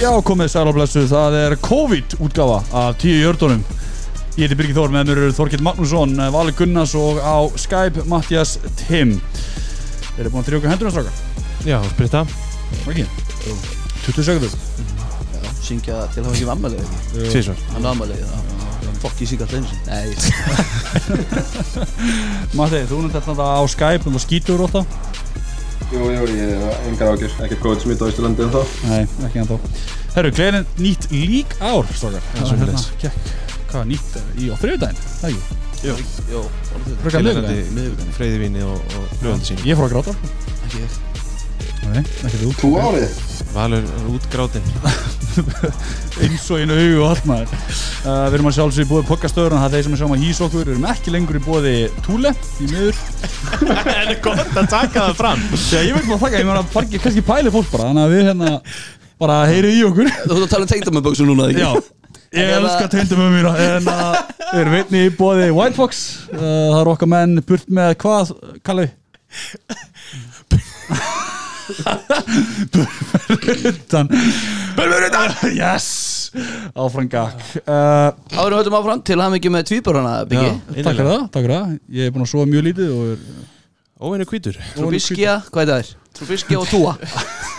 Já, komið sæl og blessu, það er COVID-útgáfa af tíu jördunum. Ég heiti Birgir Þór, með mér eru Þorkill Magnússon, Vali Gunnars og á Skype Mattias Tim. Þeir eru búin að trjóka hendurna strákar, Já, spritta ekki? 20 sekundur. syngja til að hafa ekki vammalegi Tvísvar hann er vammalegi það fokk ég syngja alltaf eins nei Matti, þú nefndi þetta á Skype, en það skýtur óta? Jú, jú, ég hef engar ágjur, ekkert góð smitt á Ísturlandi en þá. Nei, ekki ennþá. Herru, gleðin nýtt lík ár, strákar. Já, Það er svoleiðis. gekk, hvað, nýtt í á þriðdægin, það ekki? jó Frökar miðvikudaginn. miðvikudaginn Freyðivíni og, og fljóðandi sín Ég fór að gráta. ekki ég Nei, ekki þú. Þú árið? Valur er útgrátin eins og einu augu og allt maður. Uh, við erum að sjálfsög í búið pokastöður það er þeir sem er sjáum að hýsa okkur. Við erum ekki lengur í búið túle í miður. Það er gott að taka það fram. Já, ég veit maður þakka, ég meina fargi, kannski pæli fólk bara þannig að við hérna bara heyrið í okkur. Þú ert að tala um tengdamömböksu núna ekki? Já, ég En elska það- tegndum um mér en að við erum einni í búið White Fox. Uh, það eru okkar menn burt með hvað, Kalli? Burfuruttan Burfuruttan Yes! Áfram gakk. Uh, áður höfum áfram til hafa ekki með tvíburana byggi Takk fyrir það, takk fyrir það. Ég er búin að sofa mjög lítið og er Óvinni hvítur. Trubiskia hvað er það er Trubiskia og Tua.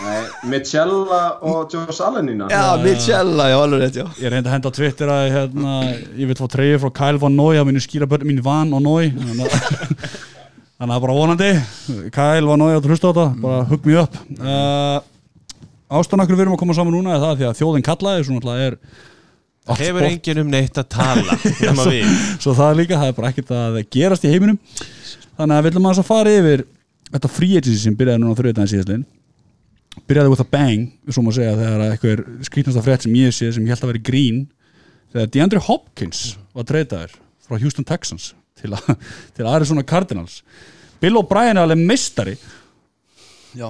Nei, Michella og Joe Salenina. já Michella já alveg rétt já. Ég reyndi að henda á Twitter að hérna, ég vil fá treyju frá Kyle Van Noy að minni skýra börnum mín Van og Noy þannig að að bara vonandi Kyle Van Noy að hlusta á þetta bara hugg mér upp uh, Ástæðan okkur við erum að koma saman núna er það því að þjóðin kallaði svo náttúrulega er allt Hefur enginn um neitt að tala Nefna við. svo það er líka, það er bara ekkert að gerast í heiminum. Þannig að við ætlum að fara yfir þetta free agency sem byrjaði núna á þrjóðdæðin síðastlinn byrjaði with a bang, svo maður segja þegar eitthvað skrítnasta frétt sem ég sé sem ég held að vera grín þegar DeAndre Hopkins var treytaður frá Houston Texans til, a, til Arizona Cardinals. Bill O'Brien er alveg mistari já.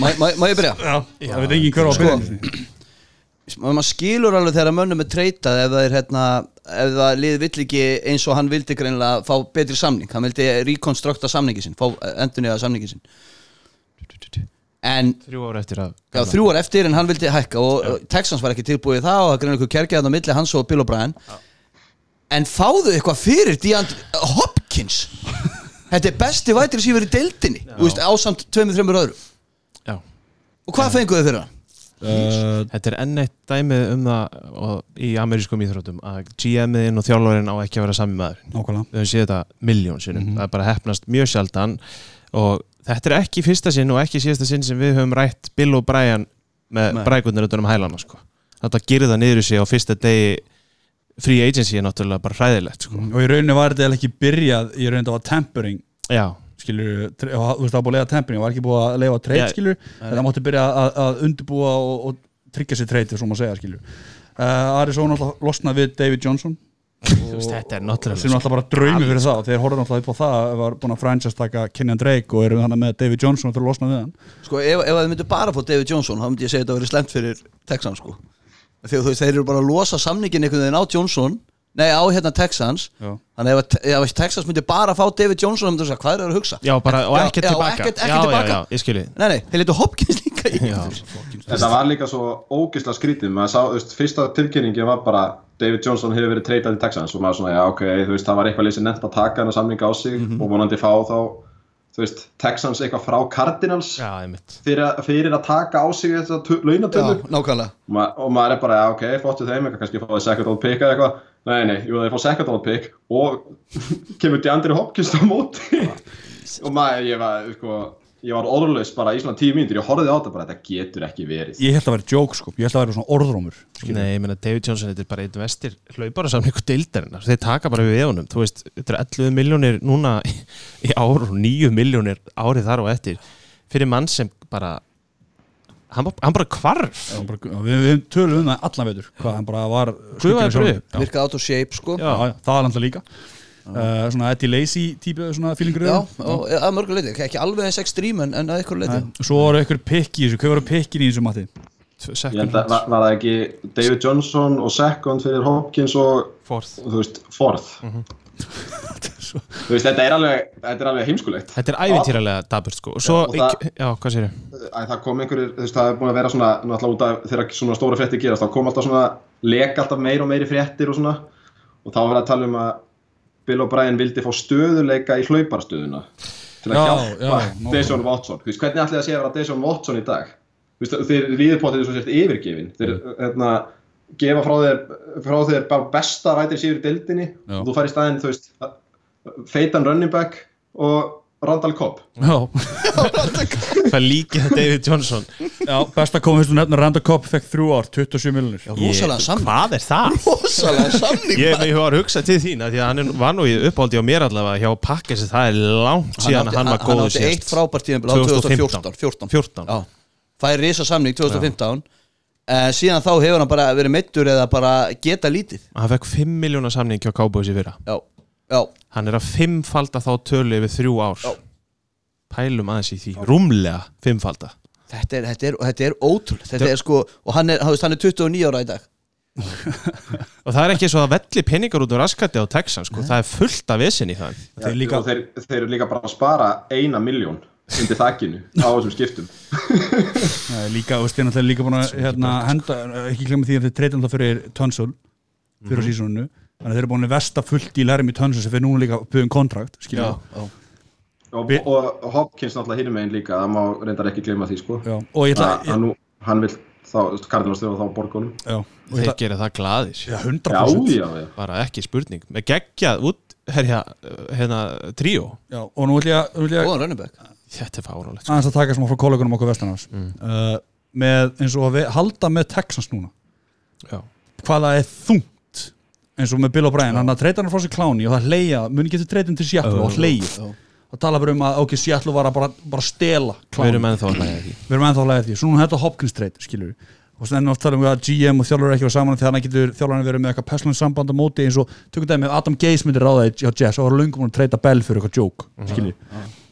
Má- ég byrja? Já, það veit engin hver á að Sko. byrja. maður skilur alveg þegar mönnum er treytað ef það er hérna ef það lið vill ekki eins og hann vildi greinlega fá betri samning. Hann vildi rekonstrukta samningi sinn fá endurniða samningi sinn. En Þrjú ára eftir að já, þrjú ár eftir en hann vildi hækka og og Texans var ekki tilbúið í það og það greinlega ykkur kerkjaðan á milli hans og Bill O'Brien en fáðu eitthvað fyrir DeAndre Hopkins. Þetta er besti vætir sem verið í deildinni þú veist, ásamt tveimur, þreimur öðru Já. Og hvað fenguðu fyrir hann? uh, Þetta er enn eitt dæmið um það og, í amerískum íþróttum að GM-iðin og þjálfarinn á ekki að vera sami maður. Nákvæmlega. Við höfum séð þetta miljón sinnum. Það er bara hefnast mjög sjaldan. Og þetta er ekki fyrsta sinn og ekki síðasta sinn sem við höfum rætt Bill og Brian með Nei. brækundar utan um hælana sko. þetta gerði það niður í sig á fyrsta degi free agency er náttúrulega bara hræðilegt sko. og í rauninni var þetta ekki byrjað í rauninni það var tempering. Já, skilur, og þú veist það var búið að leiða tempering var ekki búið að leiða treyt skilur en það mátti byrja að, að undirbúa og, og tryggja sér treyt, svo maður segja skilur uh, Arizona alltaf losna við David Johnson. Þú veist, þetta er náttúrulega sem alltaf bara draumi fyrir það. Þeir horfðu alltaf upp á það að var búin að franchise taka Kenyan Drake og eru þannig með David Johnson til að losna við hann. Sko, ef, ef þið myndu bara fá David Johnson þá myndi ég segja þetta að vera slemt fyrir Texans sko. Þegar þú veist, þeir eru bara að losa samningin einhvern veginn á Johnson nei, á hérna Texans Já. þannig ef, að- ef að Texans myndi bara fá David Johnson þá þú segja, hvað er það að hugsa? já, bara, og Já, ekkert já, tilbaka ekkert- ekkert já, tilbaka. já, já, ég skilji Nei, nei, þeir letu Hopkins líka í Já. Þetta var líka svo ógisla skrítið, maður sá, þú veist, fyrsta tilkynningin var bara David Johnson hefur verið treytað í Texans og maður svona, já ok, þú veist, það var eitthvað lýsið nefnt að taka hana samninga á sig og vonandi fá þá, þú veist, Texans eitthvað frá Cardinals já, fyrir, að- fyrir að taka á sig þetta Já, launatölu. Nákvæmlega. Og, ma og maður er bara, já ok, flottu þeim, eitthvað kannski fáið second round pick eða eitthvað. Nei, nei, jú, þeir fá second round pick og kemur DeAndre Hopkins á móti. Og maður, ég var, sko, ég var orðlaus bara í svona tíu mínútur, ég horfði á þetta bara, þetta getur ekki verið. Ég held að vera joke sko, ég held að vera svona orðrómur Nei, ég meina David Johnson, þetta er bara einn vestir hlaupara samningu deildarinnar, þeir taka bara við eðunum, þú veist, þetta er 11 miljónir núna í, í ár og 9 miljónir árið þar og eftir fyrir mann sem bara hann, bara- hann bara kvarf Já, bara, við, við tölum um það allan veitur hvað hann bara var Virkaði out of shape sko. Já, já, það er alltaf líka uh, svona Eddie Lacy típu svona fílingur Já, og að mörgur leiti, ekki alveg eins ekstrím en, en að ykkur leiti svo voru ykkur pikki í þessu, hvað voru pikkin í þessu mati að var, var það ekki David Johnson og second fyrir Hopkins og Forth veist, þetta er alveg, þetta er alveg heimskulegt. Þetta er ævintýralega daburt sko. Og svo, Já, og það- já, hvað sér Æ, það kom einhverjir, þú veist, það er búin að vera svona náttúrulega út af þegar svona stóra fréttir gerast þá kom alltaf svona, leka alltaf meir og meiri fréttir og svona, og þá var verið að tala um að Bill O'Brien vildi fá stöðuleika í hlauparstöðuna til að Já, hjálpa já. Deson Watson, veist, hvernig ætli það sé að vera Deson Watson í dag, veist, þeir líður þetta svo sért yfirgefin, þeir, hérna gefa frá þér, frá þér bara besta rætir síður í deildinni. Já. og þú fær í staðinn, þú veist, feitan running back og Randall Cobb. Já, Það líkið það David Johnson. Já best að koma fyrst og nefna Randa Kopp fekk þrjú ár, 27 miljonir Já, rosalega samning. Hvað er það? Rosalega samning Ég, ég var að hugsa til þín að því að hann er- var nú í uppáldi á mér allavega hjá Pakkes það er langt síðan að hann var góður átti eitt frábært tíðanbíl á 2014 14. 14 Já, fær risa samning 2015 en síðan þá hefur hann bara verið meittur eða bara geta lítið. Hann fekk 5 miljónar samning hjá Cowboys í fyrra. Já, já, Hann er að fimmfalda þá tölu yfir þrjú ár. Já. Pælum aðeins í því. Rúmlega fimmfalda. Þetta er, þetta er, þetta er ótrúlega Þetta er sko, og hann er, hann veist, hann er 29 ára í dag. Og það er ekki svo að velli peningar út úr raskati á Texan sko. Það er fullt af vissin í það. Þeir líka- og þeir, þeir eru líka bara að spara eina miljón undir þakkinu á þessum skiptum. Það er líka, og styrna þeir líka búin að hérna, henda, ekki glemma því að þeir treytum það fyrir Tunsul fyrir mm sísoninu þannig að þeir eru búin að vesta fullt í lærum í Tunsul sem fyrir núna líka byggum kontrakt skilja já. og, Vi- og Hopkins náttúrulega hinum megin líka það má reyndar ekki gleyma því sko. Já, og ég ætla að hann, nú- hann vil þá, Cardinals þurfa þá borgunum. Já, og ég Þeir ætla, gera það glaðir. Já, já, 100% já, já. Bara ekki spurning. Með geggjað út herja, hérna, tríó. Já, og nú ætla ég, ætla ég back. Þetta er fárálegt sko. aðeins að taka smá frá kollegunum okkur vestanars uh, með eins og að við, halda með Texans núna. Já. hvað það er þungt eins og með Bill O'Brien, hann að treyta hann frá sér kláni og það hleyja, muni getur treytin til Seattle og já. það tala bara um að ok, Seattle var að bara, bara stela Við kláni, erum ennþá að læga því. Við erum ennþá að læga því. Svo núna þetta Hopkins treyt, skilur við og svo ennum við að tala um að GM og þjálfur ekki var saman þegar hann getur þjálfurinn verið með eitthvað personal samband á móti eins og tökum dæmi Adam Gase myndir ráða í Jess og var löngum að treyta Bell fyrir eitthvað joke skilur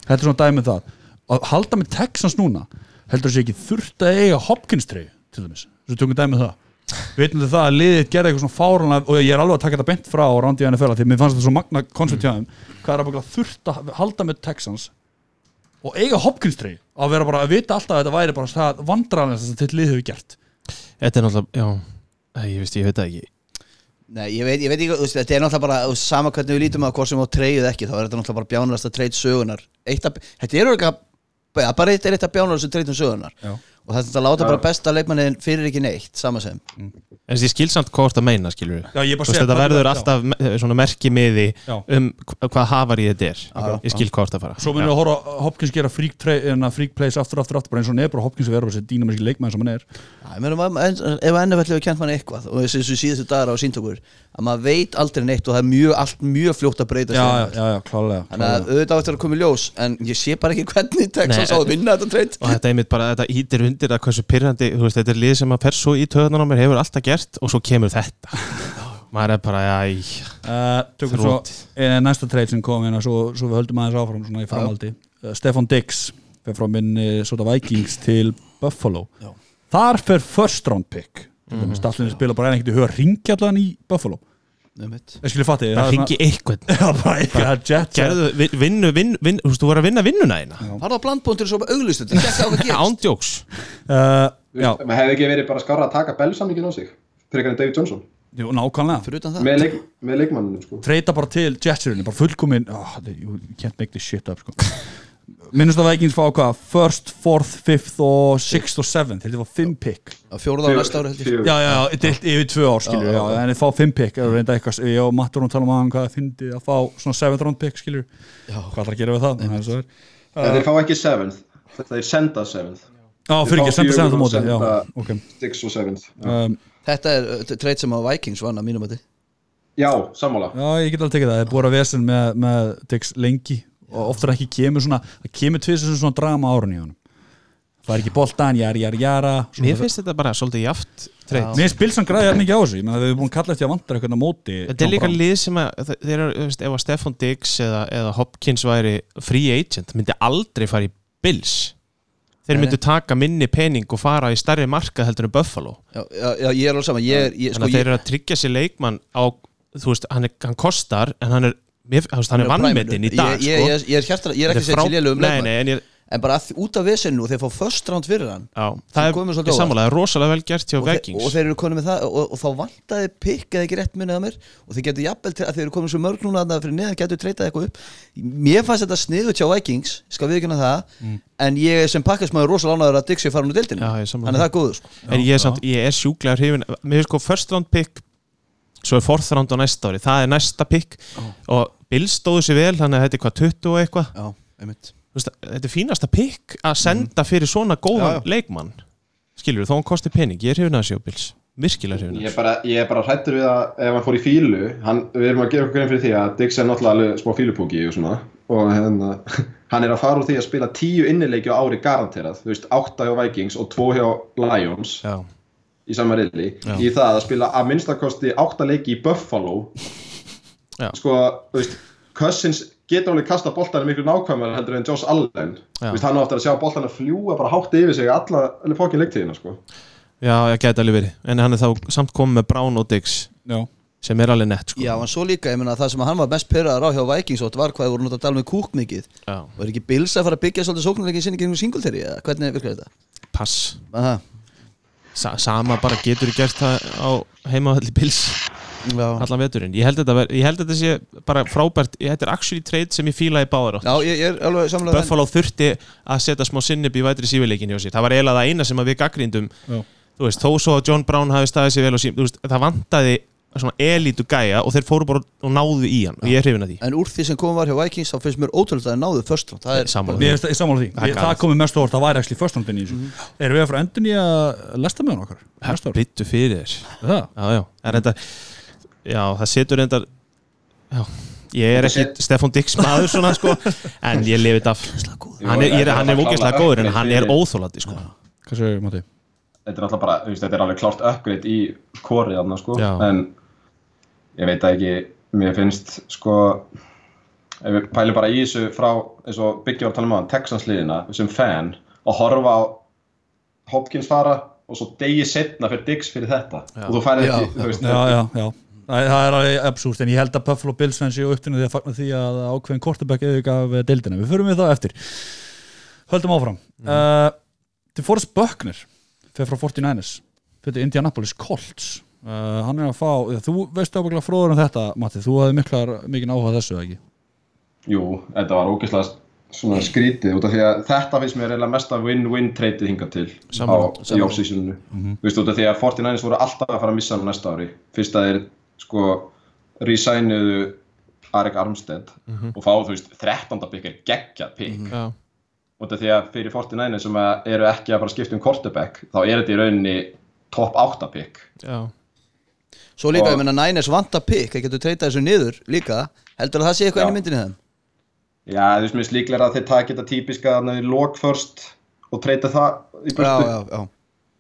þetta er svona dæmi um það. Og halda með Texans núna heldur þessi ekki þurft að eiga Hopkins trey til dæmis, svo tökum dæmi um það við veitum það að liðið gerði eitthvað svona fárunlega og ég er alveg að taka þetta bent frá og rándi í NFL því mér fannst þetta svo magna þeim. Hvað er að bara þurft að halda með Texans og eiga Hopkins trey að vera bara að vita alltaf að þetta væri bara það vandrarlega sem þetta lið hefur gert. Þetta er náttúrulega, já. Ég veist, ég veit það ekki. Nei, ég veit, ég veit ekki, þetta er náttúrulega bara sama hvernig við lítum að hvort sem á treyið ekki þá er þetta náttúrulega bara bjánast að treyt sögunar Eitt að, Þetta er bara eitt eitt að bjánast sem treytum sögunar Já. Og þetta er að láta bara besta leikmannin fyrir ekki neitt, sama sem. En þessi skilsamt hvað þú ert að meina, skilur Já, ég er að þetta verður alltaf me- svona merki miði um hva- hvað hafar í þetta er. Já. Ég skil ert að fara. Svo munum við að horfa að Hopkins gera enna, freak plays aftur, aftur, aftur bara eins og nefnir Hopkins að vera þessi dýnamíski leikmæðin sem hann er. Já, ég meina, maður- en- ef NFL hefur kent mann eitthvað og þessi þessi síðustu dagar á síntökur að maður veit aldrei neitt og það er mjög, allt mjög fljótt að breyta Já, já, já, já klálega, Þannig að auðvitað áttur að koma í ljós en ég sé bara ekki hvernig Á að hversu pyrrandi, þú veist, þetta er lið sem að fer svo í töðunan á mér, hefur alltaf gert og svo kemur þetta. Maður er bara, já, uh, Tökum svo næsta treyt sem kom hérna, svo, svo við höldum aðeins áfram svona í framhaldi. Uh, Stefan Diggs fer frá minni svona Vikings til Buffalo. Já. Þar fer first round pick. Mm -hmm. Stallinni spila bara en ekkert í huga ringja allan í Buffalo Ég skilji fatti það ringi eitthvað. Vinnu, vinn, vinn, þú veist, þú voru að vinna vinnuna eina Farðu á blandbúntur svo auglust þetta ándjóks uh, maður hefði ekki verið bara skára að taka Bell-samningin á sig frekar en David Johnson. Jú, nákvæmlega. Fyrir utan það. Með, leik, með leikmanninu sko. treyta bara til Jetsurinn, bara fullkomin oh, you can't make this shit up sko. Minnust að Vikings fá hvað? First, fourth, fifth og sixth og seventh, þetta var fimm pick. Fjóruða á næsta ári held ég. Fjögur. já, já, já, deilt yfir tvö ár skilur Já, já, já, en þið fá fimm pick, eða reynda eitthvað ég og Mattur hún tala um aðan hvað það fyndi að fá svona seventh round pick skilur, Já. hvað ætlar að gera við það? Það er er þeir fá ekki 7th þeir senda 7th já, fyrir ekki, fá senda seventh á móti 6 og 7th já. um, Þetta er uh, treyt sem á Vikings vann að mínum að já, sammála. Já, ég get alveg tekið það, það er og oftar ekki kemur svona það kemur tvið sem svona drama árun í honum. Það er ekki boltan, jari, jara svona mér finnst þetta bara svolítið jaft treyt Mér finnst Bilsan græði hérna ekki á þessu, ég meina við erum búin að kalla eftir að vantar eitthvað á móti Þetta er líka lið sem að þe- þeir eru, þú veist, ef að Stefan Diggs eða, eða Hopkins væri free agent myndi aldrei fara í Bills. Þeir myndu taka minni pening og fara í stærri markað heldur en Buffalo. Já, já, já, ég er alveg saman ég, ég, þannig sko, að þeir ég, eru að tryggja sér leikmann á, þú veist, hann, er, hann kostar en hann er mér, veist, hann er vannmetinn í dag ég, ég, sko. ég, ég er hjartar, ég er ekki að segja til lélu um leikmann nei, en ég, en bara að, út af vesenu og þeir fá first round fyrir hann já, það er, ég það er rosalega vel gert hjá og, Vikings. og þeir eru konið með það og, og þá vantaði pikk eða ekki rétt minnið að mér og þeir getur jafnvel til að þeir eru komið svo mörg núna að fyrir neðan getur treytað eitthvað upp. Mér fannst þetta sniðu hjá Vikings skal við ekki það en ég er sem pakkasmaður rosalega ánæður að Dixie fara nú dildinu Já, ég er sammála. hann er það góður sko. en ég er, samt, ég er sjúklega hrifin mér er sko first round pick svo er fourth round á næsta ári, það er næsta pick. Og Bill stóðu sér vel þannig að þetta er hvað 20 og eitthvað? Já, einmitt. Þú veist, þetta er fínasta pick að senda fyrir svona góðan Já, já. leikmann. Skilur þó hann kosti pening, ég er hrifin að sjá Bills virkilega hrifin Ég er bara, ég er bara hrættur við að ef hann fór í fílu hann, við erum að gera okkur grein fyrir því að Dix er náttúrulega alveg smá fílupúki og svona. Og hérna, hann er að fara úr því að spila tíu innileiki á ári garanterað. Þú veist, átta hjá Vikings og tvo hjá Lions já, í sama riðli í það að spila að minnstakosti átta leiki í Buffalo Já. sko, þú veist Cousins getur alveg kasta boltanum miklu nákvæmlega heldur en Josh Allen þú veist, hann á eftir að sjá boltan að fljúa bara hátt yfir sig alla, allir fókin leiktíðina sko. já, ég gæti alveg verið en hann er þá samt komið með Brown og Diggs Já, sem er alveg nett sko. já, en svo líka, ég meina það sem hann var mest pyrraðar á hjá Vikings og var hvað voru náttúrulega að tala með kúk mikið og er ekki Bills að fara að byggja svolítið sóknarleikin sinni gegn Singletary eða hvernig virkar þetta? pass. Sa sama bara getur gert það á heimavalli Bills. Allan veturinn. Ég held þetta, ver, ég held þetta sé bara frábært. Þetta er actually trade sem ég fíla í báðar átt já, ég, ég er alveg samlega Buffalo þurfti að setja smá sinnib í vætri sífileikin hjá sér. Það var eiginlega það eina sem að við gaggrindum Já. þú veist, þó svo að John Brown hafi staðið sér vel og sín, veist, það vantaði elítu gæja og þeir fóru bara og náðu í hann. Og ég er hrifin að því. En úr því sem komið var hjá Vikings þá finnst mér ótrúlega að þeir náðu först round. Það er er sammála því, Það er galið. það komið mest óvart það væri ekki first roundin í þessu. Erum við að fara endun í að lesta með hann okkar? Næsta ár? Bittu fyrir þér. Er Það? Já, já, er þetta Já, það setur reyndar Já, ég er ekki Stefan Dix maður svona sko. En ég þetta af. Hann er, ég er, hann er ógeðslega góður en hann er óþólandi sko. Hvað segir Matti? þetta er alltaf bara, þú veist, þetta er alveg klárt upgrade í korið þarna, sko, Já. en ég veit ekki, mér finnst, sko, ef við pælum bara í þessu frá, eins og Biggi var að tala um á Texans liðina, sem fan, að horfa á Hopkins fara og svo degi setna fyrir Diggs fyrir þetta. Og þú færði Já. ekki, þú veist, Já, já, já Það er alveg absúrt en ég held að Buffalo Bills fenn sér upptinu því að fagna því að ákveðin kortabæk eða gaf deildina. Við förum við það eftir. Höldum áfram. Mm. Uh, til Forrest Buckner fyrir frá 49ers fyrir Indianapolis Colts. Uh, hann er að fá, þú veist ábygglega fróður um þetta, Matti, þú hafði miklar, mikinn áhuga á þessu, ekki? jú, þetta var ógeðslega svona skrítið út af því að þetta finnst mér eiginlega mesta win-win treytið hingað til Sammála, á, í off-seasoninu þú veist út af því að 49ers voru alltaf að fara að missa hann næsta ári fyrst að þeir sko resignuðu Arik Armstead og fá þú veist 13. pikk er geggjað pikk Já, út af því að fyrir 49ers sem að eru ekki að fara að skipta um quarterback þá er þetta í rauninni top 8 pikk já. Svo líka, Og- ég meina Niners vanta pikk, það getur treytað þessu niður líka. Heldur að það sé eitthvað Já. enn í myndinni þeim? Já, þú veist, mér finnst líklega að þeir taki þetta típiska lok först og treyta það í Já, burtu. Já, já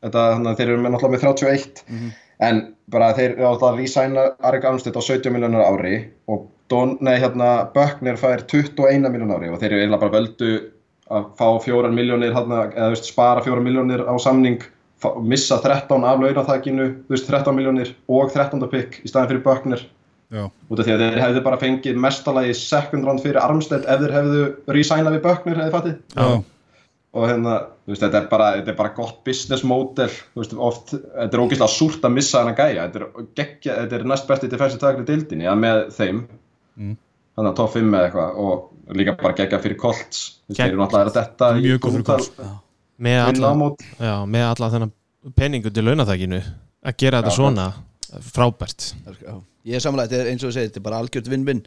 þetta, þannig að þeir eru með náttúrulega með 31 en bara þeir eru átt að resigna Arik Armstead á 17 miljonar ári og Don, nei, hérna, Böckner fær 21 miljonar ári og þeir eru eiginlega bara völdu að fá 4 miljónir hérna, eða veist, spara 4 miljónir á samning fá, missa 13 af veist, 13 miljónir og 13. pick í staðin fyrir Böckner út af því að þeir hefðu bara fengið mestalagi second round fyrir Armstead ef þeir hefðu resignað við Böckner eða fattið Já. Og hérna, þú veist, þetta er bara, þetta er bara gott business model, þú veist, oft þetta er ógeðslega súrt að missa hana gæja. Þetta er, geggja, þetta er næst besti defensive tackle í dildinni, að með þeim. Mm. þannig að top 5 eða eitthvað. Og líka bara geggja fyrir Colts. Þú þeir eru náttúrulega að þetta í Mjög góð fyrir Colts. Með alla, vinnámót já, með alla þennan peningu til launaþækinu að gera þetta Já, svona frábært. Já. Ég er samlega, þetta er eins og við segir, þetta er bara algjört vinn-vinn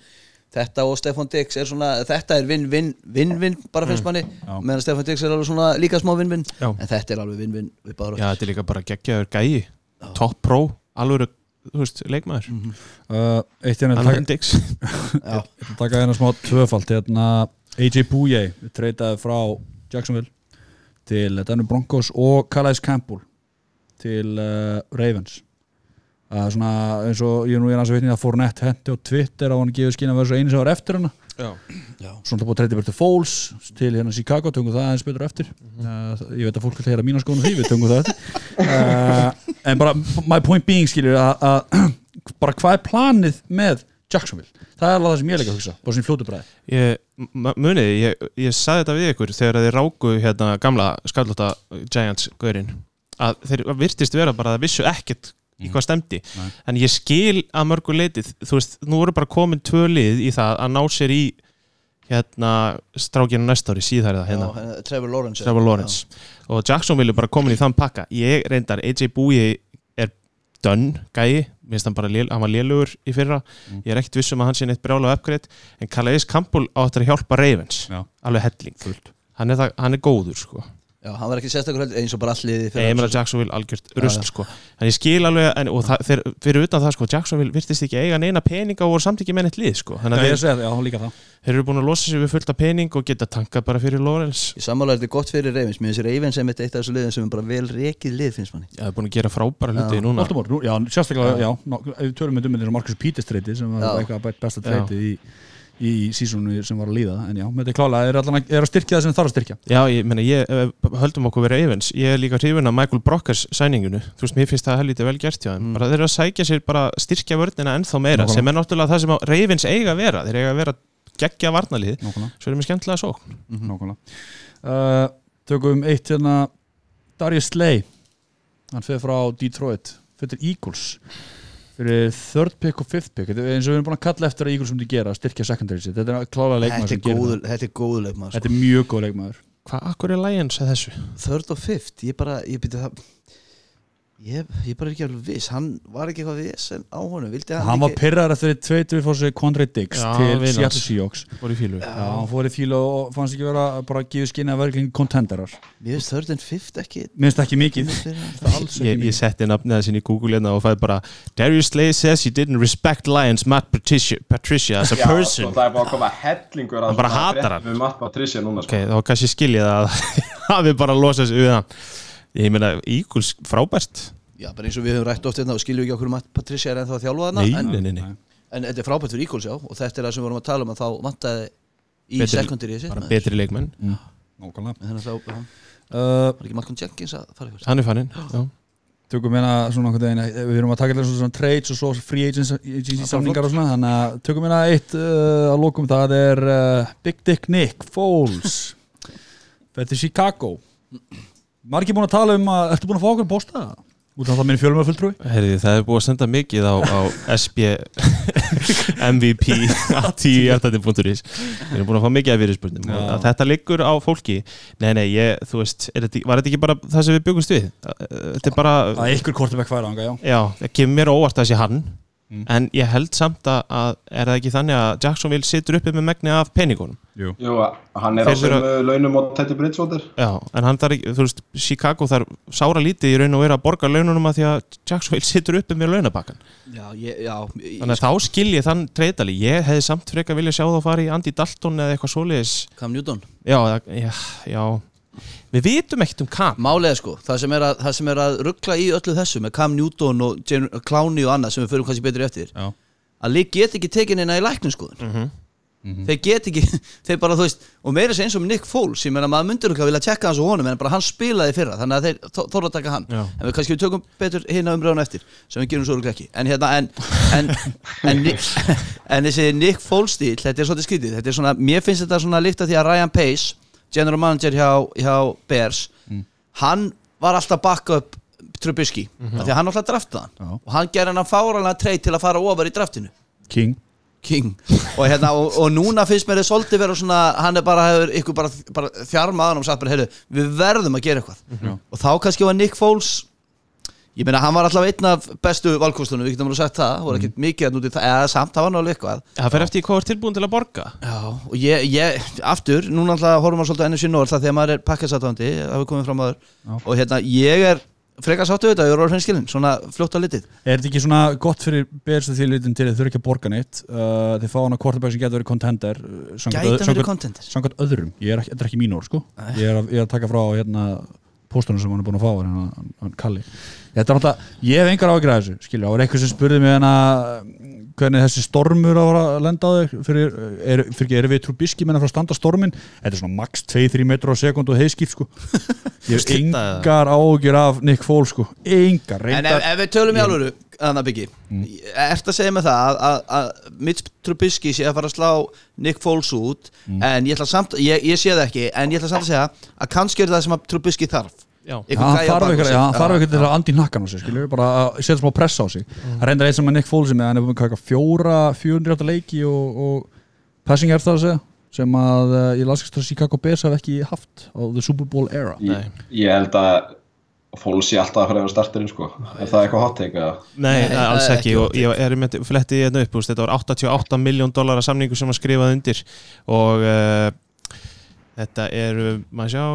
Þetta og Stefan Dix er svona, þetta er vinn-vinn, vinn-vinn bara finnst manni Já. meðan Stefan Dix er alveg svona líka smá vinn-vinn. En þetta er alveg vinn-vinn við báður Já, þetta er líka bara geggjaður gæi. Top pro, alveg, þú veist, leikmaður. Uh, eitt hérna taka, Dix. Já, Ég ætla að taka hérna smá tvöfald hérna AJ Bouye treytaði frá Jacksonville til Denver Broncos og Calais Campbell til uh, Ravens uh, svona eins og ég er nú er hans að vitni að Fournette hendi á Twitter á hann gefið skinn að vera svo einu sem var eftir hana. Já, svona búið að treyta til Foles til hérna Chicago, tökum það aðeins betur eftir. Uh, ég veit að fólk vil heyra mína skoðun á því, við tökum það eftir. Uh, en bara my point being skilur að, að bara hvað er planið með Jacksonville? Það er alveg það sem ég er líka að hugsa, bara sem fljótu bræði Ég, m- muniði, ég, ég saði þetta við ykkur þegar þeir ráku hérna gamla skallóta Giants gaurinn að þeir virtist vera bara að þeir vissu ekkert í hvað stemdi Nei. en ég skil að mörgu leitið þú veist, nú voru bara komin tvö lið í það að ná sér í hérna strákinu næsta ári síðar eða hérna. Já, hérna, Trevor Lawrence Trevor Lawrence. Og Jacksonville er bara komin í þann pakka. Ég reyndar, AJ Búi er dönn gæi, minnst hann bara lél, hann var lélugur í fyrra, Mm. ég er ekkert viss um að hann sé neitt brjála uppgreitt, en Calais Campbell áttur að hjálpa Ravens, Já. alveg helling. Hann er, það, hann er góður sko Já, hann var ekki sérstakur heldur eins og bara alliði ég meina Jacksonville algjört rusl sko. En ég skil alveg, en, og það, fyrir, fyrir utan það sko Jacksonville virtist ekki eiga neina peninga og voru samt ekki með neitt lið sko, þannig Já, að ég þeir, það, já, líka það. þeir eru búin að losa sig við fullt af pening og geta tankað bara fyrir Lawrence. Í sammála er þetta gott fyrir Ravens. Mér finnst Ravens sem eitt af þessu liðin sem er bara vel rekið lið finnst manni. Ég hef búin að gera frábæra hluti Já. núna. Baltimore, nú- já, sérstaklega, já, ná, ef við tölum með um þetta Marcus Peters treyti sem var Já. eitthvað besta Já. treyti í, í sísónu sem var að líða, en já, með þetta klálega er allan að, er að styrkja það sem þarf að styrkja. Já, ég meina, ég, ef- höldum okkur vera Evans ég er líka hrifin af Michael Brockers sæningunu þú veist, mér finnst það helviti vel gert þeim. Mm. bara þeir eru að sækja sér bara styrkja vörnina ennþá meira, Nákvæmlega. sem er náttúrulega það sem að Ravens eiga að vera, þeir eiga að vera geggja varnalið, Nákvæmlega, svo erum við skemmtilega sókn. Nákvæmlega. Uh, Tökum eitt hérna Darius Slay. Hann fyrir third pick og fifth pick Þetta er eins og við erum búin að kalla eftir að Eagles myndi gera styrkja secondary sitt, þetta er klálega leikmaður Þetta sem er það þetta er góður leikmaður sko. Þetta er mjög góð leikmaður Hvað, akkur er Lions að þessu? Third og fifth, ég bara, ég byrja það Ég, ég bara er ekki alveg viss Hann var ekki eitthvað viss en á honum Vildi hann, Hann var ekki pyrrar eftir tveitur við fór Diggs Já, til. Seattle Seahawks Voru í fílu Já, hann fór í fílu og fannst ekki vera að bara gefa skinni að vera ekki contenderar Mér finnst third and fifth ekki minnst ekki mikið hann. Ég, ég setti nafnið það sinni í Google hérna og fæði bara Darius Slay says he didn't respect Lions Matt Patricia, Patricia as a Já, person og það er bara að koma hellingur Hann bara hatar hann. Við Matt Patricia núna Ok, sko. þá kannski skilja það að hafi bara við hann Ég meina, Eagles frábært. Já, bara eins og við höfum rætt oft hérna og skiljum ekki okkur um að Patricia er ennþá að þjálfa þarna Nei, en, nei, nei, nei. en þetta er frábært fyrir Eagles, já og þetta er það sem við vorum að tala um að þá vantaði í Betri- secondary sitt bara betri leikmenn. Að þá, já, uh, var ekki Malcolm Jenkins að fara ykkur Hann er fannin já. Tökum hérna svona einhvern veginn Við erum að taka hérna svona trades og svo free agents agency samningar og svona Þannig að tökum hérna eitt uh, að lókum Það er uh, Big Dick Nick Foles Þetta er Chicago Margir búin að tala um að Ertu búin að fá okkur posta? Út af það minni fjölum að fulltrúi Herði, það er búið að senda mikið á, á SB MVP á 10.is Við erum búin að fá mikið af Já. og að þetta liggur á fólki Nei, nei, ég, þú veist, þetta, var þetta ekki bara það sem við byggumst við? Þetta er bara, er ykkur kortebæk færa anga, já já, það kemur mér óvart að sé hann Mm. En ég held samt að, að er það ekki þannig að Jacksonville situr uppi með megni af peningunum? Jú. Jú, hann er á sömu launum og Teddy Bridgewater. Já, en hann þarf ekki, þú veist, Chicago þarf sára lítið í raun og vera að borga laununum að því að Jacksonville situr uppi með launabakkan Já, ég, já Þannig að þá skil ég þann treytali Ég hefði samt frekar vilja sjá þá fara í Andy Dalton eða eitthvað svoleiðis. Cam Newton. Já, já, já Við vitum ekkert um Cam Málega sko, það sem er að, það sem er að ruggla í öllu þessu með Cam Newton og Jen, Clowney og annað sem við förum kannski betur eftir Já. að lík get ekki tekin inn í lækninskoðun Mhm. þeir get ekki, þeir bara þú veist og meira sem eins og Nick Foles ég meina maður myndir okkar vilja tjekka hans og honum en bara hann spilaði í fyrra þannig að þeir þó- þorðu að taka hann Já. en við kannski við tökum betur hérna umræðan eftir sem við gerum svo ekki en hérna en en, en, en þessi Nick Foles stíl þetta er svolítið skrítið þetta er svona, mér finnst þetta svona líkt að því að Ryan Pace general manager hjá, hjá Bears hann var alltaf bakka upp Trubisky, mm því að hann alltaf draftaði hann. Já. og hann gerði hann fáralega treyt til að fara ofar í draftinu. King. King. Og, hérna, og, og núna finnst mér þið svolítið vera svona hann er bara, hefur ykkur bara, bara þjarmaðan og sagt bara, heyrðu, við verðum að gera eitthvað. Já. og þá kannski var Nick Foles ég meina, hann var alltaf einn af bestu valkostunum, við getum alveg sagt það, voru ekkert mikið að núti það, eða samt, það var náttúrulega eitthvað. Það fer eftir í hvað er tilbúin til að borga. Já, og ég, ég, aftur, núna alltaf horfum við svolítið að NFC North það þegar maður er pakkasatvandi, það hefur komið fram aður og hérna, ég er frekar sáttu þetta, ég er orðin skilin, svona fljótt á litið. Er þetta ekki svona gott fyrir Bears að því litin til að þau ekki að borga neitt? Uh, Þeir fá hann að quarterback sem getur verið contender uh, hann verið contentis Samkvæmt öðrum, ég er þetta er ekki mín orð sko. Ég er, að, ég er að taka frá hérna póstunum sem hann er búin að fá hann, hann, hann Kalli. Þetta er náttúrulega, ég hef engar ágjur að þessu skilja, og er eitthvað sem spurði mig hérna hvernig þessi stormur á að lenda á þig? Fyrir, er, fyrir ekki, erum við Trubisky menna frá að standa stormin, þetta er svona max 2-3 metrar á sekund og heiskipt sko. Ég hef engar ágjur af Nick Foles sko, engar En ef, ef við tölum í alvöru, Þannig að byggi Ert að segja með það að, að, að Mitch Trubisky sé að fara að slá Nick Foles út En ég ætla samt, ég, ég sé það ekki En ég ætla samt að segja að kannski er það sem að Trubisky þarf. Já, hann þarf Já, ykkur til að andi nakkan á sig, skilju, bara að setja smá pressa á sig. Það reyndar eins sem að Nick Foles er með, hann er búin að kaka fjóra, 400 leiki og, og passing er það að segja, sem að ég las ekki að Chicago Bears hef ekki haft á The Super Bowl era. Nei. Ég, ég held að fólk sé alltaf að fara yfir starterinn sko. Er það eitthvað hot take eða? Nei, Nei, alls ekki. ekki og ég er með fletti hérna upp, úst, þetta var 88 miljón dólara samningu sem var skrifað undir. Og uh, þetta er, maður sjá.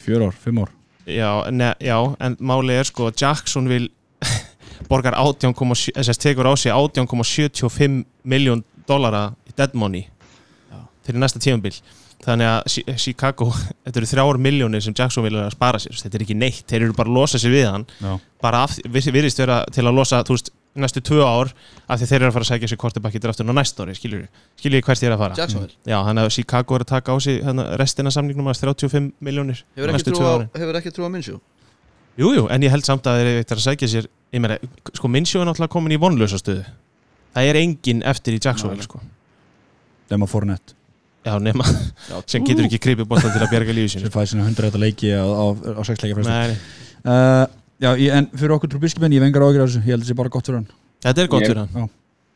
Fjör ár, fimm ár. Já, ne, já, en máli er sko að Jackson vil borgar 18,7 SS tekur á sig 18,75 miljón dólara í dead money fyrir næsta tímabil þannig að Chi- Chicago, þetta eru þrjár miljónir sem Jackson vil að spara sér, þetta er ekki neitt þeir eru bara að losa sér við hann. Já, bara virðist vera til að losa þú veist, næstu tvö ár af því þeir eru að fara að segja sér kortebakki draftin á næsta ári skiljur skiljur hvert er að fara? Jacksonville já, þannig að Chicago er að taka á sig hérna, restina samningnum að 35 miljónir Hefur ekki trú á, hefur ekki trú á Minshew? Jú, jú, en ég held samt að þeir eru að segja sér ég meina, sko Minshew er náttúrulega komin í vonlösa stöðu. Það er engin eftir í Jacksonville sko. Demma Fournette já, nema, sem getur ekki kripið bóttan til að bjarga lífi sem sínu fæði sinna 100 leiki á, á, á 6 leiki uh, Já, ég, en fyrir okkur Trubisky menn, ég vengar ágjur þessu, ég held þessi bara gott fyrir hann. Þetta er gott Ég- fyrir hann.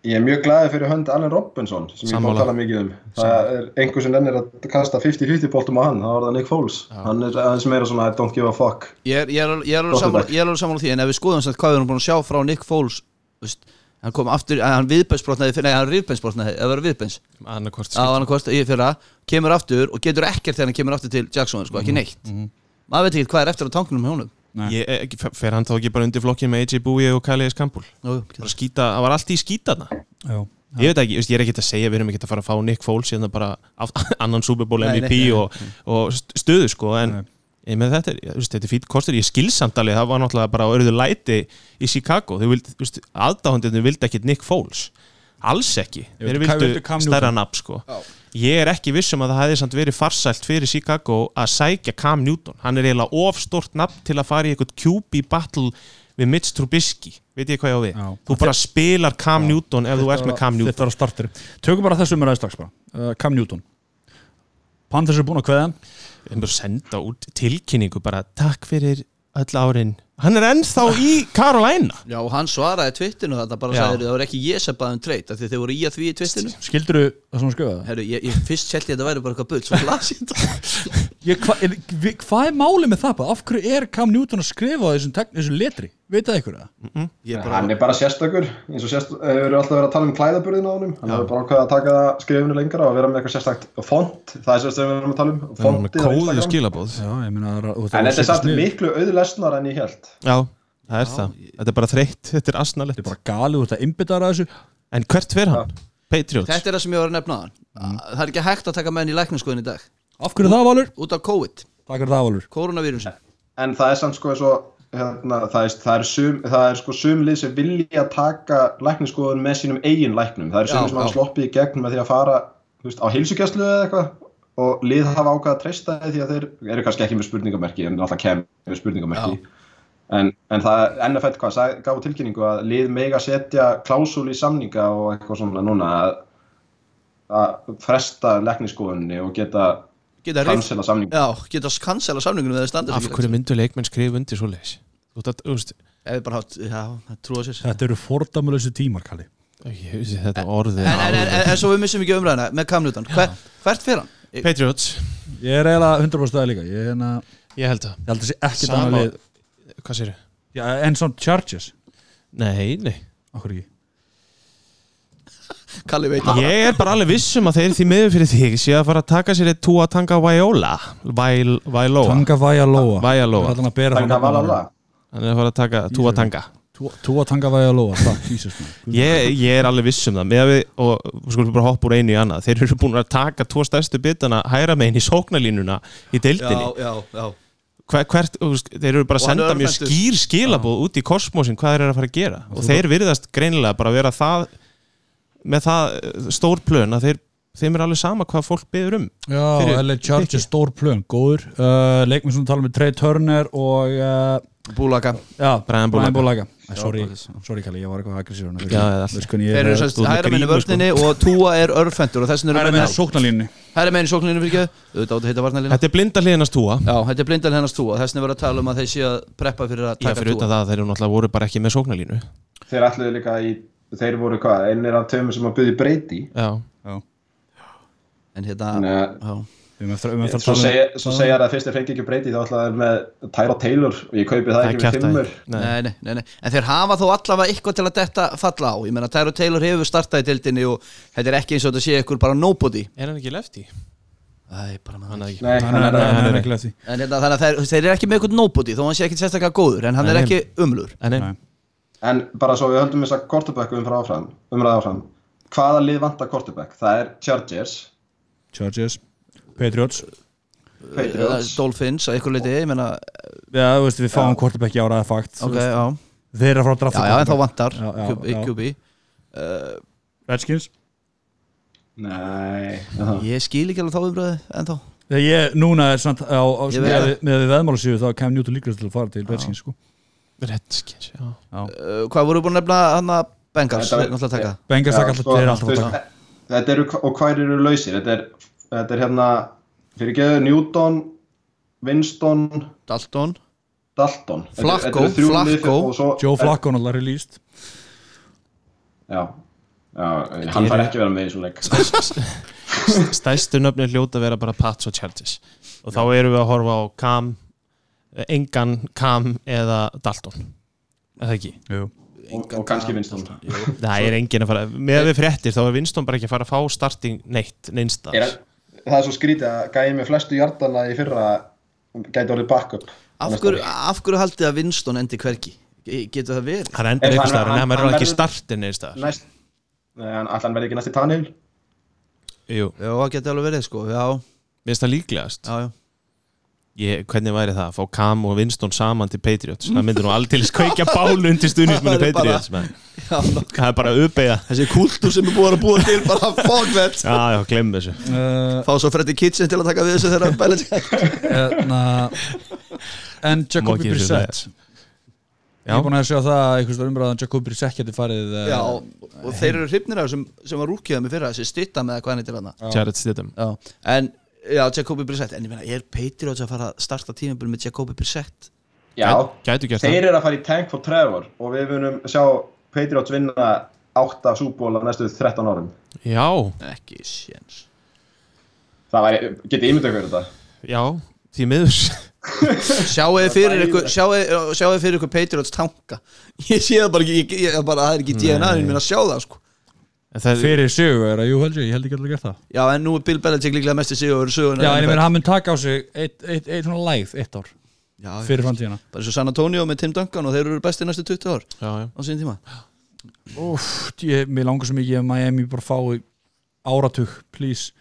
Ég er mjög glaðið fyrir hönd Allen Robinson sem ég Sammála. má tala mikið um. Það er einhver sem nennir að kasta 50-50 boltum á hann þá er það Nick Foles. Hann er aðeins meira svona I don't give a fuck. Ég er, ég er, ég er alveg ég er alveg sammála því En ef við skoðum samt hvað við erum búin að sjá frá Nick Foles veist, Hann kom aftur, eh, hann viðbensbrotnaði Nei, hann rifbensbrotnaði, eða verður viðbens annarkvort hvort í fyrra Kemur aftur og getur ekkert þegar hann kemur aftur til Jackson sko, ekki neitt. Maður veit ekki hvað er eftir á Nei. Ég, ekki- fer- hann þá ekki bara undir flokkin með AJ Bowie og Calais Campbell? Nú, bara skýta, það var allt í skýtana Já, ég veit ekki, ég er ekki að segja við erum ekki að fara að fá Nick Foles hérna bara annan Super Bowl Nei, MVP nei, nei. og, og st- stöðu sko en Nei. Ég með þetta, er- veist, þetta er fýtt kostur. Ég skilsamdalið, það var náttúrulega bara auðvitað læti í Chicago, þau vildi, aðdáhandinu vildi ekkit Nick Foles. Alls ekki, Ég þeir vildu stærra nafn sko. Ég er ekki viss um að það hefði samt verið farsælt fyrir Chicago að sækja Cam Newton. Hann er eiginlega of stort nafn til að fara í eitthvað QB battle við Mitch Trubisky, veit ég hvað ég á við? Já. þú bara spilar Cam Newton ef þú ert með Cam Newton. Þetta var að starteri. Tökum bara þessu umræði strax bara. Uh, Cam Newton. Panthers er búin að kveða hann. Við erum bara að senda út tilkynningu bara takk fyrir öll árin hann er ennþá í Carolina Já, og hann svaraði tvittinu þetta bara sagði, það var ekki ég sem baði um treyt af því þeir voru í að því í tvittinu Skildirðu það sem hann skjöða? Herru, ég, ég fyrst held ég að þetta væri bara eitthvað bull svo las ég þetta er, Hvað er málið með það? Af hverju er Cam Newton að skrifa á þessum, þessum letri? Veit það ykkur það? Ég Hann er bara sérstakur eins og sérst, hefur alltaf verið að tala um klæðaburðin á honum. Hann hefur bara ákveðið að taka skrifinu lengra og vera með eitthvað sérstakt font. Það er sérst sem við erum að tala um á Instagram. skilabóð Já, ég meina en þetta er samt miklu auðlesnar en ég held já, það er það. þetta er bara þreytt, þetta er asnalegt. Þetta er bara galið út að innbytara þessu. En hvert fer hann? Patriots? Þetta er það sem ég var að nefna þann Það er ekki hægt að taka menn í lækningsskoðin í dag. Af hverju það Valur? Út af COVID, Takk fyrir það Valur. Koronavírusin en það er samt sko eins og hérna, það, er, það, er sum, það er sko sumlið sem vilja taka lækniskoðun með sínum eigin læknum. Það er Já, sumlið sem já. hafa sloppið í gegn með því að fara veist, á heilsugjastlu eða eitthvað. Og lið hafa ákveð að treysta því því að þeir eru kannski ekki með spurningamerki en alltaf kem með spurningamerki. En, en það NFL hvað, sag- gaf tilkynningu að lið mega setja klásúl í samninga og eitthvað svona núna að, að fresta lækniskoðunni og geta Cancela samninga Já, geta cancela samningunum þeir standa af hverju myndu leikmenn skrifa undir svo leiðis þú veist, þú veist Ef við bara hatt, já, það trúa sér. Þetta eru fordamuleysu tímar Kalli. Ég veist þetta orðið. En, en, en, en, en svo við missum ekki umræðina með Cam Newton. Hver, Hvert fer hann? Patriots, Ég er eiginlega 100% það líka. Ég, hérna- ég held það ég held að sé ekki Sama- þannig lið. Hvað sér Já, En svona Chargers. Nei, nei. Akkur ekki Kalli veit það. Ég er bara alveg vissum að þeir því miður fyrir þig sé að fara að taka sér eitt túa tanga Viola. Vail- Vailoa. Tanga. Þannig að bera Tanga Valala Hann er að fara að taka túa tanga. Túa Tanga Vaialoa Takk, Jesus man ég, ég er alveg viss um það. Við, og við skulum bara hoppa úr einu í annað. Þeir eru búin að taka tvo stærstu bitana hæra megin í sóknarlínuna í deildinni. Já, já, já. Hver, hvert, þeir eru bara að senda mjög skýr skilabóð út í kosmosin hvað þeir eru að fara að gera. Og þeir virðast greinilega bara vera það með það stór plön að þeir, þeim er alveg sama hvað fólk byður um. Já, LA Chargers stór plön, góður. Uh, Leikminn sem tala með Trey Turner og uh, Búlaka Já, Brian Bulaga. Bulaga Æ, Sorry, sorry Kalli, ég var eitthvað aggressív er Þeir eru er með hæra minni grímu, vörninni og Túa er örfendur og þess vegna Það eru er með menn sóknarlínu hæra minni sókninu fyrir ekki Þetta er blinda hliðinast túa Já, þetta er blindal hennast Túa þess vegna verður að tala um að þeir séu að preppa fyrir að taka Túa það að þeir eru náttúrulega voru bara ekki með sóknarlínu. Þeir ætluðu líka í, þeir voru hvað, einir af tveimur sem að byggja breyti? Já, En hérna já. Erum eftir um eftir að Svo tala segja, um- svo segja það að fyrst þeir fengi ekki breyti þá ætlaði þeir með Tyra Taylor og ég kaupi það það er ekki með fimmur. Nei. Nei, nei, en þeir hafa þó allavega eitthvað til að detta falla á. Ég meina, Tyro Taylor hefur startað í dildinni og þetta er ekki eins og þetta sé ykkur bara nobody. Er hann ekki lefti? Æ, bara maður Hann er ekki. Hann er- er er er- ekki lefti En hérna, þannig að þeir, eru ekki með ykkur nobody þó hann sé ekki sérstaklega góður en hann er ekki umlur. En Nei. En bara svo við höldum þess að quarterbacku umfram áfram, umræða áfram Hvaða lið vantar quarterback? Það er Chargers Chargers Patriots Patriots. Dolphins að ykkur leiti, ég meina Já, þú veist, við fáum quarterback í áraða fakt þú Ok, veist. já, Þeir eru að fara að já, drafta já, en þá vantar Já, já, QB, já. QB. Redskins Nei aha. Ég skil ekki alveg þá umröðu en þá Þegar ég, núna er samt á, á Ég veit með, það. með veðmálasíðu þá kem Newton líkast til að fara til Redskins sko Redskins, já. Uh, Hvað voru búin að nefna hann að Bengals, Þetta Bengals Já, taka alltaf, sko, þeir eru alltaf Þetta eru, og hvað eru lausir? Þetta er, þetta er hérna fyrir geðu Newton, Winston, Dalton. Dalton. Þetta er- Flacco, þetta eru lið Flacco. og svo- Joe Flacco náttúrulega released. Já, já hann fær ekki vera með í svo leik. Stæstu nöfnir hljóta vera bara Pats og Chargers Og þá erum við að horfa á Cam Engan Cam eða Dalton. Er það ekki? Jú. og, og kannski Winston. Það er engin að fara Með við fréttir þá er Winston bara ekki að fara að fá starting neitt neinstar er, Það er svo skrítið að gæði með flestu hjartana í fyrra gæti orðið backup. Af hverju, af hverju haldið að Winston endi hvergi? Ge- Getur það verið? Hann endur hann- staðar en hann- hann verður ekki verður- startin neinstar Næst Nei, hann allan verði ekki næst í Tannehill? Jú, það getur alveg verið sko Já, mér finnst það líklegast. Já, já ég, Hvernig væri það? Að fá Cam og Winston saman til Patriots Það myndir nú aldrei skveikja bálu undir Það er bara- Patriots menn. Já. Það er bara að uppeyða Þessi kultúr sem er búin að búa til bara fuck that Já, já, glemm þessu uh, Fá svo Freddy Kitchen til að taka við þessu þegar Belichick na, En Má Jacobi Brissett Ég Já. er búin að sjá það að einhvers umræðan Jacobi Brissett geti farið uh, Já, og þeir eru hrifnir af sem, sem var rúkiðað með fyrra þessi stýtta með hvað hann er til hana Jared Stidham Já, en Já, Jacobi Brissett, en ég meina, er Patriots að fara að starta tímabil með Jacobi Brissett? Já, Gætu gert það. þeir eru að fara í tank for Trevor og við munum sjá Patriots vinna 8 súból á næstu 13 árum. Já, Ekki séns. Það væri, getið ímyndað ykkur þetta? Já, því miður. Sjáu þið fyrir ykkur Sjáu þið fyrir ykkur Patriots tanka? Ég sé það bara ekki, ég, ég, bara, það er ekki DNA en mér að sjá það sko. það, Fyrir sögu er að jú held ég, ég held ekki alltaf gert það. Já, en nú er Bill Belichick líklega mest í sig og eru söguna Já, en ég meina hann mun taka á sig eitt, eitt, eitt svona lægð, eitt ár Já, fyrir framtíðina. Bara eins og San Antonio með Tim Duncan og þeir eru besti næstu 20 ár já, já. á sín tíma. Úff, ég, mér langar svo mikið að Miami bara fái áratug, please.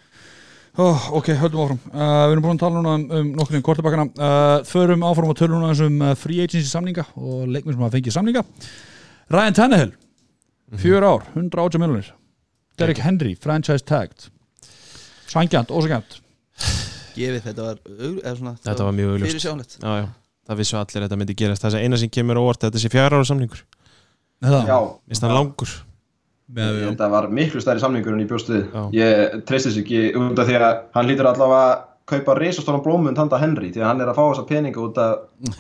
Oh, Ok, höldum áfram. Uh, Við erum búin að tala núna um, um nokkur um kortabakkana uh, Förum áfram og tölum núna um uh, free agency samninga og leikminn sem hafa fengið samninga. Ryan Tannehill Fjör ár, 180 miljonir Derek Henry, franchise tagged. Sangjant, ósangjant Gefið þetta var, svona, Þetta var mjög sjálflegt Já, já, það vissu allir að þetta myndi gerast. Það er eina sem kemur á óvart er Þetta sé fjara ára samningur. Það, Já, Minnst hann langur. Með, þetta var miklu stærri samningur en ég bjóst við Já. Ég treysti þess ekki út af því að hann lítur allavega að kaupa risastóran blómund handa Henry því að hann er að fá þessa peninga út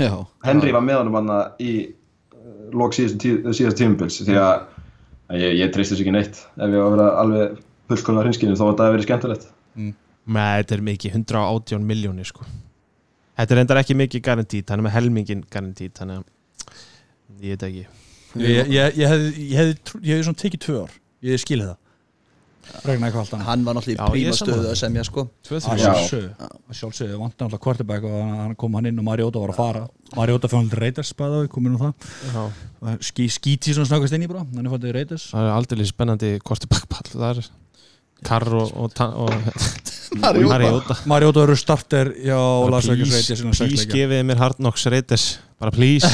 Já, Henry var með honum hann í uh, lok síðast, tí, síðast tímubils því að ég, ég treysti þess ekki neitt. Ef ég var að vera alveg fullkomna hrinskinu þá var þetta að vera skemmtilegt. Nei, þetta er mikið, 118 miljónir sko. Þetta er endar ekki mikið garantít Hann er með helmingin garantít Þannig að ég veit ekki. Ég, ég, ég hefði trú- ég hefði svona tekið tvö ár. Ég skilði það Regna eitthvað allt annað. Hann var náttúrulega Já, í príma stöðu að semja sko. Já. sjálfsögðu vant náttúrulega quarterback og hann kom hann inn og Mariota var að fara. Mariota fannst Raiders bæða, komin á það. Já. Skí, skíti svona snakast inn í bara hann er fannst Raiders. Það er aldrei spennandi Kortebakpall Það er Karr og, og, og Mariota. Mariota. Eru starter Vegas Please, please gefiði mér Hard Knocks Raiders Bara please.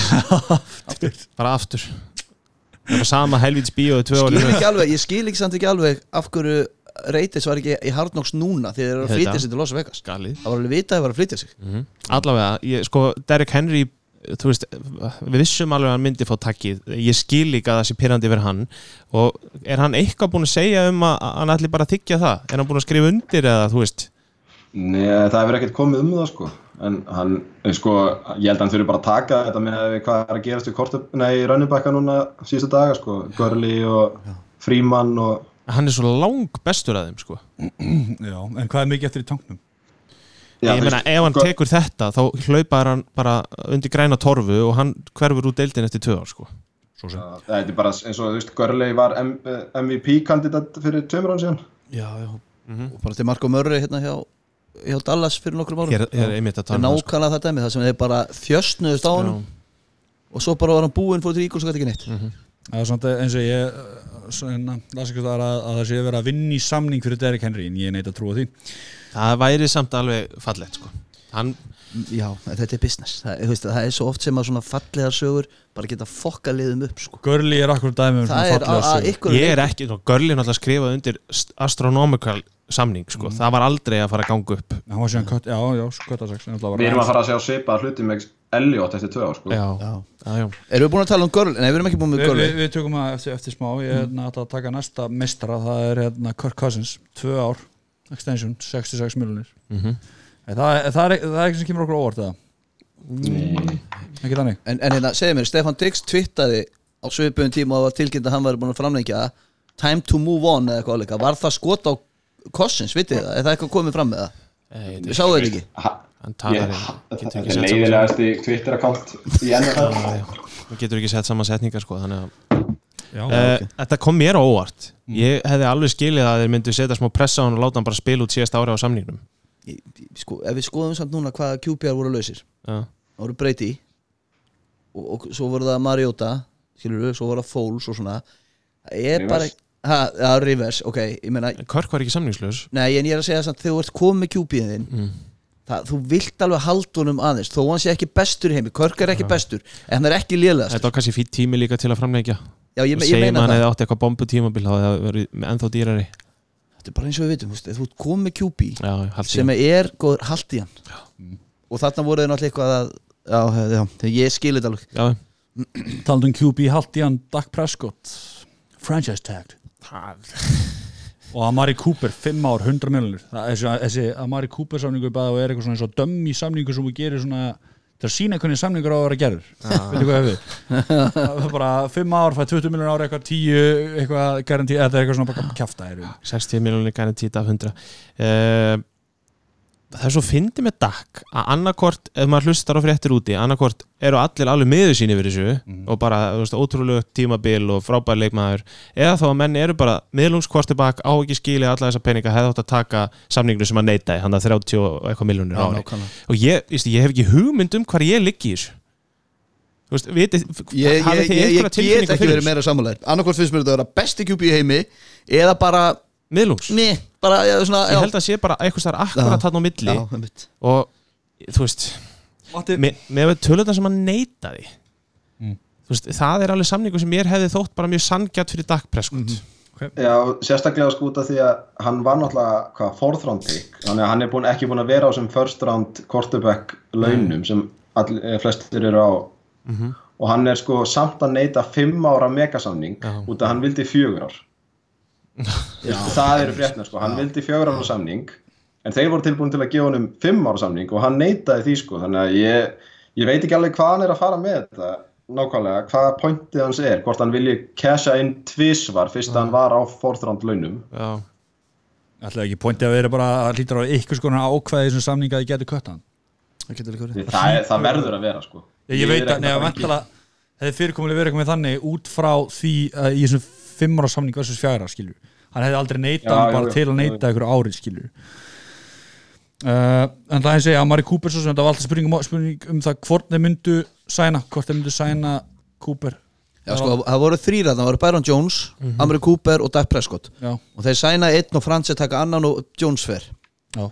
Bara aftur Það er bara sama helvíts bíóðu tvö skil ári ekki alveg, ég skil ekki samt ekki alveg af hverju Reytis var ekki í Hard Knocks núna því þeir eru að flytja sig til Las Vegas. Galið. Það var alveg vitað að það var að flytja sig. Mm Allavega, ég, sko Derek Henry þú veist, við vissum alveg að hann myndi fá takkið, ég skil líka að það sé pyrrandi fyrir hann. Og er hann eitthvað búin að segja um að að hann ætli bara að þykja það, er hann búin að skrifa undir eða þú veist, Nei, það hefur ekkert komið um það sko en hann, sko, ég held að hann þurfi bara að taka þetta með hvað er að gerast við korta, nei, rönnubakka núna síðustu daga sko, Görli og Fríman og hann er svo lang bestur að þeim sko, Já, en hvað er mikið eftir í tanknum? Já, ég veist, ef hann Gör- tekur þetta þá hlaupar hann bara undir græna torfu og hann hverfur úr deildin eftir tvö ár sko. Svo sem. Já, Þetta er bara eins og, þú veist, Görli var MVP-kandidat fyrir tveimur án síðan. Já, já. Og bara til Marko Murray hérna hjá, hjá Dallas fyrir nokkrum árum. Er að er um sko. nákvæmlega þetta með það sem þeir bara þjöstnuðust á honum. Og svo bara var hann búinn fór til Ígúls og gæti ekki neitt. Það er að eins og ég uh, svona, las ekki það að, að það sé verið að vinna í samning fyrir Derrick Henry en ég neitt að trúa því. Það væri samt alveg fallegt sko. Hann, Já, þetta er business. Það, veist, það er svo oft sem að svona fallegar sögur bara geta fokka liðum upp sko. Görli er akkur dæmi um svona er að, fallega að sögur. ég er ekki, Görlin alltaf skrifað undir st- astronomical samning sko, það var aldrei að fara að ganga upp. Hann var síðan kött, já, já, köttasex Við erum að fara að sjá svipaða hluti með Elliot eftir tvö ár sko. Já, Já. já, já. Erum við búin að tala um Görl? Nei, við erum ekki búin með Vi, Görl. við, við tökum það eftir, eftir smá. Ég er hérna ætla að taka næsta mestara það er hérna Kirk Cousins, tvö ár extension, 66 miljonir Mhm. það, er- það, er, það er ekki sem kemur okkur óvart eða? ekki þannig? En, en hérna, segðu mér, Stefan Dix twittaði á svipum tíma og var tilkynnt að hann var búin að framlengja Time to move on eða eitthvað áleika Var það skot á Cousins, vitið það? Er það eitthvað komið fram með það? Nei, Við sáðu þetta ekki? Þetta ekki er sett saman leiðilegasti Twitter-account í NFL hann getur ekki sett saman setningar sko, þannig að já, Uh, Þetta kom mér á óvart. Ég hefði alveg skilið að þeir myndu setja smá pressa á hann og láta hann bara spila út síðast ári á samningnum. Í- í- Sko, ef við skoðum samt núna hvaða QPR voru lausir. Já, Það voru Brady og, og svo voru það Mariota skilur við, svo voru það Foles og svona. Það er bara ha, ja, Rivers, ok, ég meina Körk var ekki samningslaus. Nei, en ég er að segja samt, þegar þú ert komið með QP-in þinn. Mm. það, þú vilt alveg halda honum aðeins þó hann sé ekki bestur heimi, Körk er ekki bestur en hann er ekki lélegast. Þetta var kannski fýtt tími líka til að framleggja Já, ég, ég meina að hann það, hefði átt eitthvað bombutímabil þá hefði það verið ennþá dýrari. Þetta er bara eins og við vitum þú veist, þú ert komið Já, haldi sem er góður, hald í hann og þarna voru þau náttúrulega eitthvað að já, og Amari Cooper, 5 ár, 100 miljonir þessi, þessi Amari Cooper samningur bara er eitthvað svona eins og dömmi samningur sem þú gerir svona til að sína hvernig samningur á að vera gerður. Veitu hvað hefði það er bara 5 ár, fæ 20 miljonar ára eitthvað 10, eitthvað garanti eða eitthvað svona bara kjafta er 60 miljónir gæni 10 af 100 uh, Það er svo fyndi með DAC að annarkort, ef maður hlustar á fréttir úti annarkort eru allir alveg miður sín yfir þessu og bara, þú veist, ótrúlega tímabil og frábær leikmaður. Eða þá að menn eru bara miðlungskvartibak á ekki skilið alla þessa peninga hefði átt að taka samninginu sem að neita hann að 30 og eitthvað miljónir ári. og ég, ég, ég hef ekki hugmynd um hvar ég liggi í þessu. Þú veist, vitið, ég, ég, ég, ég, get ekki verið meira sammálaðir annarkvæmt finnst mér þetta að vera besti QP í heimi eða bara, Miðlungs, mér, bara já, svona, ég já, held að sé bara eitthvað starf akkurat þarna á milli. Já, einmitt. og þú veist með, með tölutna sem hann neitaði Mm. þú veist, það er alveg samningu sem mér hefði þótt bara mjög sangjart fyrir dagpreskund Já, sérstaklega sko út af því að hann var náttúrulega, hvað, fourth round pick. Þannig að hann er búin, ekki búin að vera á sem first round quarterback launum sem all, eh, flestir eru á. Og hann er sko samt að neyta fimm ára megasamning Já. út af hann vildi fjögur ár það eru frétnar sko, hann vildi fjögur ára samning en þeir voru tilbúin til að gefa honum fimm ára samning og hann neytaði því sko. Þannig að ég, ég veit ekki alveg hvað hann er að fara með þetta nákvæmlega, hvað pointið hans er hvort hann vilji casha inn tvísvar fyrst að hann var á fourth round launum. Já, ætlaði ekki pointið að vera bara að hlýtur á ykkur skona ákvæði sem samninga að þið getur kött hann? Það það, er, það verður að vera sko. Ég, ég veit er að, neða, ekki- vantala hefði fyrirkomulega verið komið þannig út frá því að í þessum fimm ára samning versus fjara skilju hann hefði aldrei neitað bara til að neita ykkur árið skilju uh, en það er að segja að Mari Cooper svo sem þetta var alltaf spurning, um- spurning um það hvort þeir myndu sæna hvort þeir myndu sæna Cooper. Já, sko, það voru þrýra, það voru Byron Jones, Amri Cooper og Dak Prescott. Já, og þeir sæna einn og Francis taka annan og Jones fer. Já,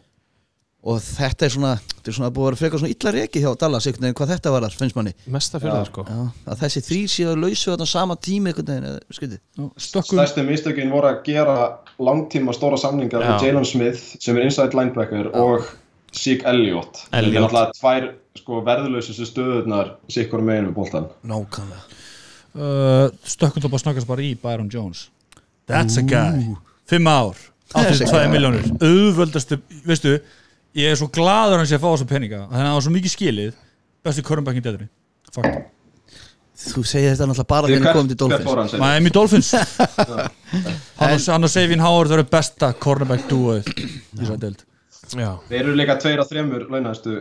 og þetta er svona, þetta er svona búið að vera frekar svona illa reiki hjá Dallas einhvern veginn hvað þetta var þar, finnst manni. Mesta fyrir það sko. Já, að þessi þrý séu að lausu þarna sama tími einhvern veginn, já stökkum stærstu mistökin voru að gera langtíma stóra samningar Já. með Jalen Smith sem er inside linebacker og Sik Elliot Þetta er náttúrulega tvær sko, verðlausustu stöðunar sikkur meginu með boltan Nákvæmlega. Uh, Stökkund upp að snakkast bara í Byron Jones. That's a guy. Fimm ár, That's a 82 guy. miljónir Auðvöldastu, veistu Ég er svo gladur hans ég að fá þessu peninga Þannig að það var svo mikið skilið. Besti körnbækinn deðri Fakt Þú segir þetta náttúrulega bara þegar hvert- komum til Dolphins. hann segir? Miami Dolphins. Hann og- og Savin Howard Það eru besta cornerback duoð Í þessari deild. Já, Þeir eru líka tveir af þremur launahæstu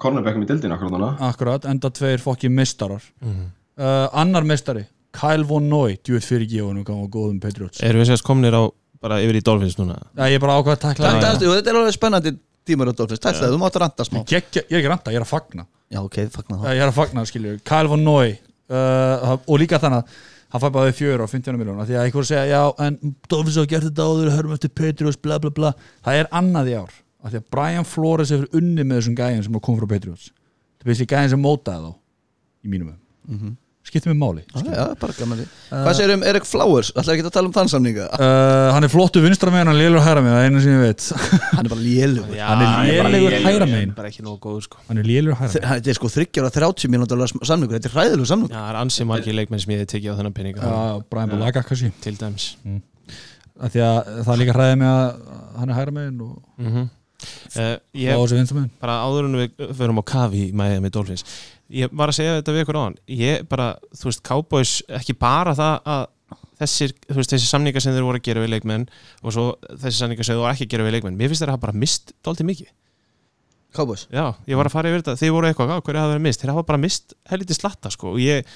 cornerbackum í dildinu akkur núna. Akkurat, enda tveir fokki mistarar Mhm. uh, Annar mistari Kyle Von Noy, djúið fyrir gefunum Gáðum góðum Patriots. Erum við sérst komnir á bara yfir í Dolphins núna? Já, Ég er bara ákvað að takla það. Þetta er alveg spennandi Dolphins Takk það, þú mátt ranta smá. Geggja- Ég er ekki að ranta, ég er að fagna. Já, ok, fagnar það Ég er að fagna, skilju, Kyle Von Noy uh, og líka þannig að hann fæ bara við fjör á 15 miljóna því að einhver segja, já, en Dolphins hafa gert þetta áður hörum eftir Patriots, bla bla bla. Það er annað í ár, af því að Brian Flores hefur unni með þessum gæjum sem kom frá Patriots. Það er þessi gæjum sem mótaði þá í mínum um skiptir mig máli Já, já, bara gaman því. Hvað segir um Erik Flowers? Ætlaði ekki að tala um þann samninga? uh, hann er flottu vinstra megin, hann er lélur hæra megin það er einu sem ég veit. Hann er bara lélug hann er lélegur hæra megin. bara ekki nógu góður sko. Hann er lélur hæra megin. Þetta er sko 30 ára 30 mínútur samningur Þetta er hræðilegu samningur. Já, það er ansið margir leikmenn sem ég hef tekið á þennan peninga. Já, Brian Balaga kannski. til dæmis. Af því að það líka hræði mig að hann er hæra megin og mm uh, á Ég bara áður en við förum á kafi í Miami Dolphins ég var að segja þetta við ykkur á hann ég bara, þú veist, Cowboys ekki bara það að þessir, þú veist, þessi samningar sem þeir voru að gera við leikmenn og svo þessi samningar sem þeir voru ekki að gera við leikmenn mér finnst þeir hafa bara mist dálítið mikið. Cowboys? Já, ég var að fara yfir þetta, þeir voru eitthvað, "Á, hverju hafa verið mist þeir hafa bara mist helviti slatta, sko og ég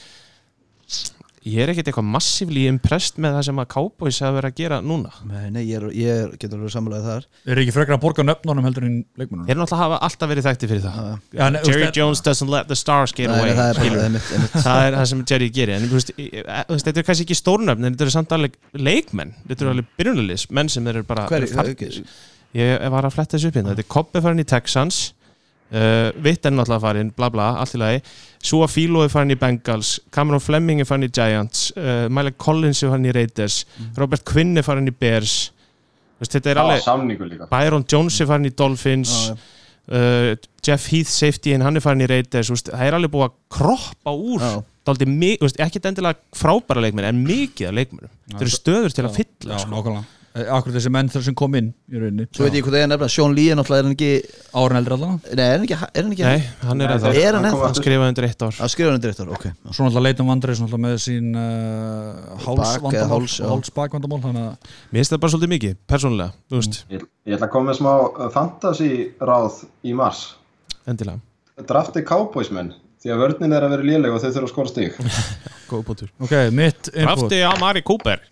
ég er ekkert eitthvað massífli impressed með það sem að Cowboys hafa verið að gera núna. Nei, nei, ég, er, ég er, getur alveg samlega þar. Er ekki frekar að borga nöfnunum heldur en leikmennunum þeir náttúrulega hafa alltaf verið þekkti fyrir það. Já, nei, Jerry veist, Jones doesn't let the stars get away það er bara einmitt, einmitt. það er það sem Jerry gerir en þú veist, þetta er kannski ekki stórnöfn en þetta eru samt alveg leikmenn. Þetta eru alveg byrjunarlis, menn sem þeir eru bara Hver- hver- ég var að fletta þessu upp hérna, þetta er Texans uh, Vitt er náttúrulega farin bla bla, allt í lagi. Sua Filo er farin í Bengals Cameron Fleming er farin í Giants uh, Mike Collins er farin í Raiders Robert Quinn er farin í Bears. Þú veist, þetta er alveg Byron Jones er farin í Dolphins. Já, já. uh, Jeff Heath safety hann er farin í Raiders. Þú veist, það er alveg búið að kroppa úr mi- þú veist, ekki endilega frábæra leikmenn en mikið af leikmennum þetta eru stöður til að fylla já, sko. Eh, akkur þessi menn þar sem kom inn í rauninni? Svo veit ég hvað það er nefnilega Sean Lee er náttúrulega er hann ekki árin eldri allan Nei, er hann ekki, er hann ekki nei, hann er þeir- Er hann hann skrifaði undir eitt ár. Að skrifa hann direktor, ok. Svo náttúrulega leitum vandrið svo náttúrulega með sín uh, eða hálsvandamál háls, já. hálsbakvandamál þannig að mér finnst það bara svolítið mikið, persónulega þú veist, Ég, ég ætla að koma með smá uh, fantasy ráð í mars. Endilega. Drafti Cowboys menn Því að vörnin er að vera léleg og þau þurfa að skora stig. Góð bútur ok, mitt input. Drafti á Mari Cooper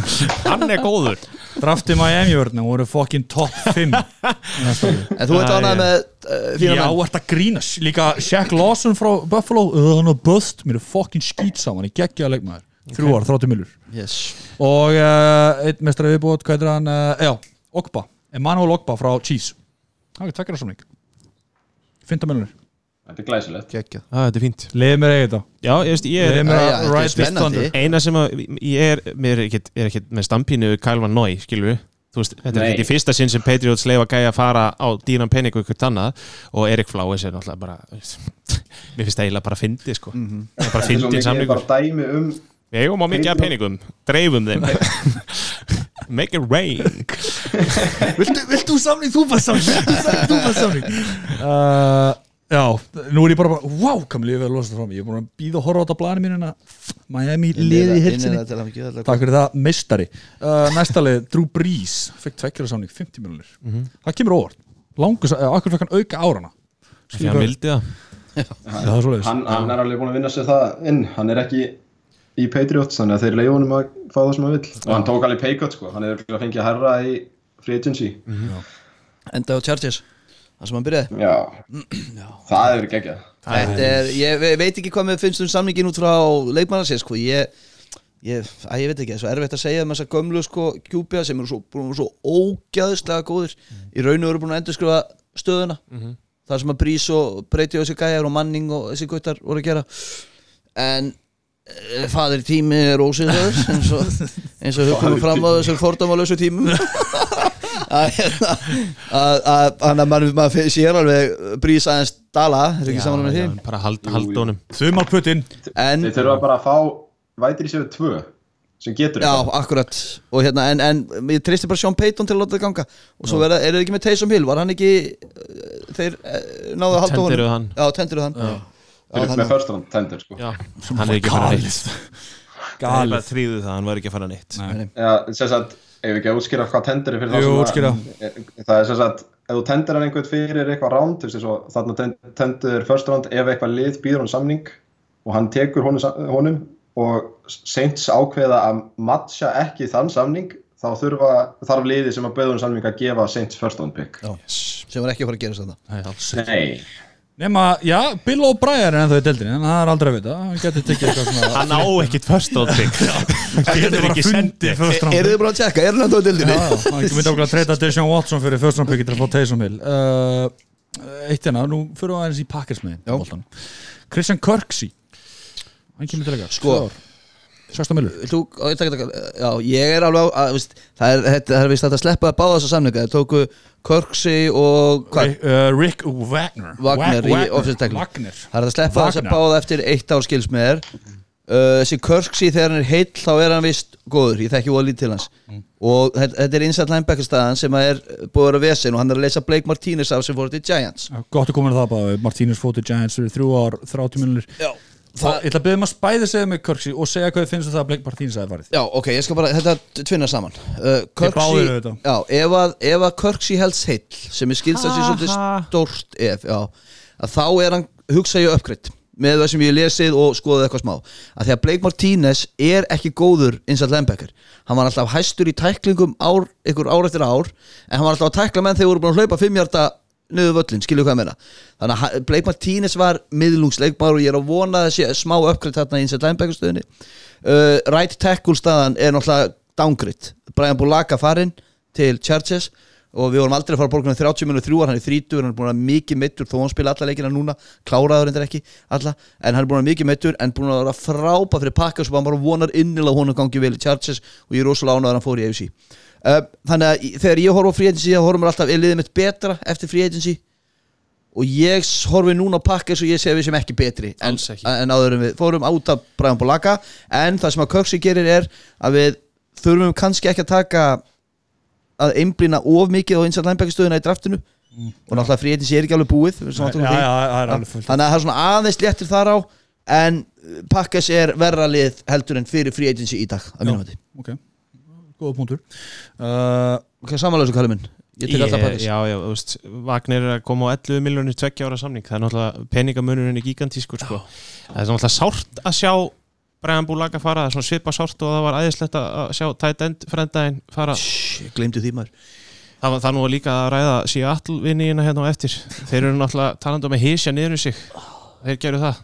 hann er góður. Drafti Miami vörnum voru fokkin top 5 næsta ári. En þú Æ, ánað með uh, fína Já, ert að grínast. Líka Shaq Lawson frá Buffalo uh, Hann var bust, mér er fokkin skýt saman. Ég geggja að leikmaður, þrjú ár, 30 millur yes. Og uh, einn mestari viðbútt, hvað er hann? Uh, Já, Ogba, Emmanuel Ogba frá Cheese Það er tvekjar á samning 15 millunir Þetta er glæsilegt. Gekjað ah, þetta er fínt. Leðið mér þetta. Já, ég veist, ég Leðið er að þetta er ride this thunder eina sem að ég er, mér er er ekkit með stampínu Kyle Van Noy, skilur við þú veist, þetta er Nei. ekki í fyrsta sinn sem Patriots leifa gæja að fara á dýran pening og ykkur annað. Og Erik Flowers er náttúrulega bara mér finnst það eiginlega bara að fyndi sko. Mhm. það er bara Þetta er svo fyndin mikið samlingur bara dæmi um við eigum á mikið af peningum, dreifum þeim. Make it rain. Viltu, viltu samning, þú bara samning Bara Já, nú er ég bara bara Wow, kam lífið að losa það frá mig Ég er búin að býða og horfa á þetta á planinu mínuna Miami liði í hilsinni Takk fyrir það, meistari. Uh, Næsta lið, Drew Brees Fekk tveggjara samning, 50 miljonir Það kemur óvart. Langus, uh, Akkur fekk hann auka árana því hann vildi það. Já, það er svoleiðis. Hann, hann er alveg búin að vinna sér það inn. Hann er ekki í Patriots Þannig að þeir leiða honum að fá það sem hann vill. Og hann tók alveg paycut sko. Hann er örugglega að fengja herra í free agency. Enda á Chargers Það sem hann byrjaði. Já, það hefur geggjað. Þetta er, ég ve- veit ekki hvað með finnst um samningin út frá leikmannarsins sko, ég, ég, að ég veit ekki, það er svo erfitt að segja um þessa gömlu sko kjúpja sem eru svo, svo ógæðslega góðir. Í raun og eru búin að endurskrifa stöðuna. Það sem að Brís og Breyti og þessi gæjar og Manning og þessi guttar voru að gera. En fadir tími er ósynður eins og, eins og við komum fram á þessum fordómalösu tímum. Að hérna að- að- þannig að maður sér alveg brís aðeins dala er ekki saman með því? bara haldónum Þeir þurfa bara að fá vætir í sér tvö sem getur Já, þetta. akkurat. Og hérna, en, en ég tristi bara Sean Payton til að láta það ganga. Og svo verða, er það ekki með Taysom Hill? Var hann ekki uh, þeir náðu að halda honum. Já, tendiruðu hann. Já, Þannig með að- first round tender sko. Já, hann er ekki að fara neitt. Það er bara tríðu það, hann var ekki að fara neitt. Sem sagt, ef við ekki að útskýra hvað tender er fyrir það sem að- útskýra. Það er sem sagt, ef þú tendir hann einhvern fyrir eitthvað round, þú veist, svo, þarna ten- tendir first round ef eitthvað lið býður hann samning og hann tekur honum, og Saints ákveða að matcha ekki þann samning þá þurfa, þarf liði sem að bauða hann samning að gefa Saints first round pick. Já, sem var ekki að fara að gera þetta Nei, Nema, já, Bill O'Brien er ennþá í deildinni en það er aldrei að vita, hann getur tekið eitthvað svona Hann á ekkit first round pick. Hann getur ekki sendið first round Eru þið búin að tjekka, er hann að dildinni? Já, hann myndi okkur að treyta Deshaun Watson fyrir first round pick til að fá Taysom Hill. Uh, Eitt hérna, nú fyrir við aðeins í Pakkersmiðin Já. Christian Kirksey. Hann kemur til leika Sko. Ég, er alveg á, það er, þetta, það er vist að sleppa að báða þessa samninga það tóku Kirksey og? Rick, uh, Rick Wagner. Wagner í. Wagner. Það er að sleppa þess að Wagner. báða eftir eitt ár skils með þér. Uh, Þessi Kirksey þegar hann er heill þá er hann vist góður, ég þekki lítið til hans. Og þetta, er inside linebacker staðan sem er búið að vesen og hann er að leysa Blake Martínez af sem fór til Giants. Gott að koma að það bara Martínez Fóti Giants fyrir þrjú ár, 30 milur Já, Ég ætla að byrja um að spæði segja mig Kirksey og segja hvað þið finnst um það að Blake Martínez aðeins farið. Já, ok, ég skal bara, þetta tvinna saman. Uh, auðvitað. já, ef að, ef að Kirksey helst heill sem er skilst að sé svolítið stórt ef, já, að þá er hann hugsa ég uppgreitt með það sem ég lesið og skoðið eitthvað smá. Að því að Blake Martínez er ekki góður inside linebacker, hann var alltaf hæstur í tæklingum ár, ykkur ár eftir ár en hann var alltaf að tækla menn þegar voru búin að hlaupa fimm niður völlin, skilju hvað ég meina? Þannig að Blake Martínez var miðlungsleikmar og ég er að vona að þessi smá uppgreitt þarna í inside linebacker stöðinni uh, right tackle staðan er náttúrulega downgrade. Brian Bulaga farinn til Chargers og við vorum aldrei að fara að borga hann 30 minútur þrjúar, hann er 30, hann er búin að mikið meittur þó hann spila alla leikina núna, kláraður endur ekki alla, en hann er búin að mikið meittur en búin að vera frábæð fyrir pakka og hann bara vonar innilega að hún gangi vel í Chargers og ég er rosalega ánægður að hann fór í AFC þannig að þegar ég horf á free agency þá horfum við alltaf, er liðið mitt betra eftir free agency? Og ég horfi núna á pakka eins og ég sé að við sem ekki betri en, ekki. en áður en við fórum át af Brian Bolaga en það sem að Köksi gerir er að við þurfum kannski ekki að taka að einblýna of mikið á inside linebacker stöðuna í draftinu. Og náttúrulega free agency er ekki alveg búið við erum Já, sammála um já, því. það er alveg fullt. Þannig að það er svona aðeins léttir þar á en Pakkas er verra lið heldur en fyrir free agency í dag að mínum hætti góða punktur. Uh, ok, samanlega þessu kallið minn. Ég tek alltaf Pakkas Já, já, þú veist, Wagner er að koma á 11 miljónir tveggja ára samning. Það er náttúrulega peningamunurinn er gigantískur sko. Það er náttúrulega sárt að sjá Brian Bulaga fara, það er svona svipa sárt og það var æðislegt að að sjá tight end frendaginn fara. Shhh, ég glemdu því maður. Það var það nú líka að ræða Seattle vinniðina hérna á eftir. Þeir eru náttúrulega talandi um að hisja niður um sig. Þeir gerðu það.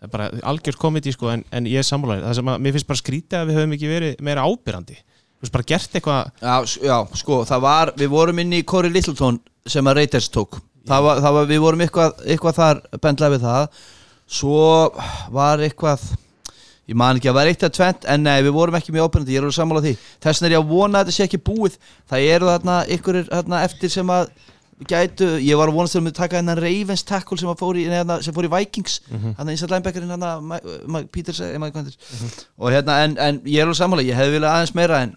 Það er bara algjör komedi sko en, en ég er sammálaður. Það sem að mér finnst bara skrítið að við höfum ekki verið meira ábyrrandi Þú veist bara gert eitthvað Já, já, sko, það var, við vorum inn í Corey Littleton sem að Raiders tók. Það var, það var, við vorum eitthvað, eitthvað þar bendlega við það. Svo var eitthvað ég man ekki að vera eitt að tvent en nei, við vorum ekki mjög ábyrgandi, ég er alveg sammála því. Þess vegna er ég að vona að þetta sé ekki búið. Það eru þarna ykkur þarna eftir sem að gætu, ég var að vonast til að taka hennan Ravens tackle sem, fór í, neðna, sem fór í Vikings. Hann er einstaklega linebackerinn hann að Peters, ég maður hann og hérna, en, en ég er alveg sammála, ég hefði viljað aðeins meira en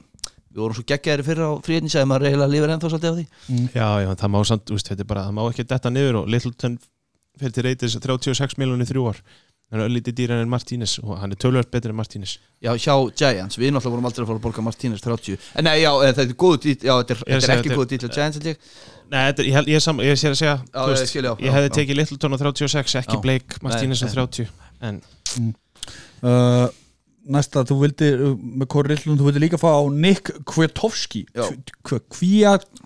við vorum svo geggjaðir fyrir á fríðinni sem maður eiginlega lifir ennþá svolítið á því. Já, já, það má samt, úst, þetta er bara, það má ekki detta niður og Littleton fyrir til reytis 36 miljónir þrjú ár. Hann er öllítið dýrar en Martínez og hann er tölvöld betur en Martínez. Já, hjá Giants, við náttúrulega vorum aldrei að fara að borga Martínez 30 En nei, já, eh, þetta er góð dýt Já, þetta er, þetta er ekki góð dýt hjá Giants held ég. Nei, þetta, er- ég, held- ég, sam, ég sé að segja Já, þú ég skil, já, ég já, hefði já. tekið Littleton á 36 ekki Já. Blake Martínez á Nei, 30 en uh, Næsta, þú vildi uh, með Kori Rillund, þú vildi líka fá Nick Kwiatkowski Já.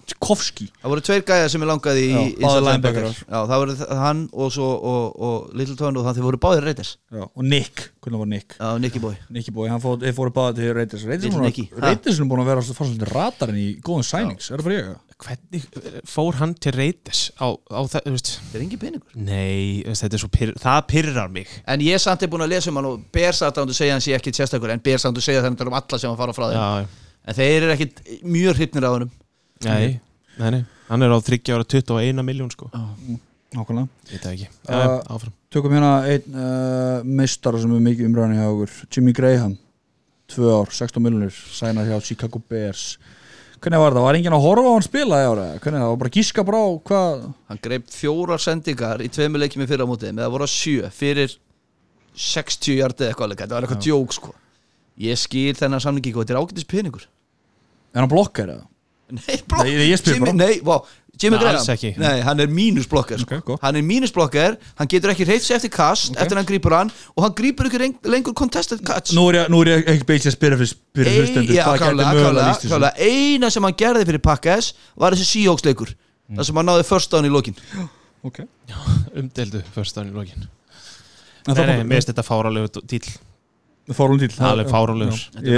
Kwiatkowski Það voru tveir gæjar sem ég langaði í Já, inside báðir linebacker. linebackerar. Já, það voru hann og svo og, og Littleton og þannig þeir voru báðir reytis Já, og Nick hvernig var Nick? Já, Nicky boy. Nicky Boy, hann fór, fóru báða til Raiders. Raiders Little er Nicky. búin að- Raiders er búin að vera fara svolítið radarinn í góðum sænings, er það bara ég? hvernig eh, fór hann til Raiders á, á það, þú veist? Það er engin peningur. Nei, þetta er svo pyrr, það pyrrar mig. En ég er samt er búin að lesa um hann og Bersáttandu segja hann sé ekki sérstakur En Bersáttandu segja þannig um alla sem að fara frá þeim. Já, En þeir eru ekkit mjög hrifnir á hannum nei, nei, nei hann er á 30 ára 21 miljón sko. Nákvæmlega. Ég veit það ekki, Uh, áfram. Tökum hérna einn uh, meistar sem er mikið umræðan hjá okkur. Jimmy Graham, 2 ár, 16 miljonir sænað hjá Chicago Bears. Hvernig var það? Var enginn að horfa á hann spila í ára? Hvernig það var bara gíska brá hvað Hann greip fjórar sendingar í tveimur leikjum í fyrra mótið með að voru að sjö fyrir 60 hjartið eitthvað alveg, þetta var eitthvað djók sko. Ég skil þennan samningi og þetta er ágætis peningur. Er hann blokkar eða? Nei, blokk Nei, ég spyr bara. Nei, vá, Jimmy Nei, Graham alls ekki. Nei, hann er mínusblokkar sko. Ok, gott. Hann er mínusblokkar, hann getur ekki reyft sér eftir kast Ok. eftir hann grípur hann og hann grípur ekki reng- lengur contested catch Nú er ég, nú er ég ekki beint að spyrja fyrir, fyrir Ei- hlustendur já, hvað gæti klálega, mögulega klálega, lýst þessu klálega. Eina sem hann gerði fyrir Pakkas var þessi Seahawks-leikur Mm. þar sem hann náði first down í lokin Ok umdeldu fyrstan í lokin En nei, það nei, mér finnst þetta fáralegu dýl Fárún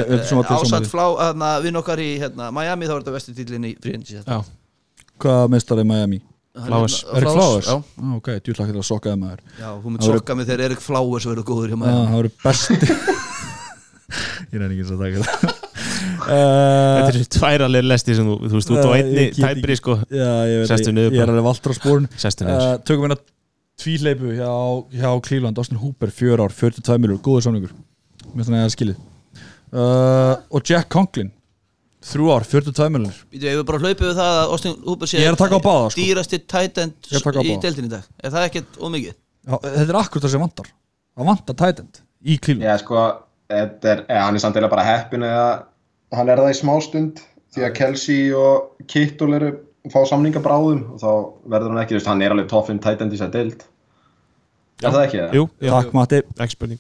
ég- sem var til Ásatt sammála. flá, hérna, vinn okkar í hérna, Miami þá var þetta vestu tílinn í fríðin já, Hvað meistar er Miami? Flowers. Erik Flowers? Já, Ah, ok, ekki að sokkaði maður. Já hún mynd Það voru- sokka mig þegar Erik Flowers verður góður hjá Já, Miami. það voru besti Ég reyni ekki að taka það. Þetta uh, er tværalir lesti sem þú, þú veist, út á Eh, einni tæpri sko, Já, ég veit Sestu ég, niður ég er alveg valdur á spórun sestu niður uh, Tökum við hérna tvíleipu hjá, hjá Cleveland. Austin Hooper, fjör ár, 42 milur Góður samningur, minnst hann eða skilið. Uh, Og Jack Conklin. Þrjú ár, 42 milur Við hefur bara hlaupið við það að Austin Hooper sé Ég er að taka á báða, sko. Dýrasti tight end Ég er að taka á í báða. deildin í dag. Er það ekkert ómikið? Já, Þetta er akkur það sem vantar. Það vantar tight end í Cleveland. Já, sko, þetta er, eða, hann er samt eða bara heppin eða hann er það í smástund því að Kelsey og Kittul eru fá samninga bráðum og þá verður hann ekki, þú veist, hann er alveg top 5 tight end í sér deild. Er það ekki það? jú, já, Takk Matti. Ekki spurning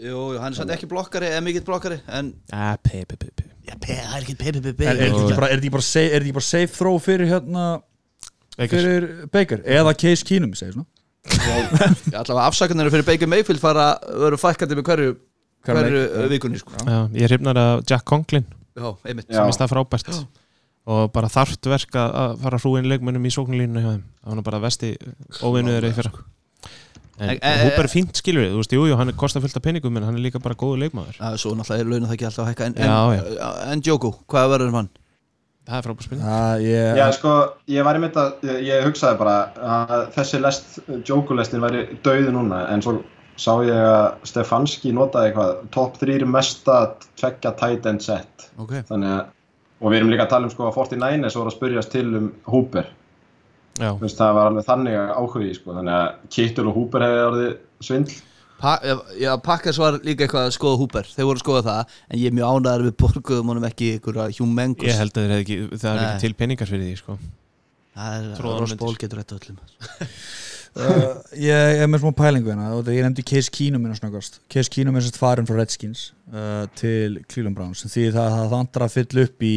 Jú, jú, hann er samt ekki blokkari eða mikill blokkari en Ah, pe, pe, pe, pe. Já, pe, það er ekki Er, er þetta ekki bara, er þetta ekki bara, safe, er þetta ekki bara safe throw fyrir hérna fyrir Baker? Eða Case Keenum segir svona. Allavega afsakarnir fyrir Baker Mayfield fara verður fækkandi með hverju Hverju já. vikunni sko. Já, ég hrifnar að Jack Conklin. Já, einmitt. Já. sem er það frábært. Og bara þarft verk að að fara að hrúin leikmönnum í sóknulínu hjá þeim. Það var bara vesti óvinnuður í fyrra Húper er fínt skilur við, þú veist, jú, jú, hann er kostar fullt af peningum en hann er líka bara góður leikmaður. Já, svo náttúrulega er launum það ekki alltaf að hækka. En, Já, en, en Joku, hvað verður um hann? það er frábært spurning. Já, ég Já, sko, ég var í mitt að, ég, ég hugsaði bara að þessi lest, Joku-lestin væri dauði núna, en svo sá ég að Stefanski notaði eitthvað, top 3 mesta tveggja tight end set, Ok. Þannig að, og við erum líka að tala um sko að 49ers voru að spurjast til um Hooper, Veist, það var alveg þannig áhugi, sko, þannig að Kittul og Hooper hefði orðið svindl. pa, Já, Pakkars var líka eitthvað að skoða Hooper. Þeir voru að skoða það En ég er mjög ánæður við borguðum honum ekki ykkur að humengos ég held að ekki, það er ekki til peningar fyrir því sko. Það er Tróðan Ross myndir. Ból getur þetta öllum. Uh, Ég er með smá pælingu hérna. Ég nefndi Case Keenum minna snöggast Case Keenum er sérst farin frá Redskins uh, til Cleveland Browns. Því það, það vantar að fylla upp í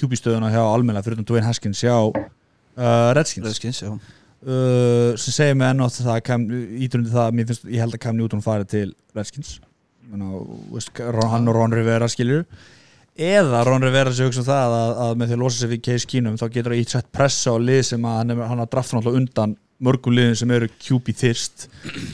QB-stöðuna hjá almenna fyrir um Dwayne Haskins hjá uh, Redskins. Röskins, já. Uh, sem segir mig enn átt það Cam, ídurundi það, finnst, ég held að Cam Newton fari til Redskins. Hann og Ron Rivera skilur eða Ron Rivera sé hugsa um það að, að með því að losa sig við Case Keenum þá getur það ítt sett pressa á lið sem að hann, hann har drafta náttúrulega undan mörgum liðin sem eru QB þyrst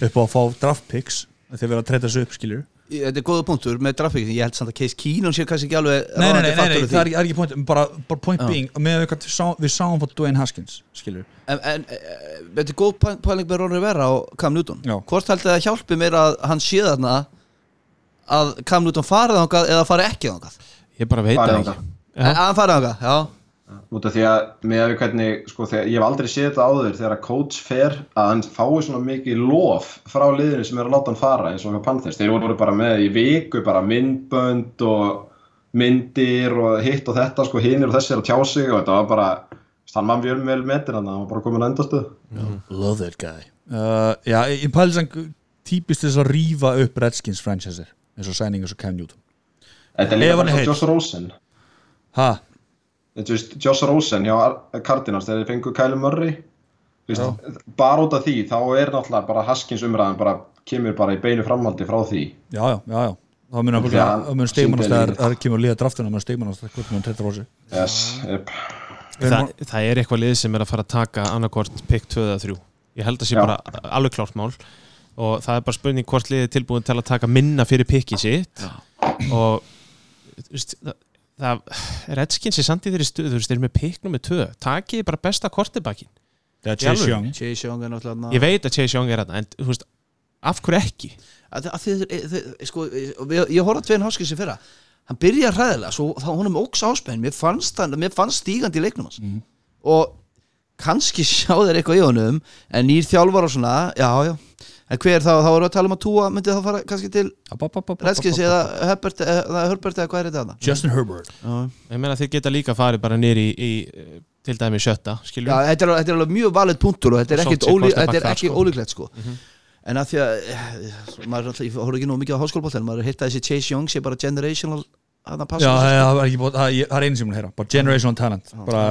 upp á að fá draft picks þegar verða að treyta þessu upp skilur Ég- Þetta er góða punktur með draftpickin Ég held samt að Case Keenum sé kannski ekki alveg nei, nei, nei, nei, nei, það því. er ekki, er point bara, bara point Já. being með við, við, sá, við sáum fór Dwayne Haskins skilur En, en e, e, þetta er góð pæ- pæling með Ron Rivera og Cam Newton. Já. Hvort haldið það hjálpi mér að hann sé þarna að Cam Newton farið þangað eða farið ekki þangað? Ég bara veit það ekki. að hann farið þangað, já Út af því að með að við hvernig, sko, þegar, ég hef aldrei séð þetta áður þegar að coach fer að hann fái svona mikið lof frá liðinu sem er að láta hann fara eins og með Panthers. Þeir voru bara með í viku bara myndbönd og myndir og hitt og þetta, sko, hinir og þessi er að tjá sig og þetta var bara, hann mann við vel metin hann, hann var bara komin að endastuð. Love that guy uh, Já, ég pæli sem típist þess að rífa upp Redskins franchiser eins og sæning eins og Cam Newton Þetta er líka bara svo Josh Rosen. Ha, Þetta veist, Josh Rosen hjá Ar- Cardinals þegar þeir fengu Kyle Murray Þú veist, bara út af því þá er náttúrulega bara Haskins umræðan bara kemur bara í beinu framhaldi frá því. Já, já, já, já. Þá mun að Já, það það kemur að liða draftuna mun sig. Yes, yep. það, það er eitthvað lið sem er að fara að taka annarkvort pick 2 eða 3 ég held að sé Já. bara alveg klárt mál. Og það er bara spurning hvort liðið er tilbúin til að taka minna fyrir pickið sitt. Og þú veist, það, það Redskins er samt í þeirri stuð þú veist, þeir eru með pick nummið 2 takið bara besta kortibakkin það er Í alvöru? Chase Young. Chase Young er náttúrulega ég veit að Chase Young er þetta en þú veist, af hverju ekki? Að, að þið, þið, sko, ég, ég horfði að Tvein Hoskins í fyrra. Hann byrjaði hræðilega, svo þá honum óks áspenn mér fannst, hann, mér fannst stígandi í leiknum hans. Og kannski sjá þeir eitthvað í honum en nýr þjálfar og svona, já, já en hver þá, þá erum við að tala um að Túa myndi þá fara kannski til Redskins eða. Herbert eða hvað er þetta þarna? Justin Herbert. Já, ég meina þeir geta líka farið bara nýri í, í til dæmi sjötta, þetta er, þetta er alveg mjög valið punktur og þetta er er ekki sko. ólíklegt sko. En að því að eh, maður, er alltaf- ég horfði ekki nú mikið á háskólabótt en maður heitt að þessi Chase Young sé bara generational að það passa Já, það það var ekki búið, það ég- það er einu sem hún heyra bara generational talent bara,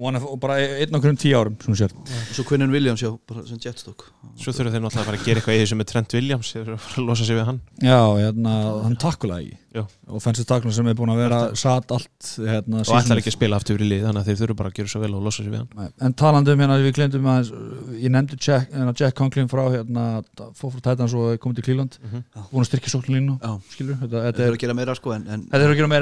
of, bara einn okkur um tíu árum sem og svo Quinnen Williams já, bara sem jetstock. Svo þurfa þeir náttúrulega að fara að gera eitthvað í þessu með Trent Williams þeir þurfa að fara að losa sig við hann. Já, hérna, hann takkulega ekki. Já. offensive tackle sem er búin að vera satt allt hérna, og ætlar ekki að spila aftur fyrir lið þannig að þeir þurfa bara að gera svo vel og losa sig við hann. Nei, En talandi um hérna, við glemdum að ég nefndi Jack, hérna, Jack Conklin frá hérna, fór frá Titans og er komið til Cleveland. Búin að styrkja skilur, þetta, þetta þetta er er að gera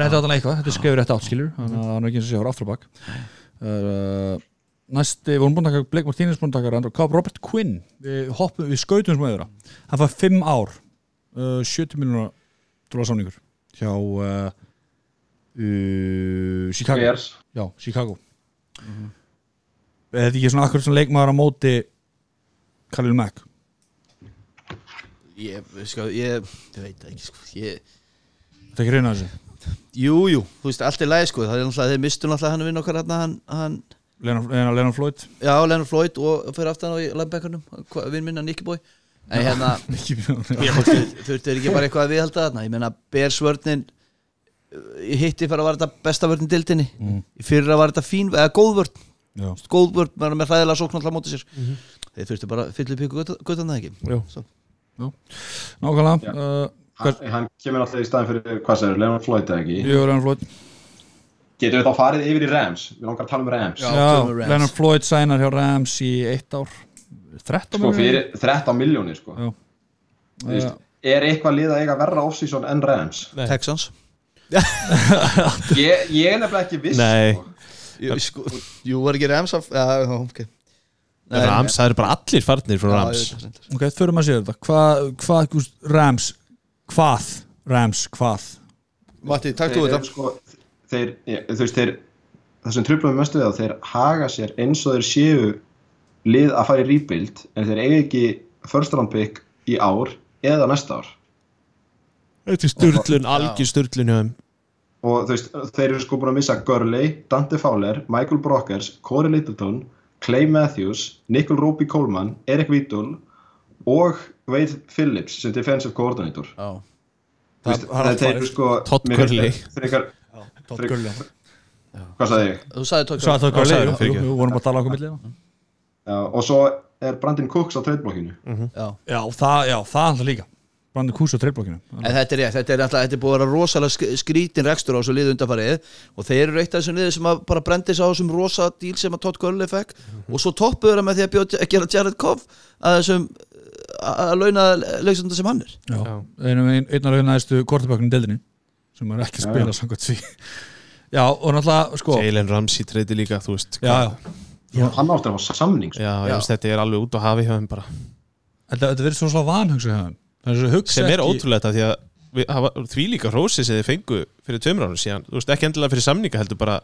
meira er er er er uh, Næsti, við vorum búin að taka Blake Martínez búin að taka Randall Cobb, Robert Quinn. Við hoppum, við skautum sem öðra hann fær 5 ár uh, 70 miljonar dólar samningur hjá uh, uh, Chicago. Bears. Já, Chicago. Er þetta ekki svona akkur svona leikmaður á móti Khalil Mack? Ég, sko, ég, ég veit ekki sko. Ég, Þetta er ekki reyna þessu jú, jú, þú veist, allt er lægi sko. Það er náttúrulega, þeir mistu náttúrulega hann að vinna okkar hann, hann, Leonard, Leonard, Leonard Floyd. Já, Leonard Floyd og fyrir aftan á í linebackernum vinn minna Nicky Boy. En hérna, þurftu er ekki bara eitthvað að viðhalda þarna. Ég meina, Bersvörnin hitti fyrir að var þetta besta vörnin dildinni Mm. í fyrir að var þetta fín, eða góð vörn. Já, góð vörn, maður er með hræðilega sókn alltaf móti sér. Þeir þurftu bara að fylla upp ykkur guttan það ekki? Nákvæmlega Uh, hann, hann kemur alltaf í staðin fyrir, hvað segir, Leonard Floyd eða ekki Jú, Leonard Floyd getur við þá farið yfir í Rams við langar að tala um Rams Já, Já, Rams. Leonard Floyd sænar hjá Rams í eitt ár 13 sko milljónir? fyrir 13 miljónir sko. Já. Þú veist, er eitthvað lið að eiga verra off-season en Rams Texans ég, ég er nefnilega ekki viss Nei. sko. Jú, sko, jú var ekki Rams af já, já, ok Nei, Rams, það eru bara allir farnir frá Rams. Ok, förum að séu þetta Hvað, veist, Rams Hvað, Rams, hvað? Matti, takk þú þetta. sko, þeir, ég, þú veist, þeir þessum tröflum mestu við að þeir haga sér eins og þeir séu lið að fara í rebuild en þeir eiga ekki first round pick í ár eða næsta ár. Þetta er sturlun, algjör sturlun hjá þeim. Og þú veist, þeir eru sko búin að missa Gurley, Dante Fowler, Michael Brockers Corey Littleton, Clay Matthews Nickel Roby Coleman, Eric Vidal og Wade Phillips sem defensive coordinator. Já. Þú veist, Það- það er eru sko Todd Gurley. Todd Gurley. Hvað sagði ég? Þú sagði tók Svo að Todd Já, Gurley, jú, vorum að tala okkur millið Já, og svo er Brandon Cooks á treytblokkinu Já. Já, það, já, það er alltaf líka. Brandi Kús á treifblokkinu En þetta er rétt, þetta er alltaf, þetta er búið að vera rosalega sk- skrítin rekstur á þessu liðu undarfarið og þeir eru eitt af þessum liðu sem að bara brendi sig á þessum rosa díl sem að Todd Gurley fekk. Og svo toppuður það með því að, bjóð, að gera Jared Goff að þessum að launa leiksundar sem hann er. Já, Já. einar af næstu kortebökkunum deildinni sem er ekki að Já, spila já. samkvæmt því. Já, og náttúrulega, sko Jalen Ramsey treyti líka, þú veist Já, já, hann átti að fá samning sko. Já, ég veist, þetta er alveg út á hafi hjá þeim bara. Þetta, þetta verður svo svona vanhugsa hjá þeim. Það er svo hugsa sem er ótrúlegt að því að við, hafa, því líka hrósið sem þið fengu fyrir tveimur ánum síðan, þú veist, ekki endilega fyrir samninga heldur bara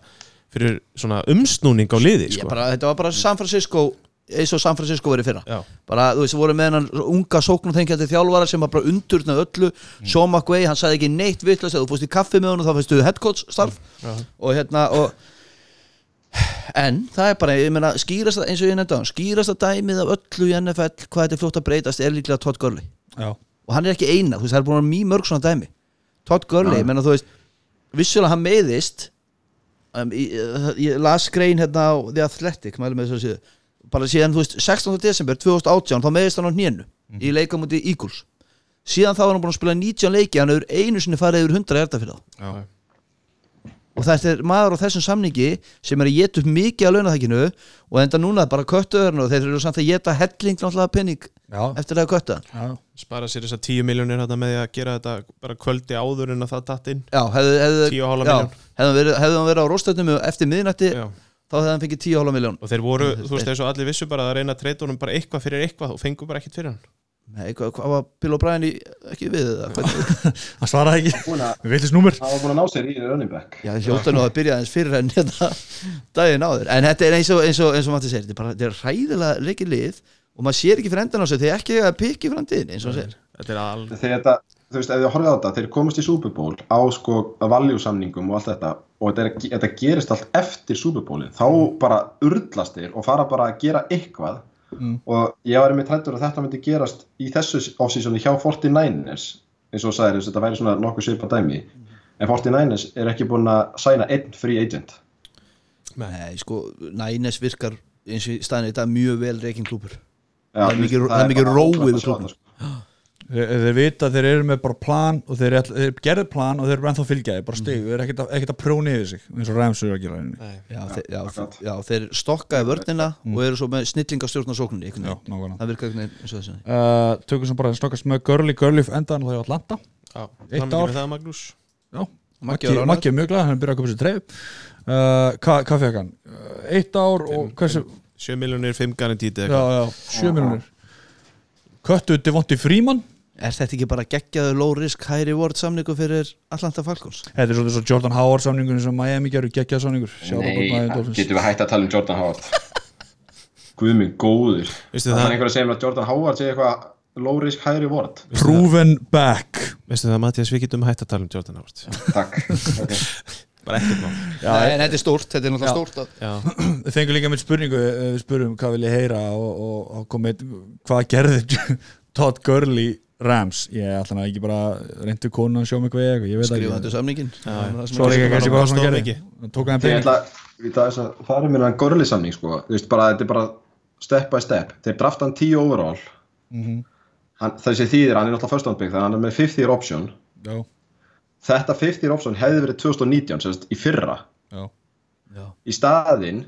fyrir svona umsnúning á liði, sko. bara, Þetta var bara San Francisco eins og San Francisco verið fyrra. Já, bara, þú veist, voru með hennan unga sóknarþengjandi þjálfara sem bara undurnað öllu. Sean McVay, hann sagði ekki neitt vittlust þú fórst í kaffi með honum, þá fyrstu head coach starf. Og hérna og en það er bara, ég meina, skýrast eins og ég nefndi á hann, skýrast að dæmið af öllu í NFL, hvað þetta er fljótt að breytast er líklega Todd Gurley. Já, og hann er ekki eina, þú veist, það er búin mjög mörg svona dæmi. Todd Gurley, ég meina, þú veist vissulega hann meiðist um, ég, ég las grein hérna á The Athletic mælum með þess bara síðan, þú veist, 16. desember 2018 þá meðist hann á hnénu í leika múti Eagles síðan þá er hann búin að spila 19 leiki hann hefur einu sinni farið yfir 100 hjarta fyrir þá Já. og þetta er maður á þessum samningi sem er að geta upp mikið að launaþækinu og enda núna bara köttuðurinn og þeir eru samt að geta helling náttúrulega penning Já, eftir að kötta já, spara sér þessar 10 miljónir með að gera þetta bara kvöldi áður en að það datt inn Já, hefðu, hefðu, 10,5 já, milljón. hefðu hann verið, hefðu hann verið á róstöðnum eftir miðnætti Já. Þá hefðu hann fengið 10,5 miljón og þeir voru, þú veist, eins og allir vissu bara að reyna að treyta honum bara eitthvað fyrir eitthvað og fengu bara ekkert fyrir hann. Nei, hvað, hvað var Bill O'Brien í, ekki við það? Það svaraði ekki. Við villist númer. hann var búin að ná sér í running back. Já, hljóta nú að byrja aðeins fyrir en hérna daginn áður. En þetta er eins og, eins og, eins og maður segir Þetta er bara, þetta er ræðilega leikið lið og maður sér ekki fyrir endan á sig þegar ekki að pikki framtíðin eins og þetta er alveg þegar þetta, þú veist, ef þið horfið á þetta þeir komast í Super Bowl á sko value samningum og allt þetta og þetta, er, þetta gerist allt eftir Super Bowlin þá bara urðlast þeir og fara bara að gera eitthvað. Og ég var einmitt hættur að þetta myndi gerast í þessu offseasoni hjá 49ers eins og veist, þetta væri svona nokkuð svipa dæmi. En 49ers er ekki búin að sæna einn free agent. Nei, sko, Nænes virkar eins og í staðinu þetta mjög vel reikin klúpur Það er mikið- veist, það þeir, þeir vita að þeir eru með bara plan og þeir, þeir gerðu plan og þeir eru ennþá fylgjaði bara stig, þeir eru ekkert að, ekkert að próni yfir sig eins og Rams eru að gera henni. Já, þeir, já, akkurat. já, þeir stokkaði vörnina og eru svo með snillingastjórn á Já, nákvæmlega. Það virkar einhvern veginn eins og þessi. Uh, Tökum sem bara að stokkast með Gurley, Gurley endan og það er Atlanta. Já, Eitt ár. Já, Maggi er mjög glað, hann er byrjað að köpa sér treyf uh, Hvað hva fekk hann? Uh, eitt ár og hversu 7 miljónir, 5 garantít Já, eða já, sjö miljonir Köttu Devonti Freeman Er þetta ekki bara geggjaður low risk high reward samningu fyrir Atlanta Falcons? Þetta er svolítið svo Jordan Howard samningun sem Miami gerur geggjað samningur. Nei, getum við hægt að tala um Jordan Howard? Guð minn góður. Það er það, einhver að segja mér að Jordan Howard sé eitthvað low risk high reward. Proven back. Veistu það Mattias, við getum hægt að tala um Jordan Howard. Takk. Okay. bara ekkert má Nei, en þetta er stórt, þetta er náttúrulega stórt að- Já, Við fengum líka með spurningu eh, Við spurum hvað vil ég heyra og, og, og komið, hvað gerði Todd Gurley Rams. Ég ætla hann ekki bara reyndu konu að sjá mig hvað ég, ég veit skrifa ekki. Þetta samningin Svo er ekki kannski ekki. Hann Tók hann Ég ætla að fara mér að gorli samning sko. Þú veist bara, þetta er bara step by step. Þeir drafta hann 10 overall. Mhm. hann, Þessi þýðir, hann er round pick Þannig að hann er með 50 year option. Já, Þetta 50 year option hefði verið 2019 sérst, í fyrra. Já. Í staðinn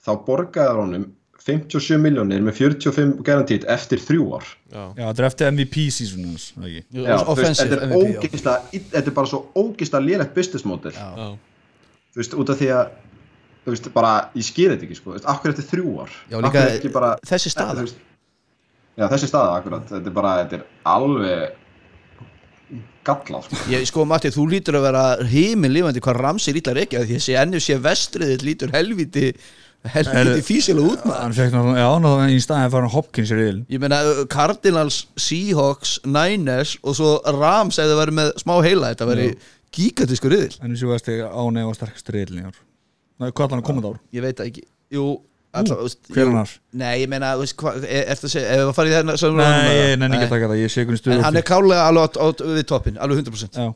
þá borgaði honum 57 miljónir með 45 garantít eftir þrjú ár. Já, Já, þetta er eftir MVP season ekki? Já, veist, Offensive þetta er ógeðslega þetta er bara svo ógeðslega lélegt business model. Já. já. Þú veist, út af því að þú veist, bara, ég skil þetta ekki sko, þú veist, akkur eftir þrjú ár? Já, líka bara, þessi staða. veist, já, þessi staða, akkurat. Þetta er bara, þetta er alveg gallað, sko. Ég, sko Matti, þú lítur að vera heiminn lifandi hvað Ramsey lítar ekki að því ennum sé vestriðið lítur helviti helviti Herru, físilega út Hann fekk náttúrulega, í staðin fara hann Hopkins í riðil. Ég meina uh, Cardinals, Seahawks, Niners og svo Rams ef það væri með smá heila þetta væri gigantísku riðil En þessi varst ég ánæg og sterkast riðil í ár. Nei, hvað allan að koma ár? Ég veit það ekki. Jú, alltaf, veist, Hver jú. er annars? Nei, ég meina, veist, hvað, er, ertu að segja ef við farið þennan sem Nei, ég nenni ekki að taka það, ég sé hvernig stuð En hann er klálega alveg á, á, við toppin, alveg 100% Já.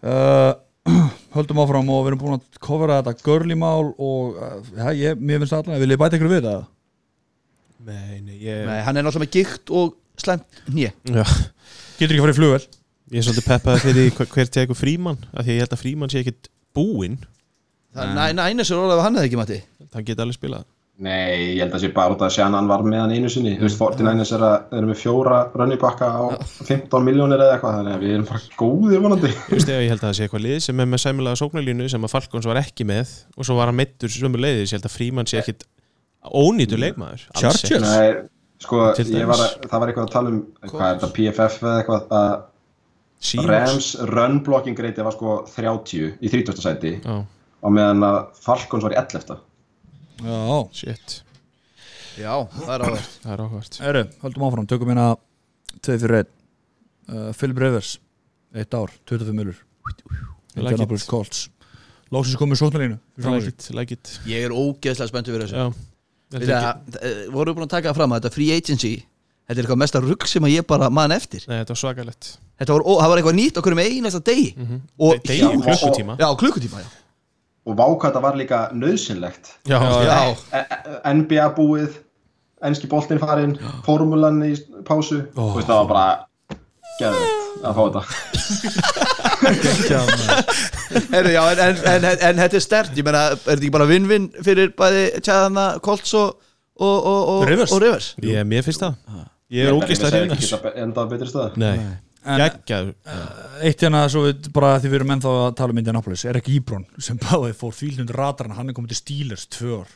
Uh, Höldum áfram og við erum búin að covera þetta görlímál og uh, ja, ég, mér finnst allan, vil ég bæta ykkur við það? Nei, nei, ég Nei, hann er náttúrulega með gikt og slæmt nýja Já, Getur ekki að fara í flugvel? ég er svolítið peppaði fyrir hver- hver tegur frímann af því að ég held að frímann sé ekkit búinn. Það er næna sér orðað að hann hefði ekki mati hann geti alveg spilað Nei, ég held að sé bara út að Shannon var með hann einu sinni. Þú veist, 49ers er, að, er með fjóra runnibakka á 15 miljónir eða eitthvað Þannig að við erum bara góðir vonandi. Ég veist ég held að það sé eitthvað lið sem er með sæmulega sóknarlínu sem að Falkons var ekki með og svo var hann meittur sömu leiðis, ég held að frímann sé ekkit ónýtur leikmaður. Alls Chargers? Nei, sko, var að, það var eitthvað að tala um Hvað er þetta, PFF eða eitthvað að Seahawks. Rams run blocking rate var sko 30 í 30. sæti Já, og meðan að Falcons var í 11. Já, shit, Já, það er áverð það er áhvert Eru, höldum áfram, tökum hérna tveið fyrir einn. Uh, Philip Rivers, eitt ár, 25 milur Like Indianapolis it. Colts. Lóksins komið sóknarlínu like it, like it. Ég er ógeðslega spenntur fyrir þessu. Já, Við eh, vorum við búin að taka það fram að þetta free agency Þetta er eitthvað mesta rugg sem að ég bara man eftir. Nei, þetta var svakalett Þetta var, ó, það var eitthvað nýtt okkur um einasta degi. Og Degi, hjá- klukkutíma. Já, klukkutíma, já Og vákvæða var líka nöðsynlegt Já, Já, E- e- NBA búið enski boltinn farinn, formulan í pásu. Þú veist, það var bara geðvegt að fá þetta. Heru, já, en, en, en, en, en þetta er stert. Ég meina, er þetta ekki bara vinn-vinn fyrir bæði tjæðana, Colts og og, og, og, Rivers. og Rivers? Ég, mér finnst það. Ég er ógist að Geta endað betri stöð Nei, En- geggjaður. Eitt hérna, svo við bara því við erum ennþá að tala um Indianapolis, er ekki Íbrón sem báði fór þvílundur radarinn, hann er komið til Steelers tvö ár.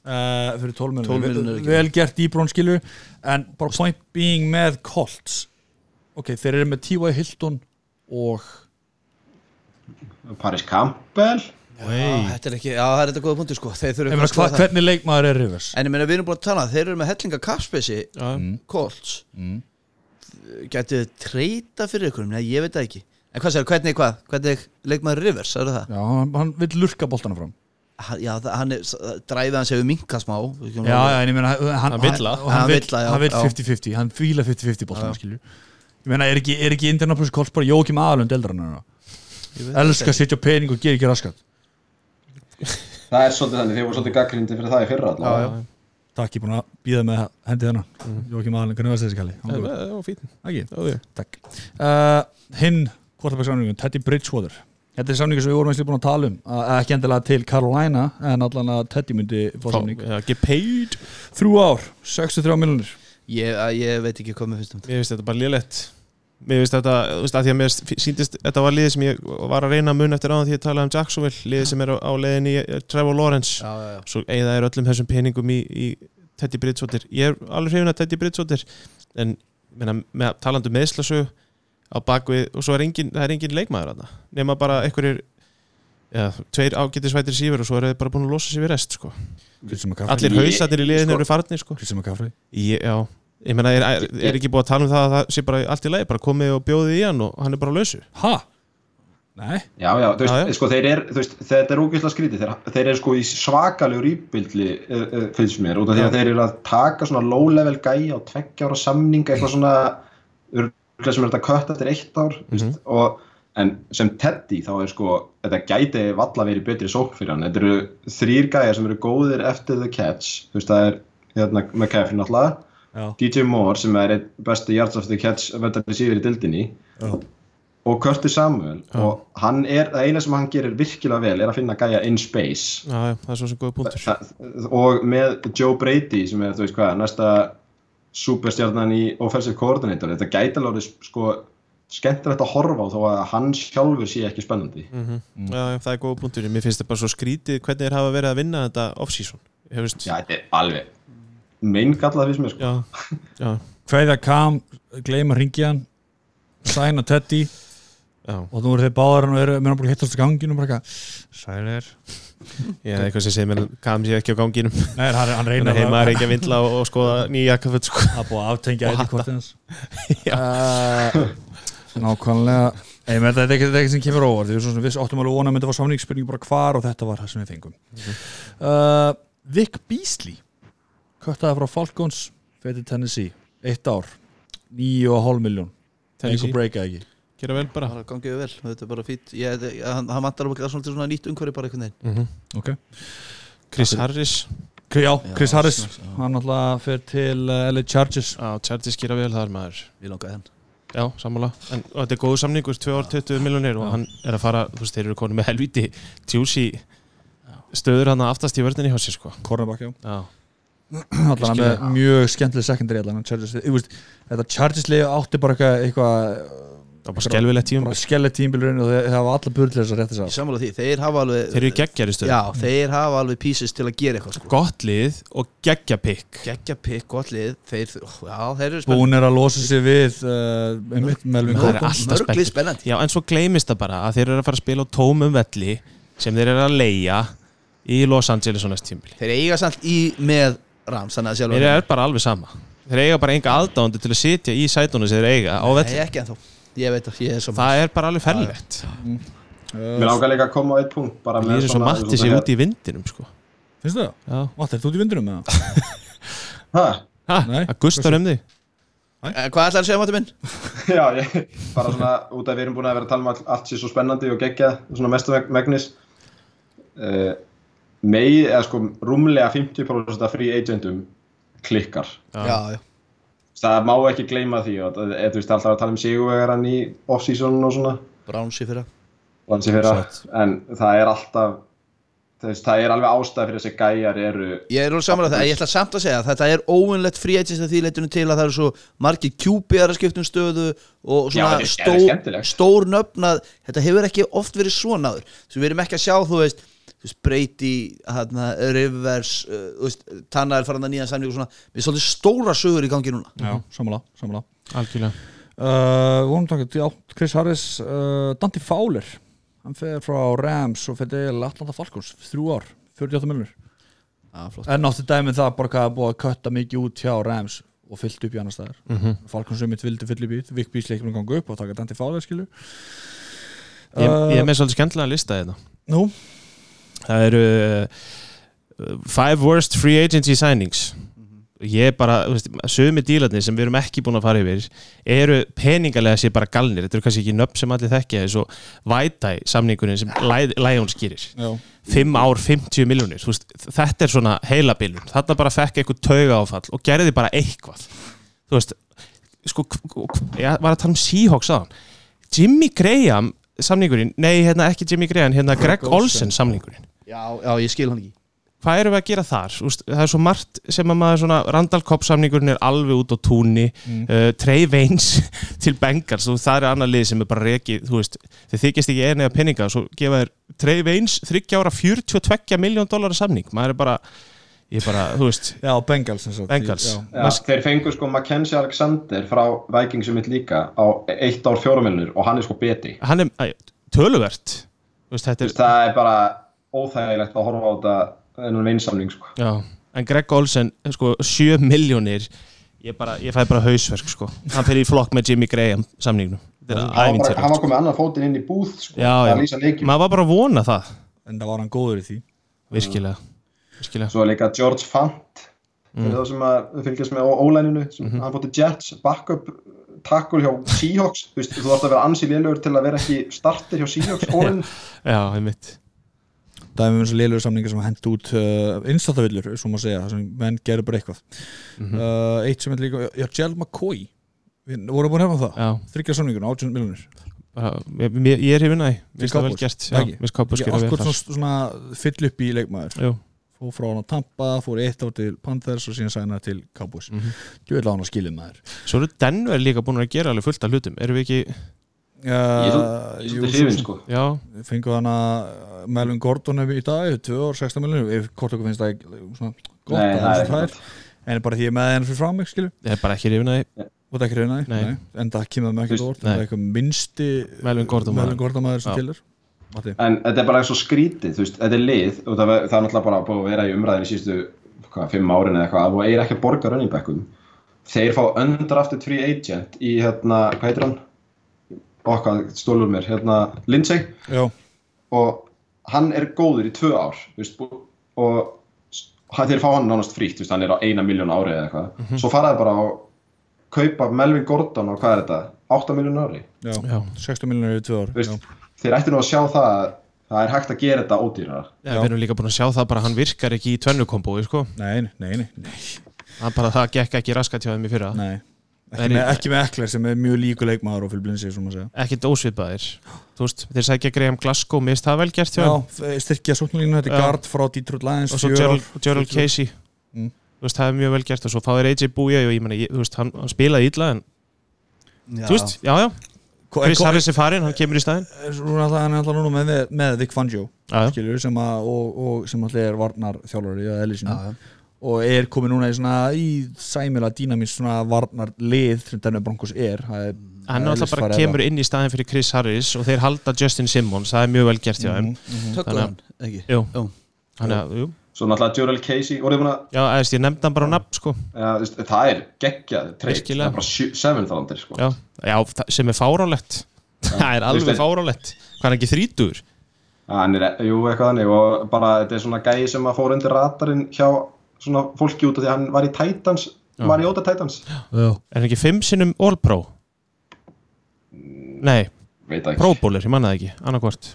Uh, fyrir 12 12 miljonir, milljónir vel, ekki. vel gert Íbrón skilur, en bara point being með Colts. Ok, þeir eru með T.Y. Hilton og Paris Campbell? Já, þetta er ekki, já, það er þetta góða punktur sko. Þeir þurfa ég meina, eitthvað hva, hvernig leikmaður er Rivers? En ég meina, við erum búin að tala, þeir eru með hellinga kapspesi Já, Colts. Mm. Gætu þið treyta fyrir ykkur? Nei, ég veit það ekki En hvað sér, hvernig hvað? Hvernig leikmaður Rivers, sagður það? Já, hann, hann vil lurka boltana fram Hann- Já, það- hann er, dræfið hans hefur minkað smá Já, já, en ég meina hann, Hann vill það. og hann Hann vill vill það, já, hann vill já. 50-50, hann fíla 50-50 boltana skilur ég meina, er ekki, er ekki Indianapolis Colts bara Jókim Aðalund eldra hann Ég veit elska það að setja pening og gera ekki raskat Það er svolítið þannig, þið voru svolítið gaggrindi fyrir það í fyrra Já, já. Takk, ég er búin að býða með hendið hennar Mhm. Jókim Aðalund, hvernig var þessi kalli? Hann það góður. var já. takk. Uh, Hinn, quarterback-samningun, Teddy Bridgewater. Þetta er samningur sem við vorum eins og búin að tala um að ekki endilega til Carolina en allan að Teddy myndi fá samning. Já, get paid. Þrjú ár, 63 miljonir Ég, að- ég veit ekki hvað mér finnst um þetta. Mér finnst þetta bara lélegt Mér finnst þetta, þú veist, að því að mér síndist Þetta var liðið sem ég var að reyna mun eftir áðan því ég talaði um Jacksonville, liðið sem er á, á leiðin í eh, Trevor Lawrence. Já, já, já. Svo eigða er öllum þessum peningum í, í Teddy Bridgewater, ég er alveg hrifin að Teddy Bridgewater en meina, með talandi meðslasög á bakvið og svo er engin, það er engin leikmaður þarna nema bara einhverjir ja, tveir ágættisvættir sífur og svo eru þeir bara búin að losa sér við rest sko. Allir hausarnir í liðinu sko- eru farnir sko. Kristján McCaffrey. Ég, já, ég meina, er, er, er ekki búið að tala um það að það sé bara allt í lagi, bara komið og bjóðið í hann og hann er bara á lausu Ha? Nei Já, já, þú veist, Já, já. sko, þeir er, þú veist, þetta er ógeðslega skrítið, þeir, þeir eru sko í svakalegu rýpildli, uh, uh, finnst mér, út af því að þeir eru að taka svona low-level gæja og tveggja ára samninga, eitthvað svona, örglega sem er þetta kött eftir eitt ár, mm Mhm. og, en sem Teddy þá er sko, þetta gæti valla verið betri sókn fyrir hann, þetta eru þrýr gæjar sem eru góðir eftir the catch, þú veist, það er, hérna, Já, DJ Moore sem er einn besti the catch verðarni síður í dildinni já, og Curtis Samuel. Já. og hann er, það eina sem hann gerir virkilega vel er að finna gæja in space. Já, já, það er svo sem góða punktur. Og með Joe Brady sem er, þú veist hvað, næsta superstjarnan í offensive coordinator. Þetta gæti alveg sko skemmtilegt að horfa á þó að hann sjálfur sé ekki spennandi. Mm. Já, já, það er góða punktur. Mér finnst þetta bara svo skrítið hvernig þeir hafa verið að vinna þetta off-season. Já, þetta er alveg meingallað fyrst mér, sko. Já, já, Kveðja Kam, gleyma ringjan Sæna Teddy. Já. og nú eru þeir báðar og eru mér búin að hittast á ganginu og bara eitthvað. Sælir Ég er eitthvað sem segir mér kam sér ekki á ganginum. Nei, hann, hann að heima er ekki að vindla og, og skoða nýja jakkaföld sko. Það er búið að aftengja eitthvað hvort uh, Nákvæmlega. Ég með þetta er ekki, þetta er ekki sem kemur óvart. Við erum svo sem viss áttum alveg vona að myndi var samningsspurning bara hvar og þetta var það sem við fengum. Uh, Vic Beasley Köttaði frá Falcons Fetið Tennessee. Eitt ár. 9,5 miljón Tennessee. Breyka ekki. Gera vel bara. Bara gangið vel, þetta er bara fít ég, hann, hann vantar alveg svona, svona nýtt umhverfi bara einhvern veginn. Mm Ok. Chris Harris. Já, Chris Já, Harris já. Hann alltaf fer til uh, LA Chargers. Á Chargers gera vel það er maður. Við langaði hann. Já, sammála. En og þetta er góðu samningur, 2 ár 20 miljonir og hann er að fara, þú veist, þeir eru konið með helviti juicy stöður hann aftast í vördinni hjá sér sko. Cornerback, já. Já, allan með mjög skemmtileg secondary allan þetta Chargers lið átti bara eitthvað, eitthvað það var bara skelvilegt tíum bara skellet tímbilurinn og þeir hafa alla burð til þess að rétta á því, þeir hafa alveg Þeir eru geggjari stöður já, þeir hafa alveg pieces til að gera eitthvað sko. Gott lið og geggja pikk geggja pikk, gott lið. Þeir, já, þeir eru spennandi. Búin er að losa sig við uh, einmitt Melvin Það er alltaf spennandi. spennandi. Já, en svo gleymist það bara að þeir eru að fara að spila á tómum velli sem þeir eru að leia í Los Angeles og næst tímbili þeir eiga samt í með Rams þannig að sjálf Þeir eru bara alveg sama Þeir eiga bara enga aðdándu til að sitja í sætunum sem þeir eiga á Nei, velli ekki ennþá Ég veit að ég er svo Það er bara alveg ferlegt mér langar líka að koma á eitt punkt bara með er svo matti sér út í vindinum sko. finnst það? Já. Vatn, er þú út í vindunum með það? ha, Ha, Nei. að gustar um þig Eh, Hvað ætlar að segja mátu minn? já, ég, bara svona út af við erum búin að vera að tala um all, allt sér svo spennandi og geggja svona mestu meg- megnis uh, megi, eða sko rúmlega 50% af free agentum klikkar. Já, já það má ekki gleyma því og það- eða, þú veist, alltaf að tala um sigurvegaran í off-season og svona. Browns í fyrra. Lansi fyrra, en það er alltaf veist, það er alveg ástæð fyrir þessi gæjar eru Ég er alveg samanlega það, ég ætla samt að segja að þetta er óvinnlegt free agents að því leitunum til að það eru svo margir QB-ar að skipta um stöðu og Já, svona er- þetta er stór, nöfnað þetta hefur ekki oft verið svona áður. Svo við erum ekki að sjá, þú veist, hana, Rivers uh, þú veist, Tanna er farin að nýja og svona, við svolítið stóra sögur í gangi núna. Já, samanlega, samanlega algjörlega. Uh, vonum takk, já, Chris Harris uh, Dante Fowler hann fer frá Rams og fer til Atlanta Falcons þrjú ár, 48 miljonir Já, flott. En átti dæmið það bara er búið að kötta mikið út hjá Rams og fyllt upp í annar staðar. Mm -hmm. Falcons um mitt vildi fylla upp í Vic Beasley ekki ganga upp og taka Dante Fowler skilu ég, ég er með svolítið skemmtilega lista hérna. Nú, það eru uh, five worst free agency signings. Ég er bara, þú veist, sögumi dílarnir sem við erum ekki búin að fara yfir eru peningalega sér bara galnir. Þetta eru kannski ekki nöfn sem allir þekkja eins og Vætæ samningurinn sem Lions gerir já. 5 ár 50 miljónir þetta er svona heilabilun þarna bara fekk eitthvað tauga áfall og gerði bara eitthvað. Þú veist sko, ég var að tala um Seahawks aðan Jimmy Graham samningurinn, nei hérna ekki Jimmy Graham hérna Greg Olsen. Samningurinn. Já, já, ég skil hann ekki. Hvað erum við að gera þar? Úst, það er svo margt sem að maður svona Randall Cobb samningurinn er alveg út á túnni uh, Trey Veins til Bengals og það er annar lið sem er bara rekið þú veist, þeir þykist ekki eina eða penninga og svo gefa þér Trey Veins 30 ára 42 miljón dólar samning. Maður er bara, ég er bara, þú veist Já, Bengals sem sagt. Bengals. Já. Já, þeir fengu sko Mackenzie Alexander frá Vikingsum mitt líka á eitt ár fjórumilnur og hann er sko beti hann er töluvert veist, er, veist, það er bara óþægilegt að horfa á þetta ennum einsamling sko. en Greg Olsen sko, 7 miljónir ég, bara, ég fæ bara hausverk sko hann fyrir í flokk með Jimmy Graham samningnum þetta er hann, var var komið annan fótinn inn í búð sko, Já, að já. maður var bara að vona það En það var hann góður í því virkilega, virkilega. svo er líka George Fant Mm. þá sem að fylgjast með ólæninu sem Mhm. hann fótti Jets, backup tackle hjá Seahawks. Þú veist, þú þarfst að vera ansi lélugur til að vera ekki starter hjá Seahawks ólæninu já, einmitt. Það er með eins og liðlur samningar sem hendt út uh, innstátavillur, svo maður segja, það sem menn gerur bara eitthvað. Mhm. uh, Eitt sem er líka, já, Jell McCoy. Við vorum búin að hefna það. Þryggja samningur, 18 miljonir bara, ég, ég ég er hefinn að Til því. Það vel gert. Það já, ekki? við skilja Akkur svona, fyll upp í leikmaður Fór frá hann á Tampa, fór eitt ár til Panthers og síðan sæna til Cowboys. Mhm. Þú vil á hann að skilja maður. Svo eru Denver líka búin að gera alveg fullt af hlutum. Erum við ekki, uh, hrifin sko já, Fengu hann að Melvin Gordon hefur í dag, 2 ár, 16 miljonir. Ef hvort okkur finnst það ekki svona gott Nei, að það er það. En bara því ég er með henn fyrir skilju ég er bara ekki hrifin að því. Og það er ekki reynaði, Nei. en það kemur með ekki veist, Það er eitthvað minnsti Melvin Gordon maður. Melvin Gordon maður sem Já. Matti? En þetta er bara svo skrítið, þú veist, þetta er lið og það, það er náttúrulega bara búið að vera í umræðin í síðustu hvað, fimm árin eða eitthvað að þú eigir ekki að borga running backum. Þeir fá undrafted free agent í hérna, hvað heitir hann? okkar stólur mér, hérna Lindsay. Já, og hann er góður í tvö ár þú veist, og þeir fá hann nánast frítt, þú veist, hann er á eina miljón ári eða eitthvað, svo faraði bara á kaupa Melvin Gordon og hvað er þetta? 8 miljón ári, já, Já. 16 miljonir í tvö ár þú veist já. Þeir ættu nú að sjá það að það er hægt að gera þetta ódýrara Já, við erum líka búin að sjá það bara hann virkar ekki í tvennukombói sko. Nei, nei, nei, nei, það, bara, það gekk ekki raskat hjá þeim í fyrra nei. Ekki, er- með, ekki með Ekler sem er mjög líku leikmaður og fyrir blinsi, sem maður segja ekkert ósvipaðir þú veist, þeir sækja Graham Glasgow mist það vel gert hjá Já, styrkja sóknarlínu, þetta er Gard frá Detroit Lions og svo. Gerald, Gerald Casey Mm. þú veist, það er mjög vel gert og svo fáir AJ Búja og ég veist, hann, hann spilaði illa en Já. þú veist, já, já, Chris Harris er farinn, hann kemur í það hann er alltaf núna með, með Vic Fangio skilur, sem að, og, og sem alltaf er varnar já. og er komið núna í svona í sæmilega dýnamist svona varnar lið sem Denver Broncos er. Hann er alltaf bara kemur inn í staðinn fyrir Chris Harris og þeir halda Justin Simmons, það er mjög vel gert hjá þeim. Tökum Þannig að- hann, ekki? Jú. hann er, jú svo náttúrulega Gerald Casey, voruð þið búin að já, eðst, ég nefndi hann bara á nafn, sko. Það er geggjað treyt, það er bara sjö- seventh roundir sko. já, já, sem er fárálegt það er alveg fárálegt hvað er ekki þrítur? hann er, jú, eitthvað þannig og bara þetta er svona gæi sem að fór undir radarinn hjá svona fólki út af því að hann var í Titans Já. Mariota Titans. Já. er hann ekki fimm sinnum All Pro? nei, veit það ekki. Pro Bowler, ég manna það ekki annarkvort,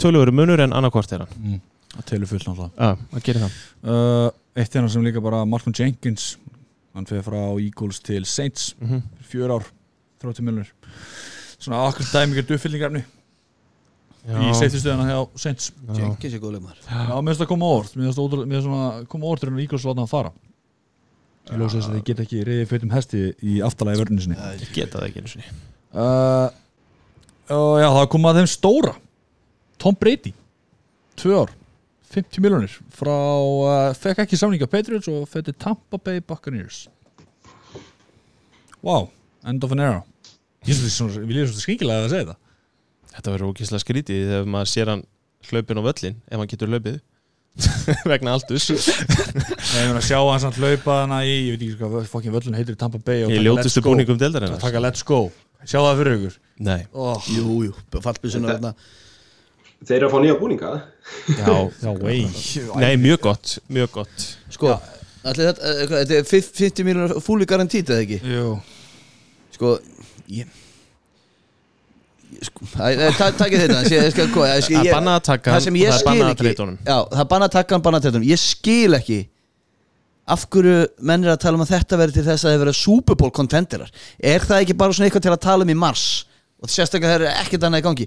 töluveru munur en annarkvort er hann það telur fullt náttúrulega. Já, það gerir það. Uh, eitt þeirra sem líka bara Malcolm Jenkins hann fyrir frá Eagles til Saints Mhm. fjör ár, 30 miljonir svona akkur dæmikert uppfyllingarefni í safety stöðuna hjá Saints. Jenkins er góð leikmaður Já, mér finnst það koma á orð Mér finnst það svona koma orð þegar Eagles láta hann fara. Ég lósa þess að þið get ekki reyðið feitum hesti í aftalagi vörninu sinni. Ég geta það ekki einu sinni. Uh, og Já, það kom að þeim stóra. Tom Brady Tvö ár, 50 miljonir frá, uh, fekk ekki samninga Patriots og fætti Tampa Bay Buccaneers. Wow, end of an era. Ég finnst svona, vil ég svona skringilega að segja það. Þetta verður ógíslega skrítið þegar maður sér hann hlaupin á völlin ef hann getur hlaupið. Vegna aldus Nei, ég meina að sjá hann samt hlaupa hana í, ég veit ekki hvað fokkin völlun heitir í Tampa Bay og í taka ljótustu Let's Go. búningum deildarinnar. Taka let's go. Sjá það fyrir ykkur. Nei, oh. Jú, jú, fallbísuna þarna Þeir eru að fá nýja búninga. Já, Já, vei nei, mjög gott mjög gott. Sko, allir þetta, eh, þetta er 50 miljonar fúli garantít eða ekki? Jú. Sko, ég ég- Sko, það er- ta- takið þetta ég, ég, sko, ég, Það er bannað að taka það hann sem og ég það er skil bannað að treyta honum. Já, það er bannað að taka hann, bannað að treyta honum Ég skil ekki af hverju menn er að tala um að þetta verði til þess að þeir vera Super Bowl contenderar. Er það ekki bara svona eitthvað til að tala um í mars? Og sérstaklega þeir eru ekkert annað í gangi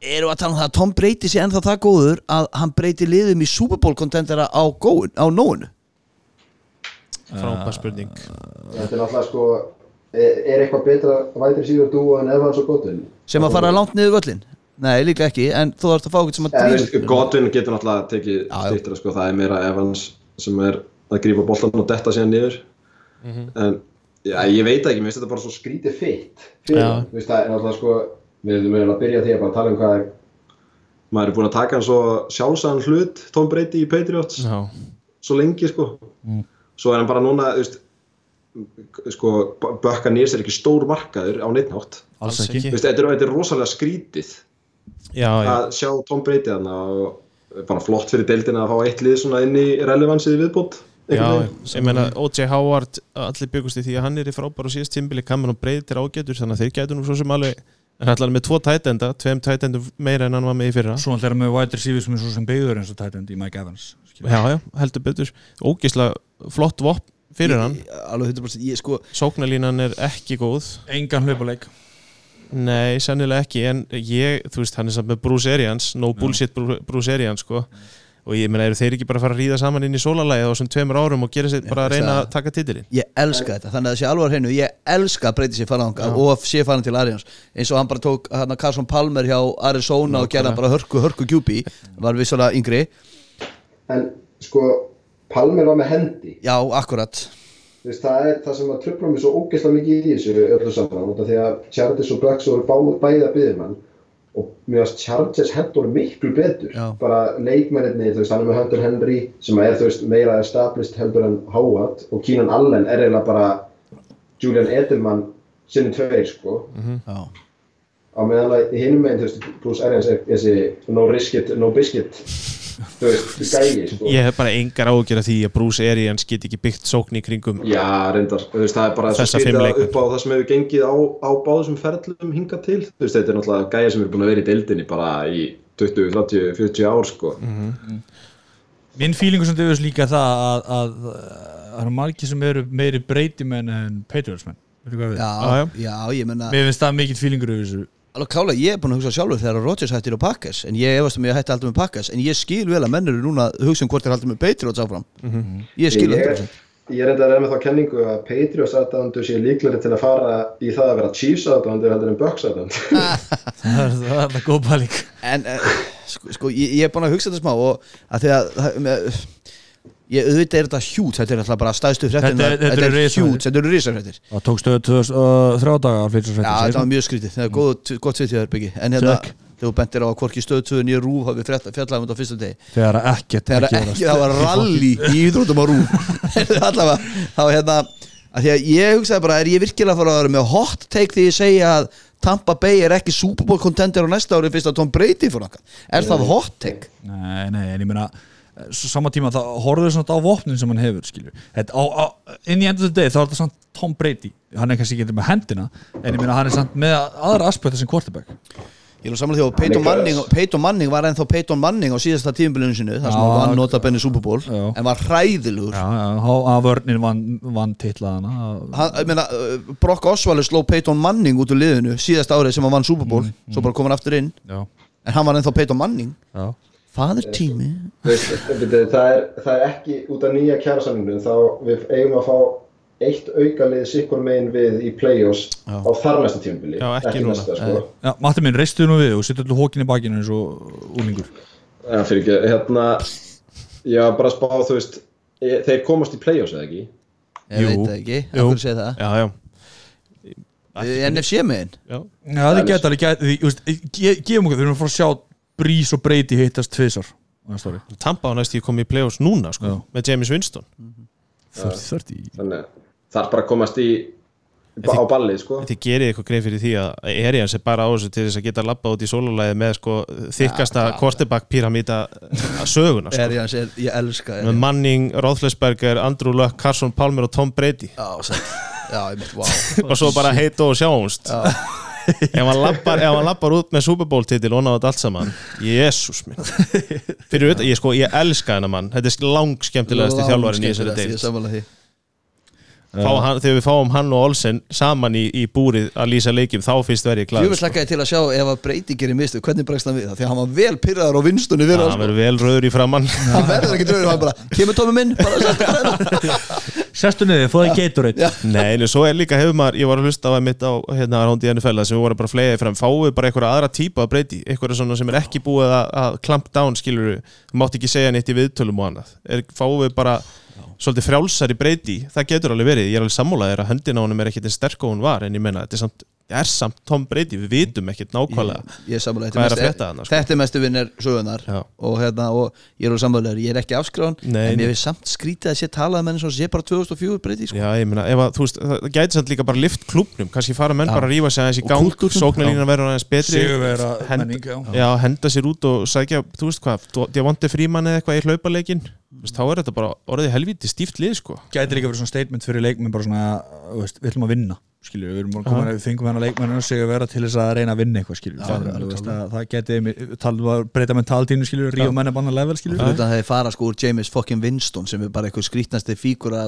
eru að tala um það að Tom Brady sé ennþá það góður að hann breyti liðum í Super Bowl contendera á, góun, á nóinu? Frábær spurning. Þetta er náttúrulega sko Er, er eitthvað betra vætri síður dúo en Evans og Godwin? sem að fara langt niður völlin Nei, líka ekki, en þú þarfst að fá eitthvað sem að Ja, drífa veist, Godwin getur náttúrulega tekið stýttra sko, það er meira Evans sem er að grípa boltan og detta síðan niður. En já, ég veit ekki, mér finnst þetta bara svo skrítið veist, það er náttúrulega sko við erum eiginlega að byrja því að bara tala um hvað er maður er búin að taka hann svo sjálfsagðan hlut Tom Brady í Patriots Já, svo lengi sko. Svo er hann bara núna veist, sko, Bökka Nýrs er ekki stór markaður á neittnátt þetta er, þetta er rosalega skrítið já, já. að sjá Tom Brady þarna og bara flott fyrir deildina að fá eitt lið svona inn í relevansið í viðbót Já, ég meina O.J. Howard allir byggust í því að hann er í frábæru síðast tímbili Cameron Breit er ágætur þannig að þeir gætu nú svo sem alveg en allar með tvo tætenda, tveim tætendum meira en hann var með í fyrra. Svo hann er með wide receiver sem er svo sem beigður eins og tætend í Mike Evans skilur. Já, já, heldur betur. Ógislega flott vopp fyrir hann. Alveg 100% Ég sko, Sóknarlínan er ekki góð. Engan hlaupuleik Nei, sennilega ekki en ég, þú veist, hann er samt með Bruce Arians. No bullshit Bru- Bruce Arians sko og ég meina, eru þeir ekki bara að fara að ríða saman inn í sólalæði á þessum tveimur árum og gera sér bara að reyna að taka titilin ég elska þetta Þannig að það sé alveg á hreinu Ég elska að breyti sér fara þangað og sé fara til Arians eins og hann bara tók hann Carson Palmer hjá Arizona og gerði hann bara hörku, hörku kjúpi var vissulega yngri. En sko, Palmer var með hendi. Já, akkurat. Veist, það er það sem að tröfla mig svo ógeðslega mikið í þessu öllu saman út af því að Chargers og Bucks voru bá, bæði að byggja mann og mér varst Chargers hendur miklu betur. Já. bara leikmenninni, þú veist, hann er með Hunter Henry sem er, þú veist, meira established heldur en Howard. Og Keenan Allen er eiginlega bara Julian Edelman sinni tveir, sko. Já, á meðan að hinum meginn, þú veist, Arians er þessi no risk it, no biscuit þú veist, gæi, sko Ég hef bara engar ágjör af því að Bruce Arians get ekki byggt sókn í kringum Já, reyndar, þú veist, það er bara fimm skrítið leikmenn. upp á það sem hefur gengið á, á báðum ferlum hingað til þú veist, þetta er náttúrulega gæja sem er búin að vera í deildinni bara í 20, 30, 40 ár sko. Minn fílingu sem þau veist líka það að, að, að það eru margir sem eru meiri breytimenn en já, Já, já. já, ég menna Mér finnst það mikill fílingur yfir þessu Alveg klálega, ég er búin að hugsa sjálfur þegar Rodgers hættir á Packers en ég efast um að ég hætti aldrei með Packers en ég skil vel að menn eru núna að hugsa um hvort þeir haldi með Patriots áfram. Ég skil ég, 100% ég er enda að reyna með þá kenningu að Patriots aðdándu sé líklegri til að fara í það að vera Chiefs aðdándu heldur en Bucks aðdándu Það er það er það góð pæling. En uh, sko, sko ég, ég er búin að hugsa þetta smá og að því að það- með, ég auðvitað er þetta hjút þetta er alltaf bara stæðstu fréttin Þetta er- þetta þetta er hjút, þetta eru risafréttir. Það tók stöðu 2003 daga að flytja Já, þetta var mjög skrítið, það er góð, gott svið byggi en hérna, þegar þú bentir á að hvorki stöðtöðun í rúf hafi fjallaðum þetta á fyrsta degi. Þegar ekkert þegar það var rally í íþróttum á rúf allavega, þá hérna því að ég hugsaði bara, er ég virkilega að fara að vera með hot take því ég segja að Tampa Bay er ekki Super Bowl contender á næsta ári fyrst að Tom Brady fór nakka er það hot take? Nei, nei, en ég meina sama tíma það horfður svona á vopnin sem hann hefur skilur, þetta, á, á, inn í endur þetta deg þá er þetta samt Tom Brady. Hann er kannski ekki með hendina en ég meina hann er samt með aðra aspekta sem quarterback. Ég nú samanlega því að Peyton Manning, Peyton Manning var ennþá Peyton Manning á síðasta tímabilinu sinu þar sem hann vann nota benni Super Bowl Já. en var hræðilugur Já, já, há- að vörnin vann, ég meina, uh, Brock Osweiler sló Peyton Manning út úr liðinu síðasta árið sem hann vann Super Bowl svo bara kom hann aftur inn. Já, en hann var ennþá Peyton Manning. Já Fadir tími veist, byrju, það, er, það er ekki út af nýja kjærasamningunum þá við eigum að fá eitt aukalið sikkur megin við í play-offs Já. á þar næsta tímabili Já, ekki núna. næsta sko. Já, Matti minn, reistu nú við og setja allir hókin í bakinu eins og úlingur Já, fyrir ekki, hérna Já, bara að spá, þú veist e- þeir komast í play-offs eða ekki ég Jú. veit það ekki, Jú. af hverju segir það Já, já, Eh, NFC megin já. Það geta alveg geta, því, þú veist, ge- gefum okkur, við erum að fara að sjá Brís og Breyti hittast ári. Tampa á næstu komið í play-offs núna sko, Já. með James Winston. 30 Þannig að það er bara að komast í á ballið, sko. Þið gerir eitthvað greið fyrir því að Arians er bara á þessu til þess að geta labbað út í sólulæði með sko þykkasta quarterback pyramída söguna sko. er, ég, er, ég elska með Manning, Roethlisberger, Andrew Luck, Carson Palmer og Tom Brady. Já, sætt. já, ég mitt, wow og svo bara heit og sjáumst ef hann lappar, lappar út með Super Bowl titil og náðu allt saman. Jésús minn. Fyrir auðvitað, ég sko, ég elska hennar mann. Þetta er lang skemmtilegasti þjálfarin í þessari Ég deild samanlega því Fá hann, þegar við fáum hann og Olsen saman í, í búrið að lýsa leikjum þá fyrst verð ég Ég vil slaka til að sjá ef að breyti gerir mistu hvernig bregst hann við það, því að hann var vel pyrraður á vinstunni fyrir hann verður vel rauður í framann hann verður ekki dröður, hann bara, kemur tómi minn bara settu hann. Hérna." Sestu niður, fóði Já. Nei, en svo er líka hefur maður, ég var að hlusta á að mitt á hérna rándi í NFL sem við vorum bara flega fram fáum við bara einhverja aðra típa að breyti einhverja svolítið frjálsar í breyti, það getur alveg verið ég er alveg sammálaðir að höndin á honum er ekki eins sterk og hún var, en ég menna, þetta er samt, er samt Tom Brady, við vitum ekkert nákvæmlega Ég er sammála, Hvað er að þetta, frétta þarna, sko? þetta er mestu vinnir sögunar og, hérna, og ég er úr sammálaður, ég er ekki afskráðan Nei, en mér finnst samt skrítið að sé talað með henni svo sé bara 2004 breyti sko. Já, ég meina, ef að, veist, það gæti samt líka bara lift klubnum, kannski fara menn Já. bara að rífa sig aðeins í gang, sóknarlínan verður aðeins betri Hend- menning, já. já, henda sér út og sækja, þú veist hvað, Devonte Freeman eða eitthvað í hlaupaleikin Veist, þá er þetta bara orðið helvíti stíft lið sko. Gæti líka verið svona statement fyrir leikmenn bara svona, við ætlum að vinna skilur, við erum komin að við fengum hennar leikmenn og segja vera til þess að reyna að vinna eitthvað skilur, Já, það, alveg, þú veist, alveg. að, það geti að breyta mentaltínu skilur, ríða menn að banna level skilur. Fyrir utan að þeir fara sko úr James fucking Winston sem er bara eitthvað skrítnasti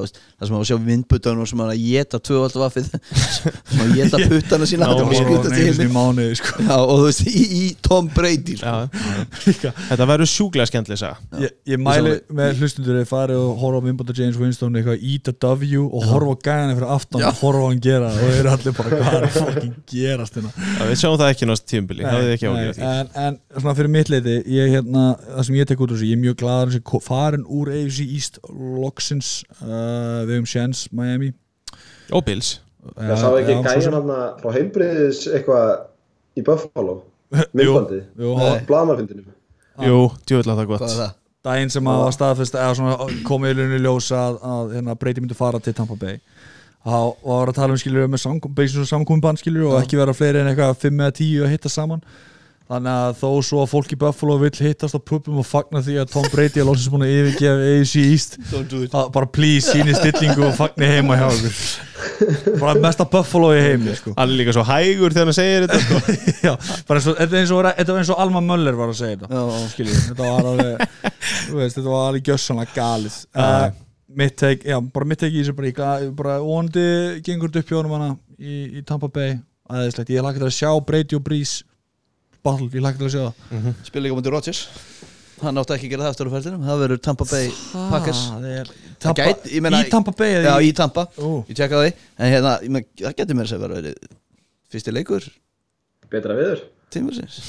veist, það sem að sjá vindputanum sem að geta tvövaldu vaffið. Sem að geta puttana sína. Já, og- heimi mánuði sko. Já, og þú veist, í, í Tom Brady sko. Þetta verður sjúklega skemmtileg saga. Ég, ég mæli með hlustundur að fara og horfa á myndbóta James Winston eitthvað íta W og horfa á gæðan fyrir aftan Já. og horfa á hann gera og þeir eru allir bara hvað er að fucking gerast hérna? Já, við sjáum það ekki nátt tímbili, það er ekki Nei, ágjörð því? en, en svona fyrir mitt leiti ég, hérna, það sem ég tek út úr þessu ég er mjög gladur að þessi farin úr AFC East loksins uh, við um Sjens Miami. Og Bills. Það sá ekki gæjan hann frá heilbriðis eitthvað í Buffalo? Nei. blamarfindinu Jú, djúvill að það er Hvað er gott það? daginn sem að var staðfest eða svona komið í lunni ljós að, að hérna, Breyti myndi fara til Tampa Bay þá var að tala um skiljur með samkominnbann skiljur og ekki vera fleiri en eitthvað 5 eða 10 að hitta saman þannig að þó svo að fólk í Buffalo vill hittast á pubum og fagna því að Tom Brady er lóksins búin að yfirgefa AFC East að bara please síni stillingu og fagni heima hjá okkur bara mesta Buffalo í heimi sko. Er líka svo hægur þegar hann segir þetta sko. Já, og, þetta, er og, var eins og Alma Möller var að segja þetta Já. skiljið, þetta var alveg veist, þetta var alveg gjössanlega galið uh, mitt teik, já, bara mitt teik í þessu bara, bara vondi gengur upp hjá honum hana í, í Tampa Bay. Aðeinslegt, ég lakka til að sjá Brady og Breeze battle, ég lakka til að sjá það. Spil líka mútið Rodgers. Hann átti ekki að gera það eftir á ferðinum Það verður Tampa Bay Packers. það er Það Tampa, gæti- ég meina- í Tampa Bay eða Já, í, Tampa. Ó. Ég tjekkaði því. En hérna, ég meina, það getur mér að segja verið Fyrsti leikur. Betra viður tímursins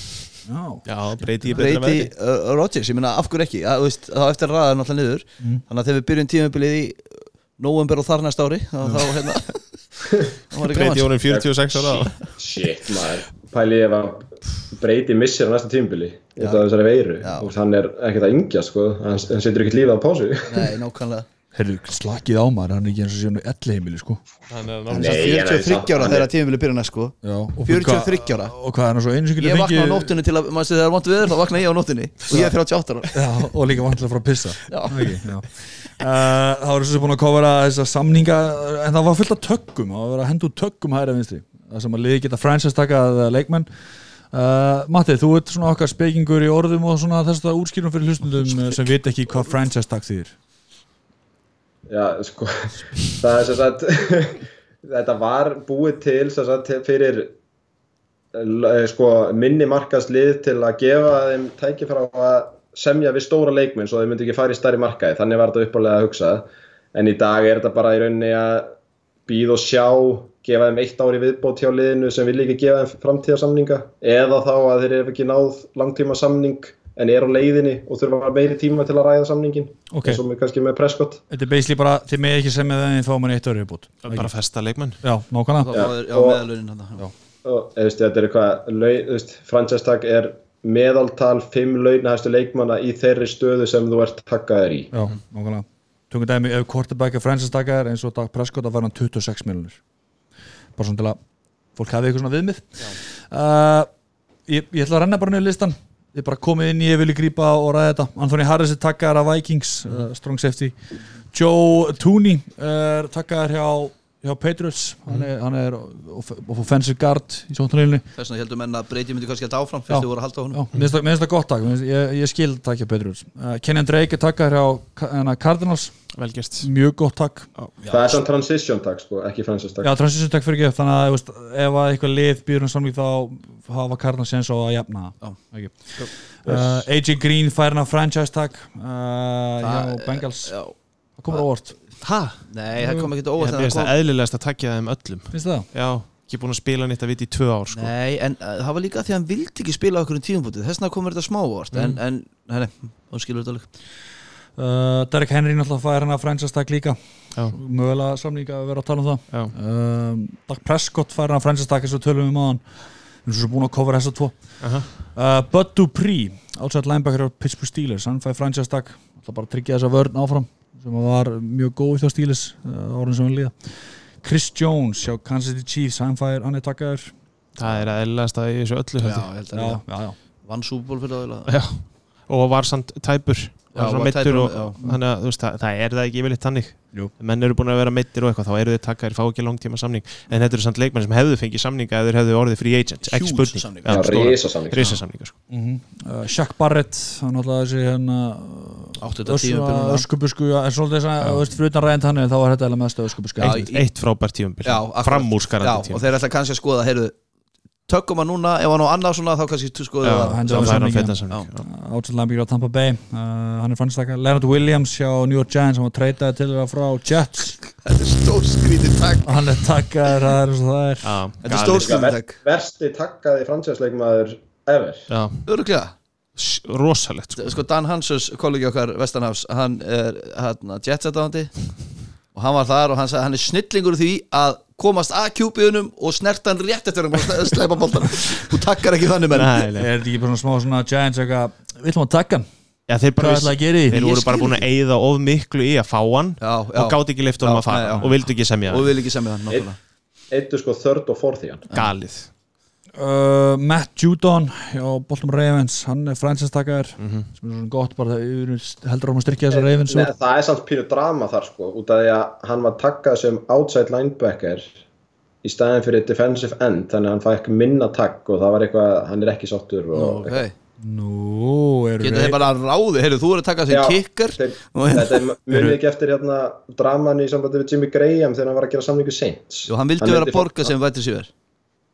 já, Já, breyti ég betra Breyti veðri uh, Rodgers, ég meina af hverju ekki? Að, veist, þá eftir að ræða náttúrulega niður. Mm. þannig að þegar við byrjum tímabilið í november og þar næsta ári þá, þá hérna þá var Breyti honum 46 ára. Shit maður. Pæli ég ef að breyti missir á næsta tímbili Já. út af þessari veiru Já. og hann er ekkert að yngja sko. Hann, hann setur ekkert lífið á pásu. Nei, nákvæmlega herru, slakið á maður hann er ekki eins og sér nú elli heimili sko er er veit 43 það. ára þegar tímabilið byrja næst sko. Já, og 43 ára. og hvað er hann svo einu sem getur Ég vakna á fengið- nóttunni til að, maður sé þegar er vant viður þá vakna ég á nóttunni. Og ég er 38 ára. Já, og líka vantilega að fara að pissa. Já. Uh, Það voru svo sem búin að kofara þessa samninga en það var fullt af töggum það var að henda út töggum hæra vinstri. Það sem að liði geta franchise takað leikmenn. Uh, Matti, þú ert svona okkar spekingur í orðum og svona þess að útskýrum fyrir hlustundum sem veit ekki hvað franchise tag þýðir Já, sko, það er sem sagt, þetta var búið til sem sagt fyrir eh, sko, minni markaðslið til að gefa þeim tækifæra á að semja við stóra leikmenn svo þeir myndi ekki fara í stærri markaði, þannig var þetta uppalega að hugsa en í dag er þetta bara í rauninni að býða og sjá, gefa þeim eitt ári viðbót hjá liðinu sem vil ekki gefa þeim framtíðarsamninga eða þá að þeir eru ekki náð langtíma samning en er á leiðinni og þurfa meiri tíma til að ræða samningin Ok. eins og með, kannski með Prescott. Þetta er basically bara, þið með ekki sem með þeim fá manni eitt öru bútt bara festa leikmenn. Já, nákvæmlega. Já, eða, veist, þetta er eitthvað tag er meðaltal fimm launahæstu leikmanna í þeirri stöðu sem þú ert takkaður í. Já, nákvæmlega. Tökum dæmi, ef quarterback er franchise taggar eins og Dag Prescott að fara hann 26 miljonir bara svona til að fólk hafi eitthvað svona viðmið. Uh, ég, ég ætla að renna bara niður listan er bara komið inn í ég vilja grípa og ræða þetta. Anthony Harris er taggar af Vikings uh, strong safety. Joe Tooney er taggar hjá, hjá Patriots hann er, hann er off- offensive guard í sóttanlílinni Þess vegna heldur menn að breyti myndi kannski að áfram Já. fyrst þið voru að halda á Já, honum mér finnst það- það gott takk, ég, ég skil takk hjá Patriots. Uh, Kenyan Drake er taggar hjá hérna, Cardinals. Velgjast mjög gott takk. Það er svona transition tag sko, ekki franchise tag Já, transition tag fyrir ekki þannig að þú veist, ef að eitthvað lið býður um samling þá hafa Cardinals séns á að jafna. Það Ekki. uh, AJ Green fær hann franchise tag uh, hjá Bengals. Já. Það komur óvart. Hæ? Nei, það kom ekki Ég óvart finnst það eðlilegast að takja þeim öllum. Finnst það? Já, ekki búin að spila nýtt að viti í tvö ár sko. Nei, en uh, það var líka því að hann vildi ekki spila okkur um tíumbútið, þess vegna komur þetta smá óvart en, en, nei, nei, hún skilur þetta alveg. Uh, Derek Henry náttúrulega fær hann franchise tag líka. Já, mögulega samling að vera að tala um það. Um, Dag Prescott fær hann franchise tag eins og tölum við maðan við erum svo búin að cover þessa tvo. Aha. Uh, Bud Dupree outside linebacker á Pittsburgh Steelers hann fær franchise tag ætla bara að tryggja þessa vörn áfram sem var mjög góð hjá Steelers uh, árið sem við líða. Chris Jones hjá Kansas City Chiefs hann fær, hann er takkaður. Það er eðlilegast að í þessu öllu Já, ég held að já, líka já, já. Vann súból fyrir það ég. Já, og var samt tæpur. Já, tæpur, og þannig að veist, það, það er það ekki yfirleitt þannig. Jú. menn eru búin að vera meittir og eitthvað þá eru þeir takkaðir, fá ekki langtíma samning. En þetta eru samt leikmenn sem hefðu fengið samninga ef þeir hefðu orðið free agents, ekki Huge spurning. samningar. Já, stóra- risasamningar. risasamningar, sko. Mm uh, Shaq Barrett hann alltaf þessi hérna tímabil öskubusku en svolítið þess að, þú veist, fyrir utan ræðin þannig þá var þetta eða mest öskubusku. Eitt, frábært tíumbil framúrskarandi og tíumbil þeir ætla kannski að skoða, heyrðu tökum að núna, ef hann á annað svona þá kannski skoðu já. outside linebacker á Tampa Bay. Uh, hann er franchise Leonard Williams hjá New York Giants hann var treytaði til það frá Jets. Þetta er stór skrítið takk hann er takkaður, það er eins og það er. Já, Þetta er galið. stór skrítið ver, takk versti takkaði franchise leikmaður ever. Já, Öruglega rosalegt sko. Sko Dan Hansus, kollegi okkar Vestanhafs hann er hérna jetsettáðandi og hann var þar og hann sagði hann er snillingur því að komast að kjúpiðunum og snerta hann rétt eftir hann og sleipa boltan þú takkar ekki þannig menn. Nei, er þetta ekki bara smá svona Giants eitthvað við ætlum að taka hann. Já, þeir bara þeir voru bara búin að eyða of miklu í að fá hann Já, já. og gátt ekki lift Já, að fara og vildu ekki semja náttúrulega eittu sko þörd og forð í hann galið uh, Matt Judon hjá Bolton Ravens hann er franchise takkaður Mhm. sem er svona gott bara þegar við heldur um að styrkja þessa Ravens Nei, það er samt pínu drama þar sko út af því að hann var takkað sem outside linebacker í staðin fyrir defensive end þannig að hann fæk minna takk og það var eitthvað, hann er ekki sáttur og Ok, nú eru getur þeir bara ráði heyrðu, þú er að taka sem Já, kikkar hérna- þetta er mjög ekki eftir hérna draman í sambandi við Jimmy Graham þegar hann var að gera samlingu Saints. Og hann vildi vera að borga sem væti sér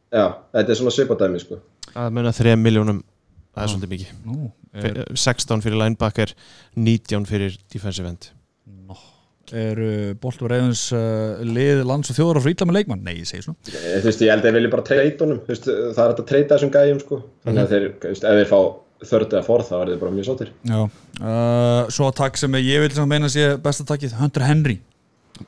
Já, þetta er svona svipadæmi sko. Að munna 3 miljónum það er svolítið mikið. Nú, er, Fyr- 16 fyrir linebacker 19 fyrir defensive end. Eru Bolton Ravens uh, lið lands og þjóðar á frýtla með leikmann? Nei, ég segi svona. Eh, Þú veist, ég held að ég vilja bara treyta honum. Það er hægt að treyta þessum gæjum sko. Þannig að þeir, þú veist, ef þeir fá þörd eða forð þá er þeir bara mjög sáttir. Já, uh, svo takk sem ég vil sem meina sé besta takkið Hunter Henry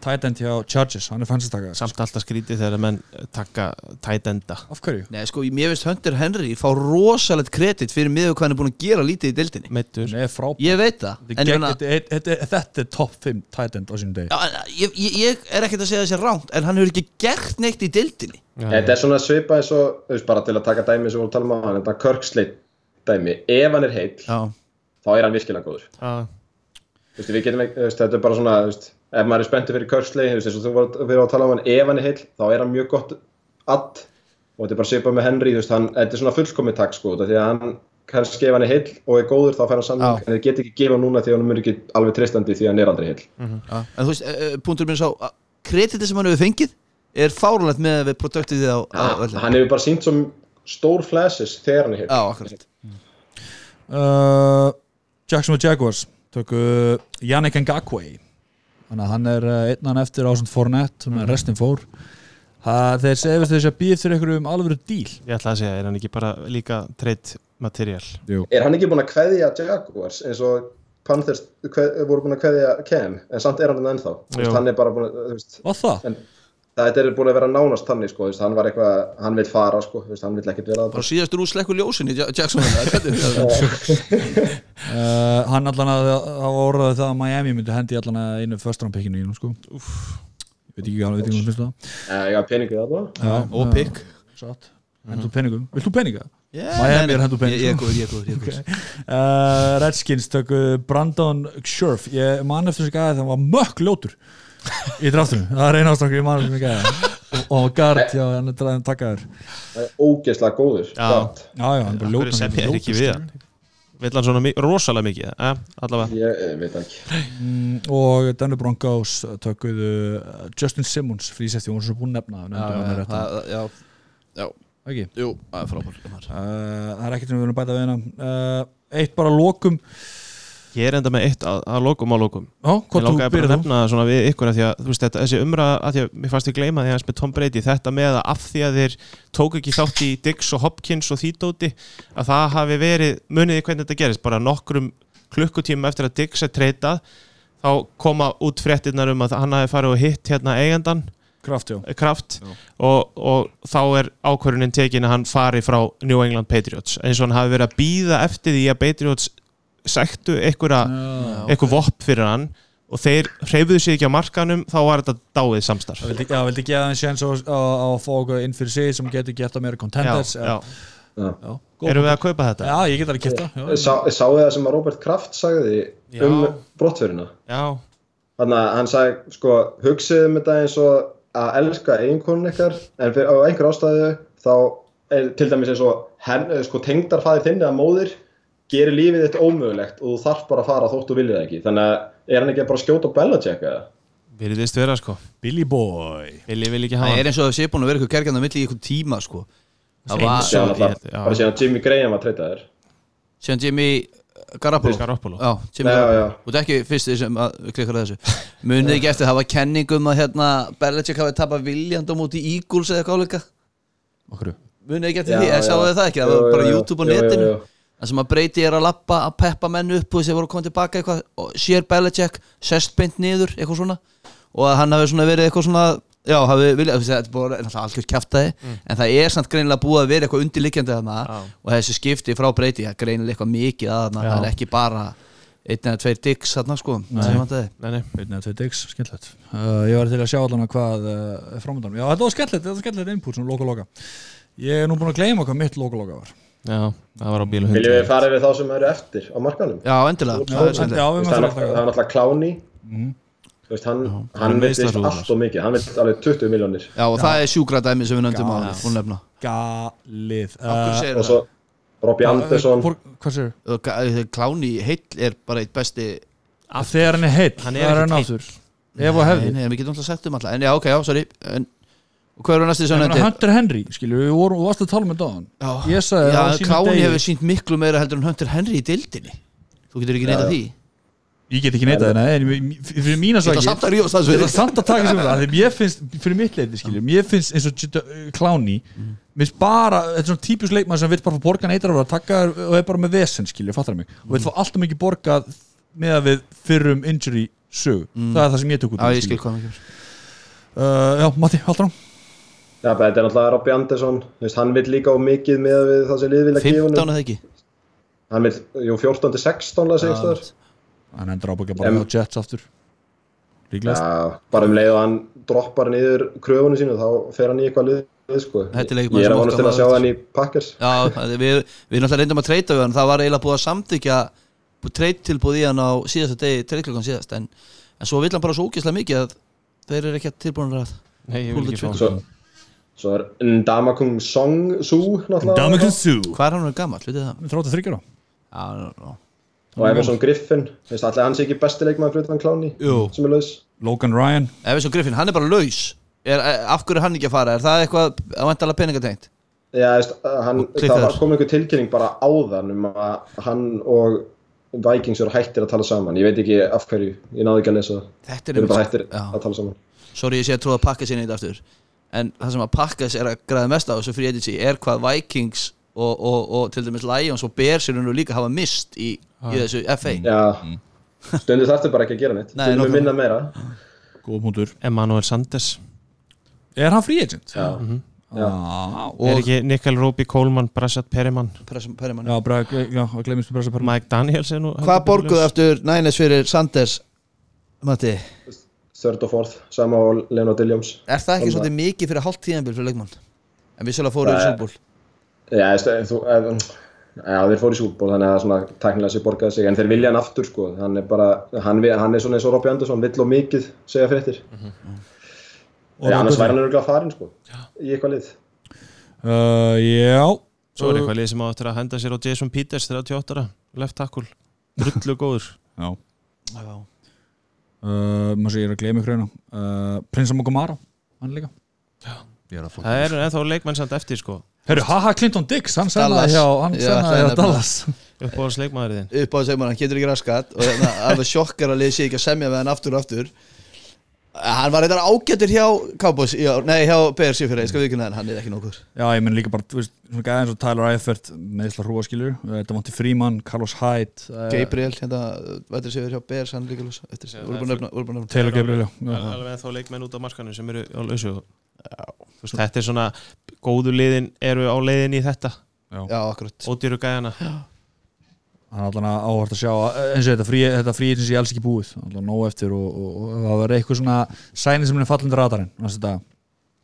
tight end hjá Chargers, hann er fansistakað samt alltaf skrítið þegar menn taka tight enda. Af hverju? Nei, sko, mér veist Hunter Henry fá rosalegt kredit fyrir miður hvað hann er búin að gera lítið í deildinni. Meittur er frábært Ég veit það Þetta En er er- er- er top 5 tight end á sínum degi. Já, en ég, ég, ég er ekkert að segja þessi ránt En hann hefur ekki gert neitt í deildinni. Þetta er svona svipað eins og, þú veist, bara til að taka dæmi sem við vorum að tala um á hann, þetta Kirksleit dæmi, ef hann er heill, Já, þá er hann virkilega góður. Þetta er bara svona, ef maður er spenntur fyrir Kirksleit, þú veist, eins og þú vorum að tala um hann, ef hann er heill, þá er hann mjög gott add og þetta er bara svipað með Henry, þú veist, hann, þetta er svona fullkomið takk sko, því að hann kannski ef hann er heill og er góður þá fær hann Já. en þeir get ekki gefa núna því að hann er ekki alveg treystandi því að hann er aldrei heill. Já. En þú veist, uh, punktur minn sá að kreditið sem hann hefur fengið er fárunlegt með við produktið á velli Hann hefur bara sínt svo stór flashes þegar hann er. Já, akkurat uh, Jacksonville Jaguars tökku Yannick Ngakwe þannig að hann er uh, einnan eftir ásand Fournette sem er restin fór ha, þeir segist þess að býð eftir einhverjum alvöru díl Ég ætla að segja, er hann ekki bara líka treyt material Jú. Er hann ekki búinn að kveðja Jaguars eins og Panthers voru búinn að kveðja Cam, en samt er hann ennþá. Þú Jú. veist, hann er bara búinn að, það er búin að vera nánast þannig sko, hann var eitthvað, hann vil fara sko, hann vil ekkert vera Bara það síðastur úr slekku ljósin í Ja- Jacksonville Uh, hann allan að hafa orðaði það að Miami myndi hendi allan að einu föstrampikkinu í nú sko. Úff. Ég veit ekki alveg, veit ekki hvað finnst það. Eh, Já, bara Já, Og pikk. Hendur peningum Vilt þú peninga? Yeah, Miami er hendur pening, Ég ég er sko. góður, ég er góður, ég er góður. Uh, Redskins tökku Brandon Scherf. Ég man eftir gæði þegar hann var mökk ljótur í draftunum, það er eina ástokkur ég man eftir þessi gæði og, og Gard, já, hann er dræðin takkaður Það er ógeðslega góður Já. Gott. Já, já, hann er ljótur sem ég er ekki við hann? Vill hann svona rosalega mikið eh, Allavega? Ég eh, veit ekki. Mm, og Denver Broncos tökkuðu uh, Justin Simmons frísefti, hún er svo búin að nefna Já, já, Já, já, ekki? Jú, það er frábær uh, það er ekkert sem við verðum að bæta við uh, eitt bara lokum Ég er enda með eitt að, að lokum á lokum. Já, Ég langaði bara að nefna svona við ykkur að því að veist þetta, þessi umræða að því að mér fannst ég gleyma því að með Tom Brady þetta með að af því að þeir tók ekki þátt í Diggs og Hopkins og þýdóti að það hafi verið, muniði hvernig þetta gerist? Bara nokkrum klukkutíma eftir að Diggs er treytað þá koma út fréttinnar um að hann hafi farið og hitt hérna eigandan Kraft, já. Kraft. Og, og þá er ákvörunin tekin að hann fari frá New England Patriots. Eins og hann hafi verið að býða eftir því að Patriots sektu einhverja Já. eitthvað vopp fyrir hann og þeir hreyfuðu sig ekki á markanum þá var þetta dáið samstarf Það vildi, já, vildi gefa þeim sjans á, á, á að fá okkur inn fyrir sig sem getur gett að meira contenders já, já. Já. Erum við að kaupa þetta? Já, ég get alveg kipta Sá, Sáu það sem að Robert Kraft sagði Já. um brottförina Já, Þannig að hann sagði sko hugsið um þetta eins og að elska eiginkonun ykkar en fyrir, á einhver ástæðu þá er til dæmis eins og hen, eh, sko, tengdarfæðir þinn eða móðir gerir lífið þitt ómögulegt og þú þarf bara að fara þótt þú viljið það ekki. Þannig að er hann ekki bara að skjóta og Belichick eða? virðist vera sko. Billy Boy. Vilji vil ekki Það hafa er eins og það sé búin að vera eitthvað kerkjandi á milli í eitthvað tíma sko. Það var, og- já. bara síðan Jimmy Graham var treytaður síðan Jimmy Garoppolo. Garoppolo. Já, Jimmy. Garoppolo. Þú ert ekki fyrsti sem að við klikkar að þessu. Munið ekki eftir að hafa kenningum að hérna Belichick hafi tapað viljand á móti Eagles eða Okkur Munið ekki eftir því, ég sáu það ekki? Það var bara. YouTube jú, netinu. jú. Það sem að breyti er að lappa að peppa menn upp og þessi voru að koma tilbaka eitthvað og sér Belichick, sest beint niður eitthvað svona og að hann hafi svona verið eitthvað svona já, hafi viljað, þetta er bara náttúrulega algjör kjaftaði en það er samt greinilega búið að vera eitthvað undirliggjandi þarna Já. og þessi skipti frá breyti, það er greinilega eitthvað mikið að þarna, Já. það er ekki bara einn eða tveir dicks þarna sko Nei. sem vantaði. Nei, nei Einn eða tvei digs, skemmtilegt uh, Ég var til að sjá allan að hvað uh, er framöndan Já, þetta var skemmtilegt, þetta var skemmtilegt input sem loka-loka Ég er nú búin að gleyma hvað mitt loka-loka var Já, það var á bílu Viljum við fara yfir þá sem eru eftir á markanum? Já, endilega, það er við veist, náttúrulega- er Kláni. Mhm. Þú veist, hann, meistaraúðar. allt og mikið. Hann veit alveg 20 miljónir Já, og það er sjúkra dæmi sem við nefndum Já. á hún nefna. Galið. Uh, og svo Robbie Anderson. hvor- Hvað sér? Og ga- Kláni heill er bara eitt besti Þegar hann er heill, Hann er það er hann aftur Ef og hefði. Nei, nei, við getum alltaf sagt um alltaf En já, ok, já, sorry. En, hvað eru næstu Ég meina, nefndir? Hunter Henry, skilur, við vorum, við varst að tala um þetta á hann Ég sagði Já, á sínum Kláni degi- hefur sínt miklu meira heldur en Hunter Henry í dildinni Þú getur ekki neita Já. því. Ég get ekki neitað það, en ég- fyrir mína Ég ætla sakir samt að Ég ætla svo samt að taka sem það, því mér finnst fyrir mitt leiti, skilur, mér finnst eins og J- Kláni, mér finnst bara þetta er svona típus leikmann sem vill bara fá borgan eitar að taka og er bara með vesen, skilur, fattar mig og vill fá alltaf mikið borgað með að við fyrrum injury sög það er það sem ég tók út Já, ég skil hvað uh, Já, Matti, haldur hann Já, þetta er náttúrulega Robbie Anderson. Þú veist, hann vil líka á mikið með við það sem lið vilja gefa 15 honum eða ekki? Hann vil, jú, 14 til 16 laði sig stöður Hann endur ábyggja bara á Jets aftur. Líklegast. Já, bara um leið og hann droppar niður kröfunum sínu þá fer hann í eitthvað lið, sko. Þetta er leikmaður Ég er sem að vonast til okkar að sjá hann í Packers. Já, við, við náttúrulega reyndum að treyta við hann. Það var eiginlega búið að samþykja treyttilbúð í hann á síðasta degi treytklokkan síðast en, en svo er Ndamakung Song Su Damikun Su. Hvað er hann verið gammal, vitið það? 33 ára. Já, já, já. og Everson Griffin. Veist, allir hans ekki besti leikmaður fyrir þann kláni sem er laus. Logan Ryan. Everson Griffin, hann er bara laus. Er, er, Af hverju er hann ekki að fara? Er það eitthvað að vantala peningatengt? Já, veist, hann, það var kom einhver tilkynning bara áðan um að hann og Vikings eru hættir að tala saman. Ég veit ekki af hverju, ég náði ekki að lesa Þetta eru bara hættir að tala saman. Sorry, ég sé að tróða pakka sinni í þetta aftur En það sem að pakkas er að græða mest á þessu free agency er hvað Vikings og, og, og til dæmis Lions og Bears eru nú líka hafa mist í, í þessu FA Já, stundu þarftu bara ekki að gera neitt. Nei, nákvæmlega. minna meira. Góð punktur. Emmanuel Sanders. Er hann free agent? Já, Já. Já, Er ekki Nikkel Róbi Kólmann, Brashat Perimann Pressum- Perriman. já, bara, já, að glemist með pressa per Mike Daniels er nú Hvað borguðu aftur Niners fyrir Sanders Matti? Third og fourth, sama og Leonard Williams. Er það ekki svolítið mikið fyrir hálft tíðanbíl fyrir leikmann? En við svolítið fórum í Nei. Súlból Já, já, þeir fóru í sútból þannig að svona tæknilega sér borgaði sig en þeir vilja hann aftur sko, hann er bara hann, hann er svona eins og Robby Andersson, vill og mikið segja fréttir. Já, annars væri hann örgulega farin sko í eitthvað lið. Uh, Já. Svo er eitthvað lið sem á eftir að henda sér á Jason Peters 38 ára, left tackle. Drullu góður. Já. Já, uh, maður sé ég er að ykkur hérna uh, Prinsa Mogamara, hann líka. Ég er að fá Það er ennþá leikmenn samt eftir sko. Herru, haha Clinton Dix, hann sennaði hjá hann Já, sennaði hjá að Dallas. Uppáðast leikmaður þinn? Upp á þessu leikmann, hann getur ekki raskat og hérna, alveg sjokkar að liði sig ekki að semja með hann aftur og aftur Hann var eitthvað ágættur hjá Cowboys, já, nei hjá Bears í fyrir, ég skal við ekki en hann er ekki nokkur. Já, ég menn líka bara, þú veist, svona gæði eins og Tyler Eifert með Ísla hrúaskilur, þetta vanti Freeman, Carlos Hyde uh, Gabriel, hérna, veitur sér hjá Bears, hann líka lús eftir, Já, búin að nefna Taylor Gabriel, já, já. alveg ennþá leikmenn út á markanum sem eru á lausu. Þú veist, þetta er svona góðu liðin eru á leiðin í þetta. Já, akkurat. Ódýru gæjana hann er allan að áhvert að sjá eh, eins og þetta frí, þetta frí sem sé alls ekki búið allan nóg eftir og, og, og það verður eitthvað svona sæni sem er fallandi radarinn næstu dag.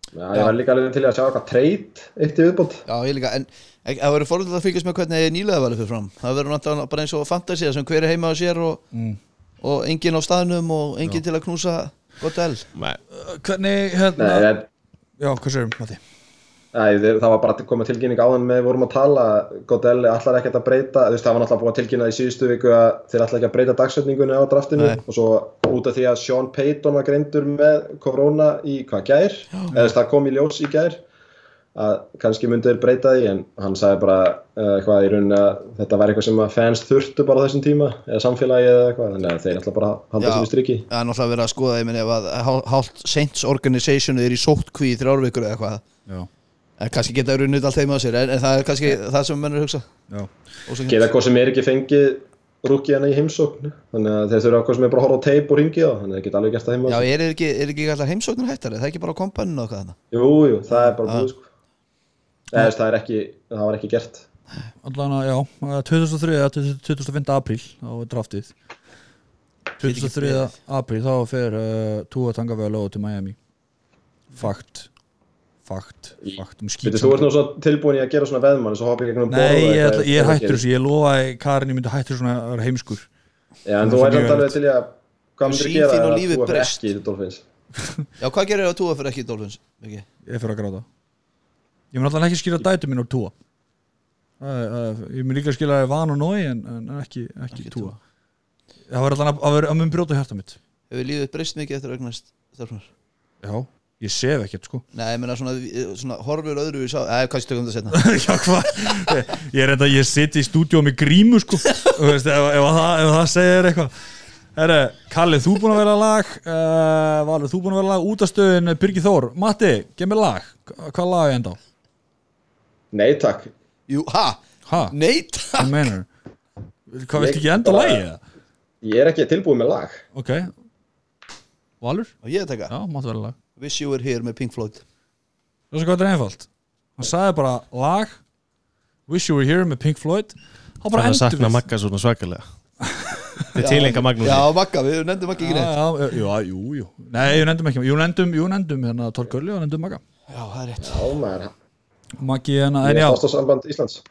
Já, ég var líka alveg til að sjá eitthvað treyt eitt í viðbót Já, ég líka, en það verður fórhaldið að fylgjast með hvernig nýlega valið fyrir fram Það verður náttúrulega bara eins og fantasía sem hver er heima á sér og, Mm. og enginn á staðnum og enginn til að knúsa gott el Nei, hvernig hérna Nei, ég, já, hvað sérum, Matti? Æ, það var bara að koma tilkynning áðan með við vorum að tala, Godel ætlar ekkert að breyta, þú veist það var náttúrulega búið að tilkynna í síðustu viku að þeir ætla ekki að breyta dagsetningunni á draftinu Nei. og svo út af því að Sean Payton var greindur með korona í hvað gær, eða þú veist það kom í ljós í gær að kannski myndi þeir breyta því en hann sagði bara uh, eitthvað í rauninni að þetta var eitthvað sem að fans þurftu bara á þessum tíma eða samfélagi eða eitthvað, þannig að þeir ætla bara halda Já. sér í striki. Það er náttúrulega verið að skoða, ég meni, ef að hál- hálft Saints Organization er í sóttkví í þrjárvíkur eða eitthvað Já, en kannski geta verið nutt allt heima á sér en, en það er kannski það sem mennur hugsa. Geta hvað sem er ekki fengið rúkíana í heimsókn þannig að þeir þurfa hvað sem er bara að horfa á teip og ringi á þannig að þeir geta alveg gert það heima Já, er ekki, er ekki allar heimsóknir hættar er það ekki bara á kompaninu og hvað þarna Jú, jú, það er bara Já. búið sko. Eða, það er ekki, það var ekki gert. Allan að, já, uh, 2003 eða 25. apríl á draftið. 23. apríl þá fer uh, Tua Tagovailoa til Miami. Fakt fakt, fakt um skýt þú ert nú svo tilbúin í að gera svona veðmann svo hoppa í gegnum borð og Nei, ég, ætla, ég er hættur þessu, ég lofaði Karin ég myndi hættur svona að vera heimskur. Já, en þú er væri mjög alveg til að hvað myndir gera að lífið þú er ekki í Dolphins? Já, hvað gerir það að túa fyrir ekki í Dolphins? Ekki? ég fyrir að gráta. Ég mun alltaf ekki skýra dætu er- það er- ég mun líka skýra van og nói en, en ekki, ekki, Ekki Tua. það var alltaf að, að, vera- að mun brjóta hjarta mitt. Hefur lífið breyst mikið eftir að eignast stelpunar? já, ég sef ekkert sko. Nei, ég meina svona, svona horfur öðru við sá Eða, kannski tökum þetta setna já, hvað? Ég er enda, ég sitt í stúdíu með grímu sko. Þú veist, ef, ef, það, ef það segir eitthvað. Herre, Kalli, þú búin að vera lag uh, Valur, þú búin að vera lag útastöðin Birgir Þór, Matti, gef mér lag. Hva- hvað lag er enda á? Nei, takk. Jú, ha? Ha, Nei, hvað meinar Hvað, viltu Ég ekki enda lagi? eða? Ég er ekki tilbúin með lag. Ok. Valur? og ég að taka. Já, máttu vera lag Wish You Were Here með Pink Floyd. Það er svo hvað þetta er einfalt. Hann sagði bara lag Wish You Were Here með Pink Floyd. Þá bara endur sakna Magga svona svakalega. Er tilenga Magnúsi. Já, Magga, við nefndum ekki Já, neitt já, jú, jú, jú Nei, ég nefndum ekki. Jú, nefndum, jú, nefndum. Hérna Torgulli og nefndum Magga. Já, það er rétt. Já, maður. Maggi hérna, en Ég já. er fástasamband Íslands.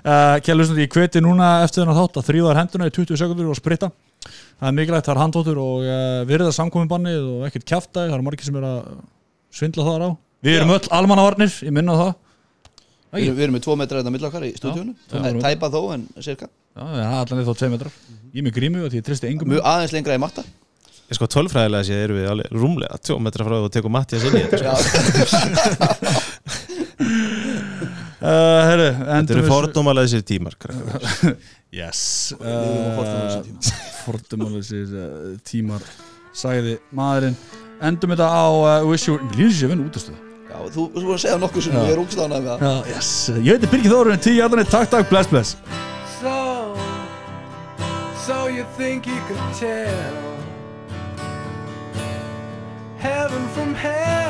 Uh, Kjellur, ég hveti núna eftir þennan þátt að þrýðar henduna í 20 sekundur og spritta Það er mikilvægt, það er handóttur og uh, virða samkominnbannið og ekkert kjaftaði, það er margir sem er að svindla þar á. Við erum öll almannavarnir, ég minna á það. Við erum, við erum með tvo metra þetta milli okkar í stúdíunum Það er tæpa þó en cirka Já, það er allan þá 2 metrar. Ég er með grímu og því ég tristi engum. Mjög aðeins lengra í matta. Ég sko tölfræðilega séð erum við alveg rúmlega tjó metra frá og tekum Mattias inn í þetta sko. uh, Herru, Þetta eru þessir tímar krakkar. Yes. Fordómalausir uh, tímar. Sagði maðurinn. Endum þetta á uh, Wish You Lýður sér vinn útastöð Já, þú voru að segja nokkuð sem ég er úkstáðan með það. Já, yes. Ég heiti Birgir Þórun Tíu jarðanir, takk, takk, bless, bless. So, so you think you can tell? Heaven from hell,